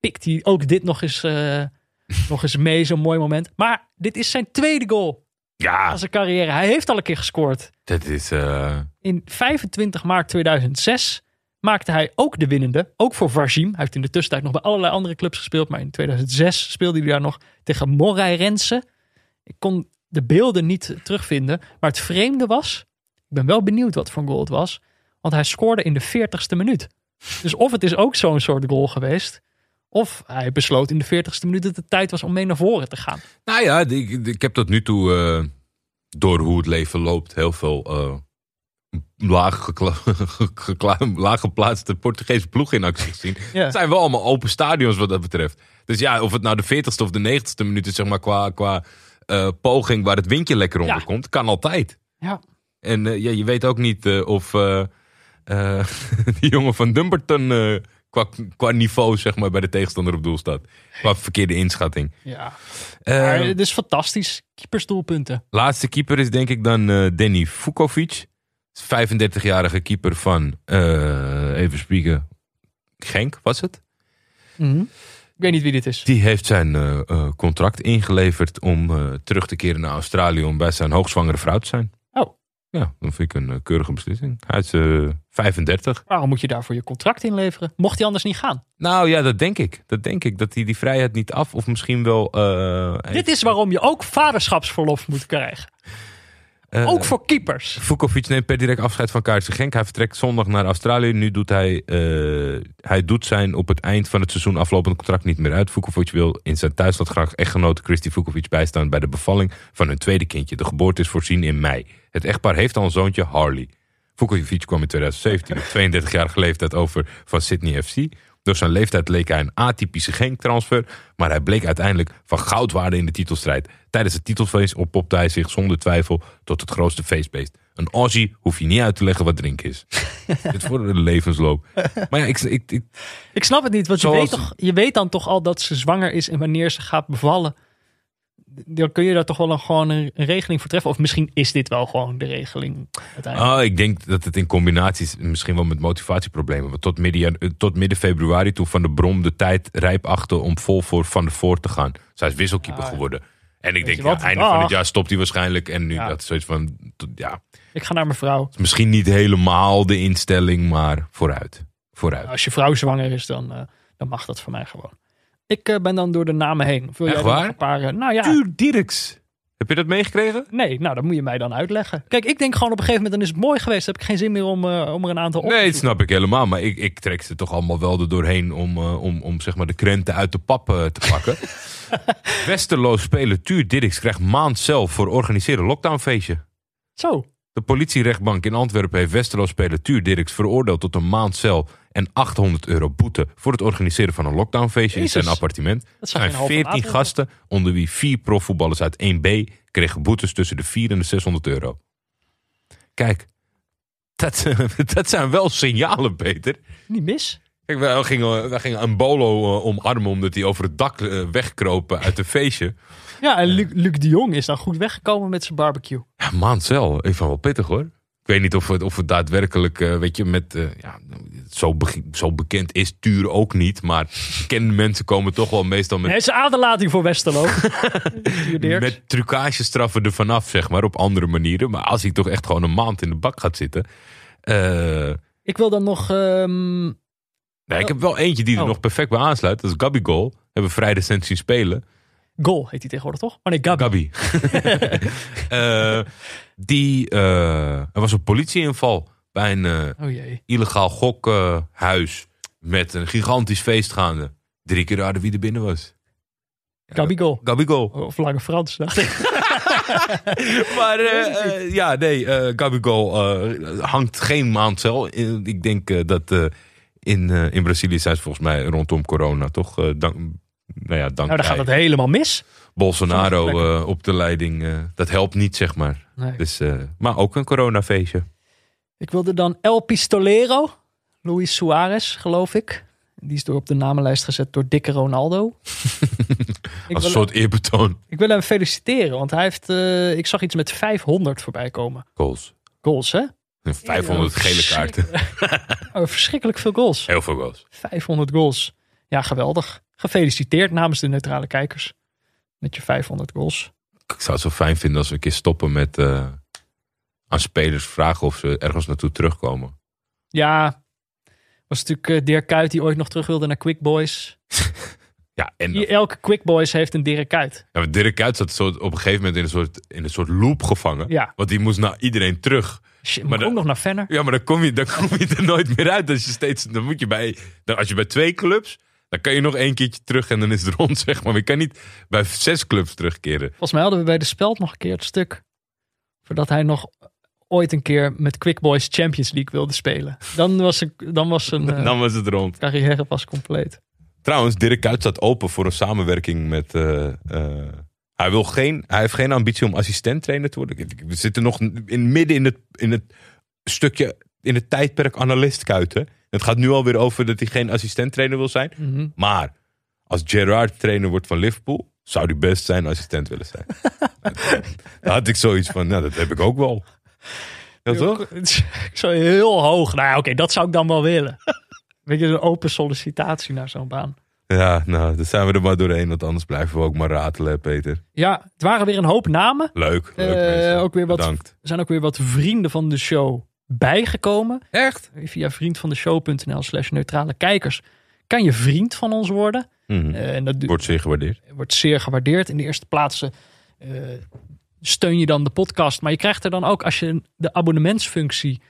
[SPEAKER 1] pikt hij ook dit nog eens, eh, nog eens mee. Zo'n mooi moment. Maar dit is zijn tweede goal
[SPEAKER 3] Ja,
[SPEAKER 1] van zijn carrière. Hij heeft al een keer gescoord.
[SPEAKER 3] dat is... eh,
[SPEAKER 1] In 25 maart 2006 maakte hij ook de winnende. Ook voor Varzim. Hij heeft in de tussentijd nog bij allerlei andere clubs gespeeld. Maar in 2006 speelde hij daar nog tegen Moray Rensen. Ik kon de beelden niet terugvinden. Maar het vreemde was... Ik ben wel benieuwd wat voor goal het was. Want hij scoorde in de 40ste minuut. Dus of het is ook zo'n soort goal geweest... Of hij besloot in de 40ste minuut dat het tijd was om mee naar voren te gaan.
[SPEAKER 3] Nou ja, ik, ik heb tot nu toe eh, door hoe het leven loopt heel veel eh, laag, laag geplaatste Portugese ploeg in actie gezien.
[SPEAKER 1] Ja.
[SPEAKER 3] Het zijn wel allemaal open stadions wat dat betreft. Dus ja, of het nou de 40ste of de 90ste minuut is, zeg maar, qua, qua eh, poging waar het windje lekker onder
[SPEAKER 1] Ja.
[SPEAKER 3] komt, kan altijd.
[SPEAKER 1] Ja,
[SPEAKER 3] En eh, ja, je weet ook niet eh, of die jongen van Dumbarton qua, qua niveau zeg maar, bij de tegenstander op doel staat. Qua verkeerde inschatting.
[SPEAKER 1] ja.
[SPEAKER 3] Eh,
[SPEAKER 1] Maar het is fantastisch. Keepersdoelpunten.
[SPEAKER 3] Laatste keeper is denk ik dan Danny Vukovic. 35-jarige keeper van, eh, even spieken, Genk was het.
[SPEAKER 1] Mhm. Ik weet niet wie dit is.
[SPEAKER 3] Die heeft zijn eh, eh, contract ingeleverd om terug te keren naar Australië om bij zijn hoogzwangere vrouw te zijn.
[SPEAKER 1] Oh.
[SPEAKER 3] Ja, dat vind ik een keurige beslissing. Hij is eh, 35.
[SPEAKER 1] Waarom moet je daarvoor je contract inleveren? Mocht hij anders niet gaan?
[SPEAKER 3] Nou ja, dat denk ik. Dat denk ik. Dat hij die vrijheid niet af of misschien wel...
[SPEAKER 1] Dit is waarom je ook vaderschapsverlof moet krijgen.
[SPEAKER 3] Eh,
[SPEAKER 1] Ook voor keepers.
[SPEAKER 3] Vukovic neemt per direct afscheid van KRC Genk. Hij vertrekt zondag naar Australië. Nu doet hij, eh, hij doet zijn op het eind van het seizoen aflopende contract niet meer uit. Vukovic wil in zijn thuisland graag echtgenote Christy Vukovic bijstaan bij de bevalling van hun tweede kindje. De geboorte is voorzien in mei. Het echtpaar heeft al een zoontje, Harley. Vukovic kwam in 2017 op 32-jarige leeftijd over van Sydney FC. Door zijn leeftijd leek hij een atypische Genk-transfer, maar hij bleek uiteindelijk van goudwaarde in de titelstrijd. Tijdens het titelfeest oppopte hij zich zonder twijfel tot het grootste feestbeest. Een Aussie hoef je niet uit te leggen wat drinken is. Dit voor de levensloop. Maar ja, ik, ik, ik,
[SPEAKER 1] Ik snap het niet, want je, weet toch, je weet dan toch al dat ze zwanger is en wanneer ze gaat bevallen. Dan kun je daar toch wel een, gewoon een, een regeling voor treffen. Of misschien is dit wel gewoon de regeling uiteindelijk.
[SPEAKER 3] Oh, ik denk dat het in combinatie is, misschien wel met motivatieproblemen. Want tot midden, tot midden februari, toen Van de Brom de tijd rijp achter om vol voor Van de Voort te gaan. Zij is wisselkeeper
[SPEAKER 1] Ah,
[SPEAKER 3] geworden. En ik denk, ja, einde van het jaar stopt hij waarschijnlijk. En nu
[SPEAKER 1] Ja.
[SPEAKER 3] dat is zoiets van, ja,
[SPEAKER 1] Ik ga naar mijn vrouw.
[SPEAKER 3] misschien niet helemaal de instelling, maar vooruit. Vooruit.
[SPEAKER 1] Als je vrouw zwanger is, dan, eh, dan mag dat voor mij gewoon. Ik eh, ben dan door de namen heen. Wil
[SPEAKER 3] Echt
[SPEAKER 1] jij
[SPEAKER 3] waar?
[SPEAKER 1] Een paar, eh, nou ja,
[SPEAKER 3] Tuur Dirks. Heb je dat meegekregen?
[SPEAKER 1] nee, nou dat moet je mij dan uitleggen. Kijk, ik denk gewoon op een gegeven moment, dan is het mooi geweest. Dan heb ik geen zin meer om, eh, om er een aantal op
[SPEAKER 3] Nee, dat snap ik helemaal. Maar ik, ik trek ze toch allemaal wel er doorheen om, eh, om, om zeg maar de krenten uit de pap eh, te pakken. Westerlo speler Tuur Dirks krijgt maand zelf voor organiseren lockdownfeestje.
[SPEAKER 1] Zo,
[SPEAKER 3] De politierechtbank in Antwerpen heeft Westerlo-speler Tuur Dirks veroordeeld tot een maand cel en 800 euro boete voor het organiseren van een lockdownfeestje in
[SPEAKER 1] Jezus.
[SPEAKER 3] zijn appartement.
[SPEAKER 1] dat
[SPEAKER 3] zijn
[SPEAKER 1] je een halve
[SPEAKER 3] 14
[SPEAKER 1] Antwerpen.
[SPEAKER 3] gasten, onder wie vier profvoetballers uit 1B, kregen boetes tussen de 4 en de 600 euro. Kijk, dat, dat zijn wel signalen, Peter.
[SPEAKER 1] niet mis.
[SPEAKER 3] Kijk, wij gingen, wij gingen een bolo eh, omarmen omdat hij over het dak eh, wegkroop uit een feestje.
[SPEAKER 1] Ja, en Luc, Luc de Jong is dan goed weggekomen met zijn barbecue.
[SPEAKER 3] Ja, maand cel. Ik vond wel pittig hoor. Ik weet niet of het, of het daadwerkelijk, eh, weet je, met, eh, ja, zo, be- zo bekend is Tuur ook niet. Maar bekende mensen komen toch wel meestal met,
[SPEAKER 1] het is aderlating voor Westerlo.
[SPEAKER 3] Met trucagestraffen er vanaf, zeg maar, op andere manieren. Maar als hij toch echt gewoon een maand in de bak gaat zitten. eh,
[SPEAKER 1] Ik wil dan nog... ehm,
[SPEAKER 3] nee, ik heb wel eentje die er
[SPEAKER 1] Oh.
[SPEAKER 3] nog perfect bij aansluit. Dat is Gabby Goal. Hebben we vrij recent zien spelen.
[SPEAKER 1] Goal heet hij tegenwoordig toch? Oh nee, Gabi.
[SPEAKER 3] Gabi. Eh, die, eh, er was een politieinval bij een eh,
[SPEAKER 1] Oh
[SPEAKER 3] illegaal gokhuis met een gigantisch feest gaande. Drie keer raden wie er binnen was.
[SPEAKER 1] Gabi Goal.
[SPEAKER 3] Gabi Goal.
[SPEAKER 1] Of Lange Frans, dacht ik.
[SPEAKER 3] Maar ja, nee, Gabi Goal hangt geen maand cel. Ik denk dat in, eh, in Brazilië zijn ze volgens mij rondom corona toch... eh, dank, nou ja,
[SPEAKER 1] Nou, dan gaat het helemaal mis.
[SPEAKER 3] Bolsonaro eh, op de leiding. dat helpt niet, zeg maar.
[SPEAKER 1] Nee.
[SPEAKER 3] Dus, maar ook een coronafeestje.
[SPEAKER 1] Ik wilde dan El Pistolero. Luis Suarez, geloof ik. Die is door op de namenlijst gezet door dikke Ronaldo.
[SPEAKER 3] Als een soort eerbetoon.
[SPEAKER 1] ik wil hem feliciteren, want hij heeft... ik zag iets met 500 voorbij komen.
[SPEAKER 3] Goals.
[SPEAKER 1] Goals, hè?
[SPEAKER 3] 500 gele kaarten.
[SPEAKER 1] Oh, verschrikkelijk veel goals.
[SPEAKER 3] Heel veel goals.
[SPEAKER 1] 500 goals. Ja, geweldig. Gefeliciteerd namens de neutrale kijkers. Met je 500 goals.
[SPEAKER 3] Ik zou het zo fijn vinden als we een keer stoppen met eh, aan spelers vragen of ze ergens naartoe terugkomen.
[SPEAKER 1] Ja, was natuurlijk eh, Dirk Kuyt die ooit nog terug wilde naar Quick Boys.
[SPEAKER 3] Ja, en
[SPEAKER 1] elke Quick Boys heeft een Dirk Kuyt.
[SPEAKER 3] ja, Dirk Kuyt zat zo op een gegeven moment in een soort, in een soort loop gevangen.
[SPEAKER 1] Ja.
[SPEAKER 3] Want die moest naar iedereen terug.
[SPEAKER 1] Shit,
[SPEAKER 3] Maar
[SPEAKER 1] ook nog naar Venner.
[SPEAKER 3] Ja, maar dan kom je, dan kom je er nooit meer uit. Als je steeds, dan moet je bij, dan, als je bij twee clubs, dan kan je nog één keertje terug en dan is het rond, zeg maar. Maar je kan niet bij zes clubs terugkeren.
[SPEAKER 1] Volgens mij hadden we bij de Speld nog een keer het stuk. Voordat hij nog ooit een keer met Quick Boys Champions League wilde spelen. Dan was, een, dan was zijn eh,
[SPEAKER 3] Dan was het rond.
[SPEAKER 1] carrière pas compleet.
[SPEAKER 3] Trouwens, Dirk Kuyt staat open voor een samenwerking met. eh, eh, hij, wil geen, hij heeft geen ambitie om assistent-trainer te worden. We zitten nog in, midden in het, in het stukje. in het tijdperk analist Kuiten. Het gaat nu alweer over dat hij geen assistent-trainer wil zijn.
[SPEAKER 1] Mhm.
[SPEAKER 3] Maar als Gerrard trainer wordt van Liverpool. zou hij best zijn assistent willen zijn. Dan had ik zoiets van. Nou, dat heb ik ook wel. Ja, toch?
[SPEAKER 1] Zo heel hoog. Nou ja, oké, dat zou ik dan wel willen. Weet je, een open sollicitatie naar zo'n baan.
[SPEAKER 3] Ja, nou, dan zijn we er maar doorheen. Want anders blijven we ook maar ratelen, Peter.
[SPEAKER 1] Ja, het waren weer een hoop namen.
[SPEAKER 3] Leuk. leuk
[SPEAKER 1] Eh,
[SPEAKER 3] mensen.
[SPEAKER 1] ook weer wat-
[SPEAKER 3] Bedankt.
[SPEAKER 1] Er zijn ook weer wat vrienden van de show bijgekomen.
[SPEAKER 3] Echt?
[SPEAKER 1] Via vriendvandeshow.nl slash neutrale kijkers kan je vriend van ons worden. Eh, en dat du-
[SPEAKER 3] Wordt zeer gewaardeerd.
[SPEAKER 1] wordt zeer gewaardeerd. In de eerste plaats eh, steun je dan de podcast. Maar je krijgt er dan ook, als je de abonnementsfunctie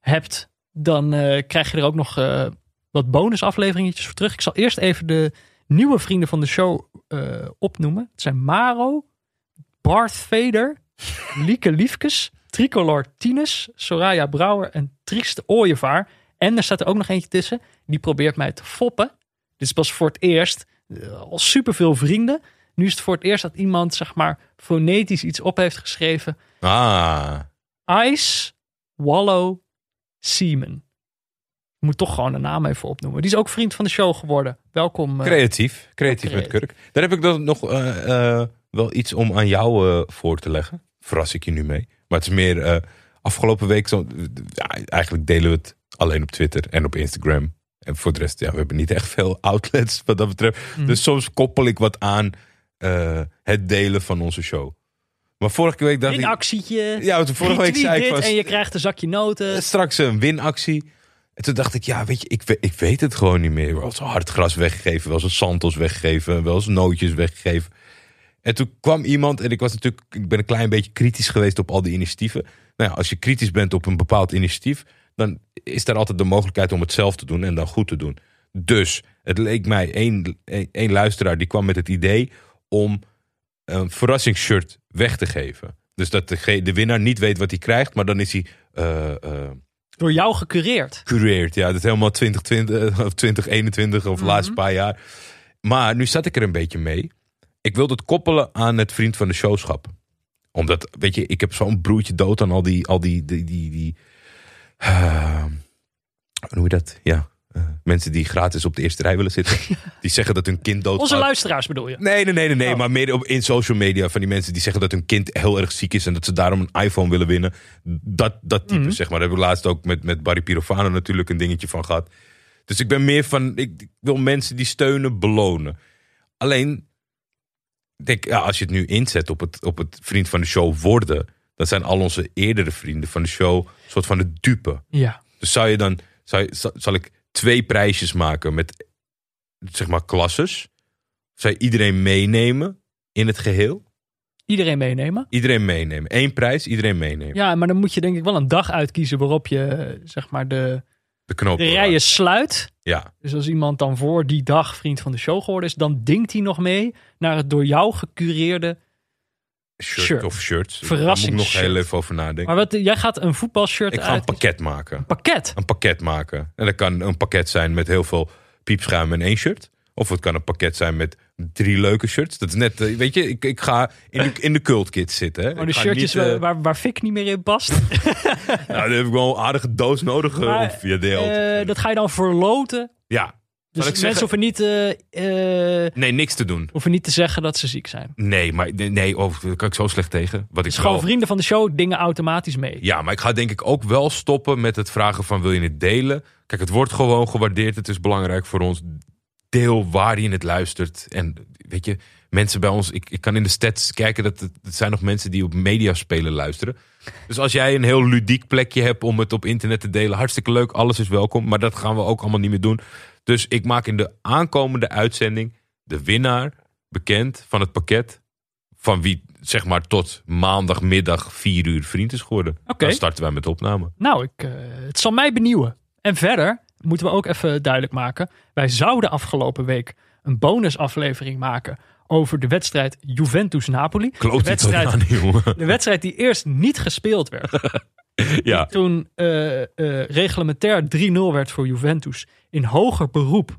[SPEAKER 1] hebt, dan eh, krijg je er ook nog eh, wat bonusafleveringetjes voor terug. Ik zal eerst even de nieuwe vrienden van de show eh, opnoemen. Het zijn Maro, Bart Vader, Lieke Liefkes, Tricolor Tines, Soraya Brouwer en Trieste Ooievaar. En er staat er ook nog eentje tussen, die probeert mij te foppen. Dit is pas voor het eerst. Eh, al superveel vrienden. Nu is het voor het eerst dat iemand, zeg maar, fonetisch iets op heeft geschreven.
[SPEAKER 3] Ah,
[SPEAKER 1] Ice Wallow Seaman. Ik moet toch gewoon de naam even opnoemen. Die is ook vriend van de show geworden. Welkom. eh,
[SPEAKER 3] creatief. Creatief met. Kurk. Daar heb ik dan nog eh, eh, wel iets om aan jou voor te leggen. Verras ik je nu mee. Maar het is meer afgelopen week. Zo, ja, eigenlijk delen we het alleen op Twitter en op Instagram. En voor de rest, ja, we hebben niet echt veel outlets wat dat betreft.
[SPEAKER 1] Mhm.
[SPEAKER 3] Dus soms koppel ik wat aan het delen van onze show. Maar vorige week dacht
[SPEAKER 1] Een
[SPEAKER 3] ik...
[SPEAKER 1] actietje.
[SPEAKER 3] Ja, vorige week zei ik van...
[SPEAKER 1] En je krijgt een zakje noten.
[SPEAKER 3] Straks een winactie. En toen dacht ik, ja, weet je, ik, ik weet het gewoon niet meer. Wel eens hardgras weggegeven, wel eens Santos weggegeven, wel eens nootjes weggegeven. En toen kwam iemand, en ik was natuurlijk, ik ben een klein beetje kritisch geweest op al die initiatieven. Nou ja, als je kritisch bent op een bepaald initiatief, dan is er altijd de mogelijkheid om het zelf te doen en dan goed te doen. Dus het leek mij één, één luisteraar die kwam met het idee om een verrassingsshirt weg te geven. Dus dat de, de winnaar niet weet wat hij krijgt, maar dan is hij eh, eh,
[SPEAKER 1] Door jou gecureerd.
[SPEAKER 3] cureerd. Ja, dat is helemaal 2020 of 2021 of de laatste paar jaar. Maar nu zat ik er een beetje mee. Ik wilde het koppelen aan het vriend van de showschap. Omdat, weet je, ik heb zo'n broertje dood aan al die, al die, die, die, die eh, hoe noem je dat? Ja, eh, mensen die gratis op de eerste rij willen zitten. Die zeggen dat hun kind dood
[SPEAKER 1] Onze luisteraars bedoel je?
[SPEAKER 3] Nee, nee, nee, nee, nee.
[SPEAKER 1] Oh.
[SPEAKER 3] maar meer op, in social media van die mensen die zeggen dat hun kind heel erg ziek is en dat ze daarom een iPhone willen winnen. Dat, dat type,
[SPEAKER 1] Mhm.
[SPEAKER 3] zeg maar. Daar heb ik laatst ook met, met Barry Pirofano natuurlijk een dingetje van gehad. Dus ik ben meer van, ik, ik wil mensen die steunen belonen. Alleen, denk, ja, als je het nu inzet op het, op het vriend van de show worden, dan zijn al onze eerdere vrienden van de show een soort van de dupe.
[SPEAKER 1] Ja.
[SPEAKER 3] Dus zou je dan, zou zal, zal ik twee prijsjes maken met, zeg maar, klasses? Zou je iedereen meenemen in het geheel?
[SPEAKER 1] Iedereen meenemen.
[SPEAKER 3] Iedereen meenemen. Eén prijs, iedereen meenemen.
[SPEAKER 1] Ja, maar dan moet je denk ik wel een dag uitkiezen waarop je zeg maar de,
[SPEAKER 3] De knoop.
[SPEAKER 1] de rijen sluit.
[SPEAKER 3] Ja,
[SPEAKER 1] Dus als iemand dan voor die dag vriend van de show geworden is, dan dinkt hij nog mee naar het door jou gecureerde.
[SPEAKER 3] Shirt,
[SPEAKER 1] Shirt.
[SPEAKER 3] of shirts. Daar
[SPEAKER 1] Verrassingsshirt.
[SPEAKER 3] moet ik nog heel even over nadenken.
[SPEAKER 1] Maar wat, jij gaat een voetbalshirt
[SPEAKER 3] ik ga een pakket maken.
[SPEAKER 1] pakket.
[SPEAKER 3] Een pakket maken. En dat kan een pakket zijn met heel veel piepschuim en één shirt. Of het kan een pakket zijn met drie leuke shirts. Dat is net, eh, weet je, ik, ik ga in de, in de cult kit zitten. Hè.
[SPEAKER 1] Maar de shirtjes
[SPEAKER 3] niet, eh,
[SPEAKER 1] waar, waar, Fik niet meer in past.
[SPEAKER 3] nou, dan heb ik wel een aardige doos nodig
[SPEAKER 1] Maar,
[SPEAKER 3] om via deelt.
[SPEAKER 1] Dat ga je dan verloten.
[SPEAKER 3] ja.
[SPEAKER 1] Dus
[SPEAKER 3] ik
[SPEAKER 1] mensen
[SPEAKER 3] zeggen-
[SPEAKER 1] hoeven niet, eh, eh,
[SPEAKER 3] Nee, niks te doen.
[SPEAKER 1] hoeven niet te zeggen dat ze ziek zijn.
[SPEAKER 3] Nee, maar nee, nee oh, daar kan ik zo slecht tegen. Wat ik
[SPEAKER 1] Dus gewoon
[SPEAKER 3] wel-
[SPEAKER 1] vrienden van de show dingen automatisch mee.
[SPEAKER 3] Ja, maar ik ga denk ik ook wel stoppen met het vragen van wil je het delen? Kijk, het wordt gewoon gewaardeerd. Het is belangrijk voor ons. Deel waar je het luistert. En weet je, mensen bij ons, ik, ik kan in de stats kijken dat het, het zijn nog mensen die op mediaspelen luisteren. Dus als jij een heel ludiek plekje hebt om het op internet te delen, hartstikke leuk, alles is welkom. Maar dat gaan we ook allemaal niet meer doen. Dus ik maak in de aankomende uitzending de winnaar bekend van het pakket. Van wie zeg maar tot maandagmiddag 4 uur vriend is geworden.
[SPEAKER 1] Oké.
[SPEAKER 3] Dan starten wij met de opname.
[SPEAKER 1] Nou, ik, eh, het zal mij benieuwen. En verder moeten we ook even duidelijk maken. Wij zouden afgelopen week een bonusaflevering maken over de wedstrijd Juventus-Napoli. De
[SPEAKER 3] Kloot
[SPEAKER 1] wedstrijd, de wedstrijd die eerst niet gespeeld werd.
[SPEAKER 3] Ja,
[SPEAKER 1] Toen eh, eh, reglementair 3-0 werd voor Juventus. In hoger beroep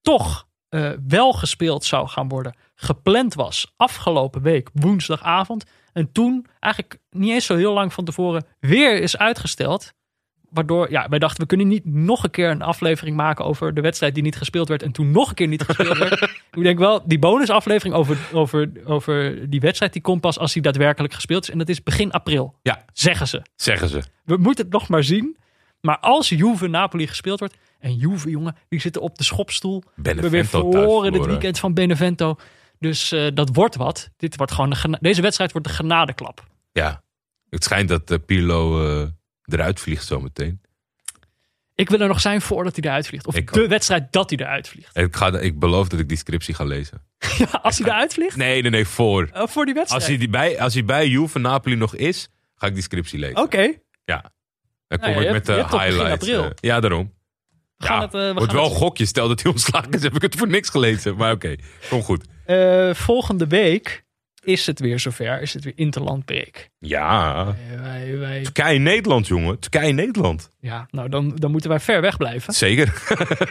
[SPEAKER 1] toch eh, wel gespeeld zou gaan worden. Gepland was afgelopen week woensdagavond. En toen eigenlijk niet eens zo heel lang van tevoren weer is uitgesteld. Waardoor, ja, wij dachten we kunnen niet nog een keer een aflevering maken over de wedstrijd die niet gespeeld werd. En toen nog een keer niet gespeeld werd. Ik denk wel, die bonusaflevering over, over, over die wedstrijd die komt pas als die daadwerkelijk gespeeld is. En dat is begin april,
[SPEAKER 3] ja,
[SPEAKER 1] zeggen ze.
[SPEAKER 3] zeggen ze.
[SPEAKER 1] We moeten het nog maar zien. Maar als Juve Napoli gespeeld wordt. En Juve, jongen, die zitten op de schopstoel. We hebben weer
[SPEAKER 3] Benevento
[SPEAKER 1] verloren dit weekend van Benevento. Dus eh, dat wordt wat. Dit wordt gewoon de Deze wedstrijd wordt de genadeklap.
[SPEAKER 3] Ja, het schijnt dat eh, Pirlo eh, eruit vliegt zometeen.
[SPEAKER 1] Ik wil er nog zijn voordat hij eruit vliegt. Of
[SPEAKER 3] Ik
[SPEAKER 1] de
[SPEAKER 3] ook.
[SPEAKER 1] wedstrijd dat hij eruit vliegt.
[SPEAKER 3] Ik, ga, ik beloof dat ik die scriptie ga lezen.
[SPEAKER 1] Ja, als hij eruit vliegt?
[SPEAKER 3] Nee, nee, nee, voor.
[SPEAKER 1] Eh, voor die wedstrijd?
[SPEAKER 3] Als hij, die bij, als hij bij Juve Napoli nog is, ga ik die scriptie lezen.
[SPEAKER 1] Oké.
[SPEAKER 3] Ja. Dan
[SPEAKER 1] Nou
[SPEAKER 3] kom ik met de highlights. ja, daarom.
[SPEAKER 1] We gaan
[SPEAKER 3] ja,
[SPEAKER 1] het, eh, we
[SPEAKER 3] wordt
[SPEAKER 1] gaan
[SPEAKER 3] wel
[SPEAKER 1] het-
[SPEAKER 3] gokje. Stel dat hij ontslagen is, heb ik het voor niks gelezen. Maar oké, kom goed.
[SPEAKER 1] Eh, volgende week is het weer zover. Is het weer interlandbreek.
[SPEAKER 3] Ja.
[SPEAKER 1] Eh, wij, wij,
[SPEAKER 3] Turkije-Nederland, jongen. Turkije-Nederland.
[SPEAKER 1] ja, nou dan, dan moeten wij ver weg blijven.
[SPEAKER 3] Zeker.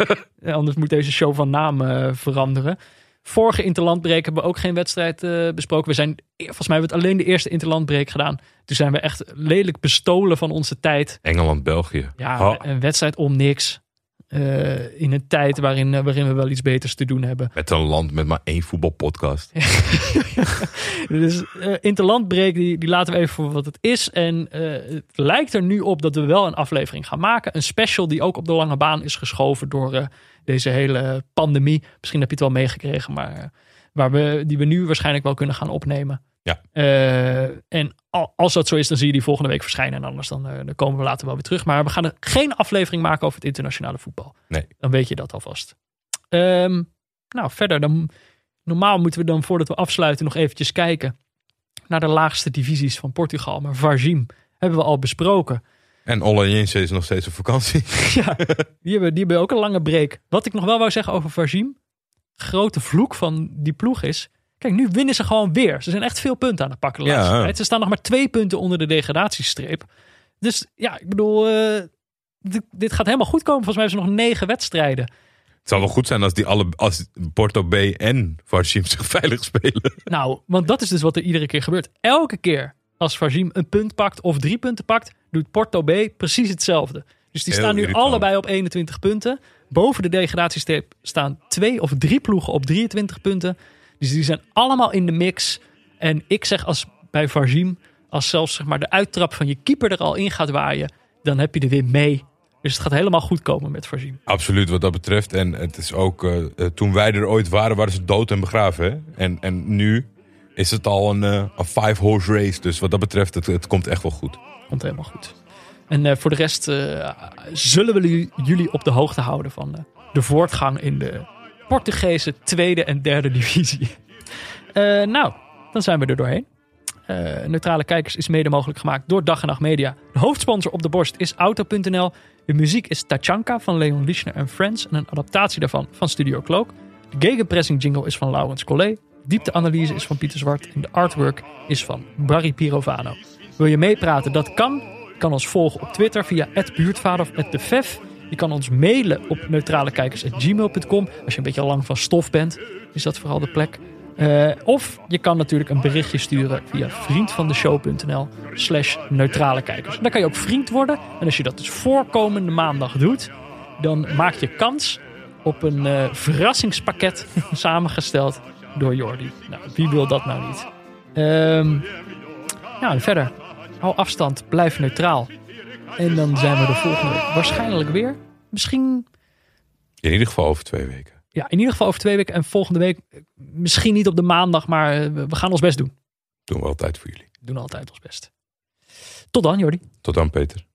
[SPEAKER 1] Anders moet deze show van naam veranderen. Vorige interlandbreek hebben we ook geen wedstrijd besproken. We zijn, volgens mij hebben we het alleen de eerste interlandbreek gedaan. Toen zijn we echt lelijk bestolen van onze tijd.
[SPEAKER 3] Engeland-België.
[SPEAKER 1] Ja,
[SPEAKER 3] Oh,
[SPEAKER 1] een wedstrijd om niks. Eh, in een tijd waarin, eh, waarin we wel iets beters te doen hebben.
[SPEAKER 3] met een land met maar één voetbalpodcast.
[SPEAKER 1] Dus eh interlandbreek, die, die laten we even voor wat het is. En het lijkt er nu op dat we wel een aflevering gaan maken. Een special die ook op de lange baan is geschoven door deze hele pandemie. Misschien heb je het wel meegekregen, maar waar we, die we nu waarschijnlijk wel kunnen gaan opnemen.
[SPEAKER 3] Ja.
[SPEAKER 1] Eh, en al- als dat zo is, dan zie je die volgende week verschijnen. En anders dan, eh, dan komen we later wel weer terug. Maar we gaan er geen aflevering maken over het internationale voetbal.
[SPEAKER 3] Nee.
[SPEAKER 1] Dan weet je dat alvast. Ehm, nou, verder dan normaal moeten we dan voordat we afsluiten nog eventjes kijken naar de laagste divisies van Portugal. Maar Varzim hebben we al besproken.
[SPEAKER 3] En Olayense is nog steeds op vakantie.
[SPEAKER 1] ja, die hebben, die hebben ook een lange break. Wat ik nog wel wou zeggen over Varzim. Grote vloek van die ploeg is. Kijk, nu winnen ze gewoon weer. Ze zijn echt veel punten aan het pakken de
[SPEAKER 3] Ja.
[SPEAKER 1] laatste tijd. Ze staan nog maar twee punten onder de degradatiestreep. Dus ja, ik bedoel, eh, dit, dit gaat helemaal goed komen. Volgens mij hebben ze nog negen wedstrijden.
[SPEAKER 3] Het zou wel goed zijn als, die alle, als Porto B en Varzim zich veilig spelen.
[SPEAKER 1] Nou, want dat is dus wat er iedere keer gebeurt. Elke keer als Varzim een punt pakt of drie punten pakt, doet Porto B precies hetzelfde. Dus die
[SPEAKER 3] Heel
[SPEAKER 1] staan nu
[SPEAKER 3] irritant.
[SPEAKER 1] allebei op 21 punten. Boven de degradatiestreep staan twee of drie ploegen op 23 punten. Dus die zijn allemaal in de mix. En ik zeg als bij Varzim, als zelfs zeg maar, de uittrap van je keeper er al in gaat waaien, dan heb je er weer mee. Dus het gaat helemaal goed komen met Varzim.
[SPEAKER 3] Absoluut wat dat betreft. En het is ook, eh, eh, toen wij er ooit waren, waren ze dood en begraven. Hè? En, en nu is het al een, eh, een five-horse race. Dus wat dat betreft, het, het komt echt wel goed.
[SPEAKER 1] Komt helemaal goed. En voor de rest zullen we jullie- op de hoogte houden van de voortgang in de Portugese tweede en derde divisie. Eh, nou, dan zijn we er doorheen. Eh, Neutrale Kijkers is mede mogelijk gemaakt door Dag en Nacht Media. De hoofdsponsor op de borst is Auto.nl. De muziek is Tachanka van Leon Lischner en Friends. En een adaptatie daarvan van Studio Cloak. De gegenpressing jingle is van Laurens Collet. Diepteanalyse is van Pieter Zwart. En de artwork is van Barry Pirovano. Wil je meepraten? Dat kan. Kan ons volgen op Twitter via @buurtvader of @defef. Je kan ons mailen op neutralekijkers.gmail.com. Als je een beetje lang van stof bent, is dat vooral de plek. Eh, of je kan natuurlijk een berichtje sturen via vriendvandeshow.nl slash neutrale kijkers. Dan kan je ook vriend worden. En als je dat dus voorkomende maandag doet, dan maak je kans op een eh, verrassingspakket samengesteld door Jordi. Nou, wie wil dat nou niet? Ehm ja, en verder. Hou afstand, blijf neutraal. En dan zijn we de volgende week waarschijnlijk weer. Misschien,
[SPEAKER 3] In ieder geval over twee weken.
[SPEAKER 1] ja, in ieder geval over twee weken. En volgende week, eh, misschien niet op de maandag, maar eh, we gaan ons best doen.
[SPEAKER 3] Doen we altijd voor jullie.
[SPEAKER 1] We doen altijd ons best. Tot dan, Jordi.
[SPEAKER 3] Tot dan, Peter.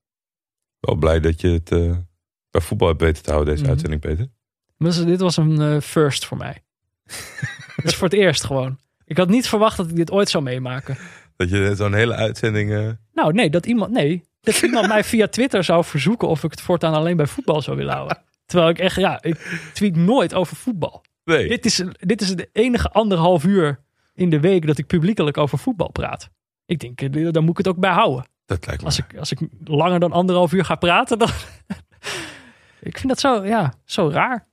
[SPEAKER 3] Wel blij dat je het eh, bij voetbal hebt weten te houden, deze
[SPEAKER 1] Mhm.
[SPEAKER 3] uitzending, Peter.
[SPEAKER 1] Dus dit was een first voor mij. Het is voor het eerst gewoon. Ik had niet verwacht dat ik dit ooit zou meemaken.
[SPEAKER 3] Dat je zo'n hele uitzending...
[SPEAKER 1] Nou, nee, dat iemand, nee, dat iemand mij via Twitter zou verzoeken of ik het voortaan alleen bij voetbal zou willen houden. Terwijl ik echt, ja, ik tweet nooit over voetbal.
[SPEAKER 3] nee,
[SPEAKER 1] Dit is, dit is de enige anderhalf uur in de week dat ik publiekelijk over voetbal praat. Ik denk, eh, daar moet ik het ook bij houden.
[SPEAKER 3] dat lijkt me.
[SPEAKER 1] Als ik, als ik langer dan anderhalf uur ga praten, dan... ik vind dat zo, ja, zo raar.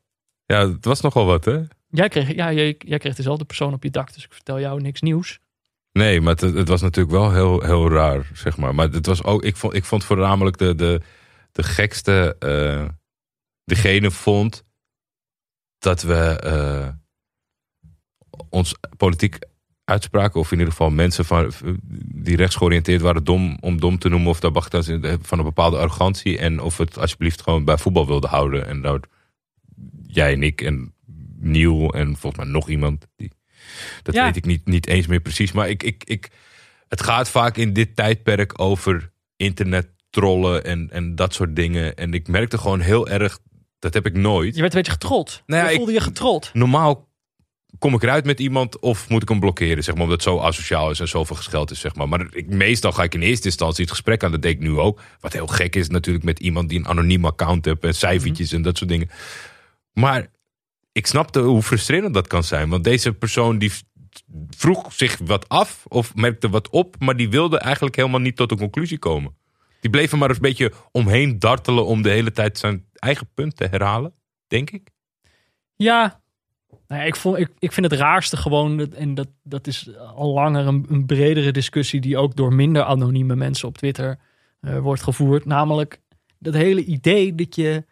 [SPEAKER 3] Ja, het was nogal wat, hè?
[SPEAKER 1] Jij kreeg, ja, jij, jij kreeg dezelfde persoon op je dak, dus ik vertel jou niks nieuws.
[SPEAKER 3] Nee, maar het, het was natuurlijk wel heel, heel raar, zeg maar. Maar het was ook, ik, vond, ik vond voornamelijk de, de, de gekste... eh, degene vond dat we eh, ons politiek uitspraken... of in ieder geval mensen van, die rechtsgeoriënteerd waren... dom om dom te noemen of dat bagatelliseren van een bepaalde arrogantie... en of het alsjeblieft gewoon bij voetbal wilde houden. En daar, jij en ik en Nieuw en volgens mij nog iemand... die dat
[SPEAKER 1] Ja.
[SPEAKER 3] weet ik niet, niet eens meer precies. Maar ik, ik, ik, het gaat vaak in dit tijdperk over internet trollen en, en dat soort dingen. En ik merkte gewoon heel erg, dat heb ik nooit.
[SPEAKER 1] Je werd een beetje getrold.
[SPEAKER 3] Nou ja,
[SPEAKER 1] je
[SPEAKER 3] ik-
[SPEAKER 1] voelde je getrold.
[SPEAKER 3] Normaal kom ik eruit met iemand of moet ik hem blokkeren, zeg maar, omdat het zo asociaal is en zoveel gescheld is, zeg maar. Maar ik, meestal ga ik in eerste instantie het gesprek aan, dat deed ik nu ook. Wat heel gek is natuurlijk met iemand die een anoniem account heeft en cijfertjes en dat soort dingen. Maar ik snapte hoe frustrerend dat kan zijn, want deze persoon die vroeg zich wat af of merkte wat op, maar die wilde eigenlijk helemaal niet tot een conclusie komen. Die bleef er maar een beetje omheen dartelen om de hele tijd zijn eigen punt te herhalen, denk ik.
[SPEAKER 1] Ja, nou ja, ik, vond, ik, ik vind het raarste gewoon, en dat, dat is al langer een, een bredere discussie die ook door minder anonieme mensen op Twitter eh, wordt gevoerd. Namelijk dat hele idee dat je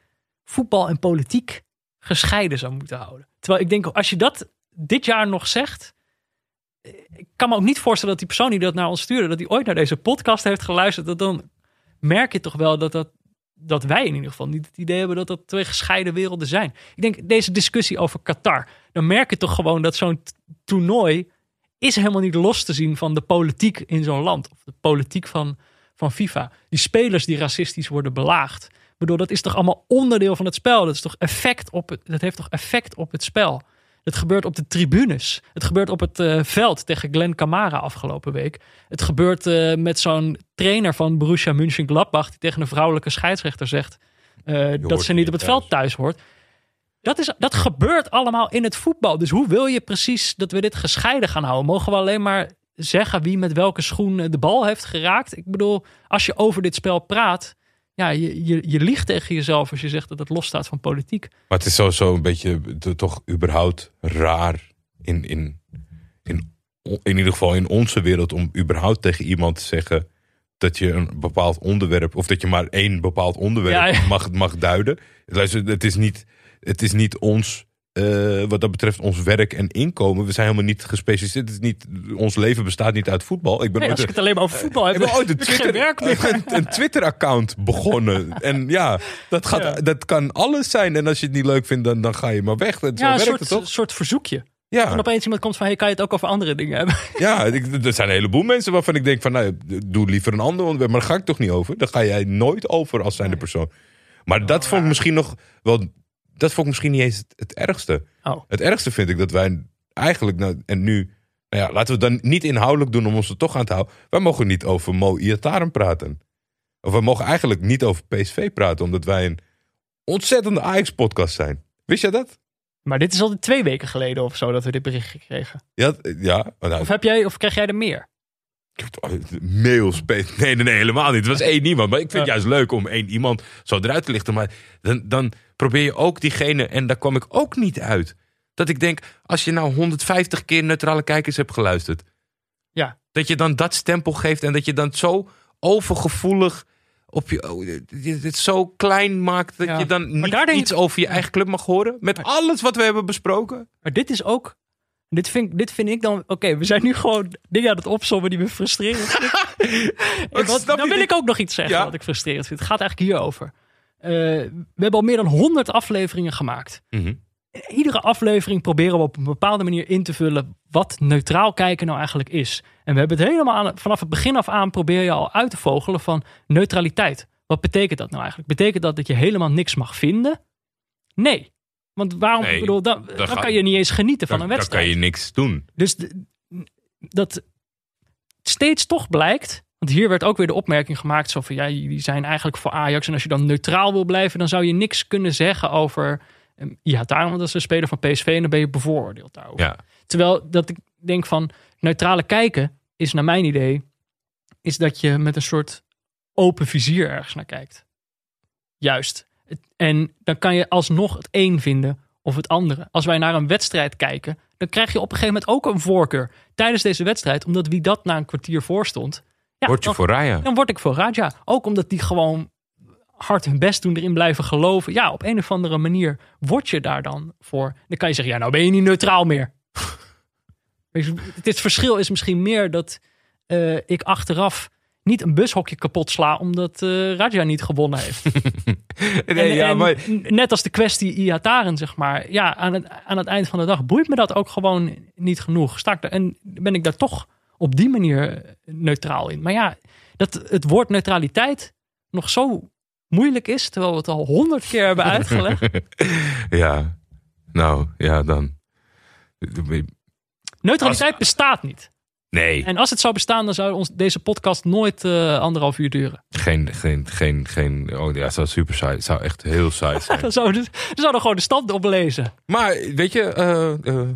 [SPEAKER 1] voetbal en politiek gescheiden zou moeten houden. Terwijl ik denk, als je dat dit jaar nog zegt, ik kan me ook niet voorstellen dat die persoon die dat naar ons stuurde, dat hij ooit naar deze podcast heeft geluisterd, dat dan merk je toch wel dat dat dat wij in ieder geval niet het idee hebben dat dat twee gescheiden werelden zijn. Ik denk deze discussie over Qatar, dan merk je toch gewoon dat zo'n toernooi is helemaal niet los te zien van de politiek in zo'n land of de politiek van, van FIFA. Die spelers die racistisch worden belaagd. Bedoel, dat is toch allemaal onderdeel van het spel. Dat is toch effect op het, dat heeft toch effect op het spel. Het gebeurt op de tribunes. Het gebeurt op het eh, veld tegen Glenn Camara afgelopen week. Het gebeurt eh, met zo'n trainer van Borussia Mönchengladbach... die tegen een vrouwelijke scheidsrechter zegt... eh, dat ze niet op het
[SPEAKER 3] thuis.
[SPEAKER 1] veld thuis hoort. Dat, is, dat gebeurt allemaal in het voetbal. Dus hoe wil je precies dat we dit gescheiden gaan houden? Mogen we alleen maar zeggen wie met welke schoen de bal heeft geraakt? Ik bedoel, als je over dit spel praat... Ja, je, je, je liegt tegen jezelf als je zegt dat het losstaat van politiek.
[SPEAKER 3] Maar het is sowieso een beetje toch überhaupt raar in, in, in, in ieder geval in onze wereld om überhaupt tegen iemand te zeggen dat je een bepaald onderwerp of dat je maar één bepaald onderwerp
[SPEAKER 1] Ja, ja.
[SPEAKER 3] Mag, mag duiden. Luister, het is niet, het is niet ons, eh, wat dat betreft, ons werk en inkomen. We zijn helemaal niet gespecialiseerd. Het is niet, ons leven bestaat niet uit voetbal. Ik ben
[SPEAKER 1] Nee, als ik het alleen maar over voetbal heb,
[SPEAKER 3] ik ben ooit een
[SPEAKER 1] heb ik geen werk meer.
[SPEAKER 3] Twitter, een, een Twitter-account begonnen. En ja, dat, gaat,
[SPEAKER 1] Ja.
[SPEAKER 3] dat kan alles zijn. En als je het niet leuk vindt, dan, dan ga je maar weg. En zo
[SPEAKER 1] Ja, een
[SPEAKER 3] werkt
[SPEAKER 1] soort,
[SPEAKER 3] het toch?
[SPEAKER 1] soort verzoekje. En
[SPEAKER 3] Ja,
[SPEAKER 1] opeens iemand komt van, hey, kan je het ook over andere dingen hebben?
[SPEAKER 3] ja ik, er zijn een heleboel mensen waarvan ik denk van... Nou, doe liever een ander onderwerp. Maar daar ga ik toch niet over? Daar ga jij nooit over als zijnde persoon. Maar dat vond ik misschien nog wel... Dat vond ik misschien niet eens het, het ergste.
[SPEAKER 1] Oh.
[SPEAKER 3] Het ergste vind ik dat wij eigenlijk... Nou, en nu... Nou ja, laten we het dan niet inhoudelijk doen om ons er toch aan te houden. Wij mogen niet over Mo Iataren praten. Of we mogen eigenlijk niet over PSV praten. Omdat wij een ontzettende Ajax-podcast zijn. Wist jij dat?
[SPEAKER 1] Maar dit is al twee weken geleden of zo dat we dit bericht kregen.
[SPEAKER 3] Ja, ja. Nou,
[SPEAKER 1] Of, heb jij, of krijg jij er meer?
[SPEAKER 3] Mails. Nee, nee, nee, helemaal niet. Het was één iemand. Maar ik vind het juist leuk om één iemand zo eruit te lichten. Maar dan, dan probeer je ook diegene, en daar kwam ik ook niet uit. Dat ik denk, als je nou 150 keer neutrale kijkers hebt geluisterd.
[SPEAKER 1] Ja.
[SPEAKER 3] Dat je dan dat stempel geeft en dat je dan zo overgevoelig op je, oh, het zo klein maakt dat
[SPEAKER 1] Ja.
[SPEAKER 3] je dan niet iets
[SPEAKER 1] ik-
[SPEAKER 3] over je eigen club mag horen. Met alles wat we hebben besproken.
[SPEAKER 1] Maar dit is ook... Dit vind, dit vind ik dan... Oké, we zijn nu gewoon dingen aan het opzommen die we frustrerend vinden. En wat-
[SPEAKER 3] snap
[SPEAKER 1] dan wil ik ook nog iets zeggen
[SPEAKER 3] Ja.
[SPEAKER 1] wat ik frustrerend vind. Het gaat eigenlijk hierover. Eh, we hebben al meer dan 100 afleveringen gemaakt.
[SPEAKER 3] Mhm.
[SPEAKER 1] iedere aflevering proberen we op een bepaalde manier in te vullen wat neutraal kijken nou eigenlijk is. En we hebben het helemaal aan, vanaf het begin af aan probeer je al uit te vogelen van neutraliteit. Wat betekent dat nou eigenlijk? Betekent dat dat je helemaal niks mag vinden? Nee. Want waarom,
[SPEAKER 3] Nee,
[SPEAKER 1] bedoel, dan,
[SPEAKER 3] dan
[SPEAKER 1] kan je niet eens genieten van een
[SPEAKER 3] dan kan
[SPEAKER 1] wedstrijd.
[SPEAKER 3] je niks doen.
[SPEAKER 1] Dus de- dat steeds toch blijkt. Want hier werd ook weer de opmerking gemaakt: zo van ja, jullie zijn eigenlijk voor Ajax. En als je dan neutraal wil blijven, dan zou je niks kunnen zeggen over. um, Ja, daarom want dat is een speler van PSV en dan ben je bevooroordeeld daarover.
[SPEAKER 3] Ja.
[SPEAKER 1] Terwijl dat ik denk van neutrale kijken is naar mijn idee, is dat je met een soort open vizier ergens naar kijkt. Juist. En dan kan je alsnog het een vinden of het andere. Als wij naar een wedstrijd kijken, dan krijg je op een gegeven moment ook een voorkeur tijdens deze wedstrijd, omdat wie dat na een kwartier voor stond. Ja,
[SPEAKER 3] Word je
[SPEAKER 1] dan,
[SPEAKER 3] voor Raya.
[SPEAKER 1] dan word ik voor Raja. Ook omdat die gewoon hard hun best doen, erin blijven geloven. Ja, op een of andere manier word je daar dan voor. Dan kan je zeggen, ja, nou ben je niet neutraal meer. Het verschil is misschien meer dat eh, ik achteraf niet een bushokje kapot sla omdat eh Raja niet gewonnen heeft.
[SPEAKER 3] Nee,
[SPEAKER 1] En-
[SPEAKER 3] ja,
[SPEAKER 1] en
[SPEAKER 3] maar
[SPEAKER 1] Net als de kwestie Iataren, zeg maar. Ja, aan het, aan het eind van de dag boeit me dat ook gewoon niet genoeg. Sta ik en ben ik daar toch op die manier neutraal in. Maar ja, dat, het woord neutraliteit nog zo moeilijk is, terwijl we het al honderd keer hebben uitgelegd.
[SPEAKER 3] Ja, nou ja, dan.
[SPEAKER 1] Neutraliteit bestaat niet.
[SPEAKER 3] Nee,
[SPEAKER 1] En als het zou bestaan, dan zou ons, deze podcast nooit eh, anderhalf uur duren.
[SPEAKER 3] geen, geen, geen, geen. Oh ja, het zou super saai. Het zou echt heel saai zijn.
[SPEAKER 1] Dan zouden dan zouden gewoon de stand oplezen.
[SPEAKER 3] maar weet je, eh, eh,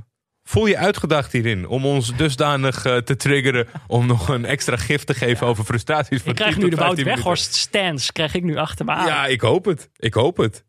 [SPEAKER 3] voel je uitgedacht hierin om ons dusdanig te triggeren om nog een extra gift te geven over frustraties van
[SPEAKER 1] Ik krijg
[SPEAKER 3] 10
[SPEAKER 1] nu de Wout
[SPEAKER 3] 15 minuten?
[SPEAKER 1] Weghorst stance, krijg ik nu achter me aan.
[SPEAKER 3] Ja, ik hoop het. Ik hoop het.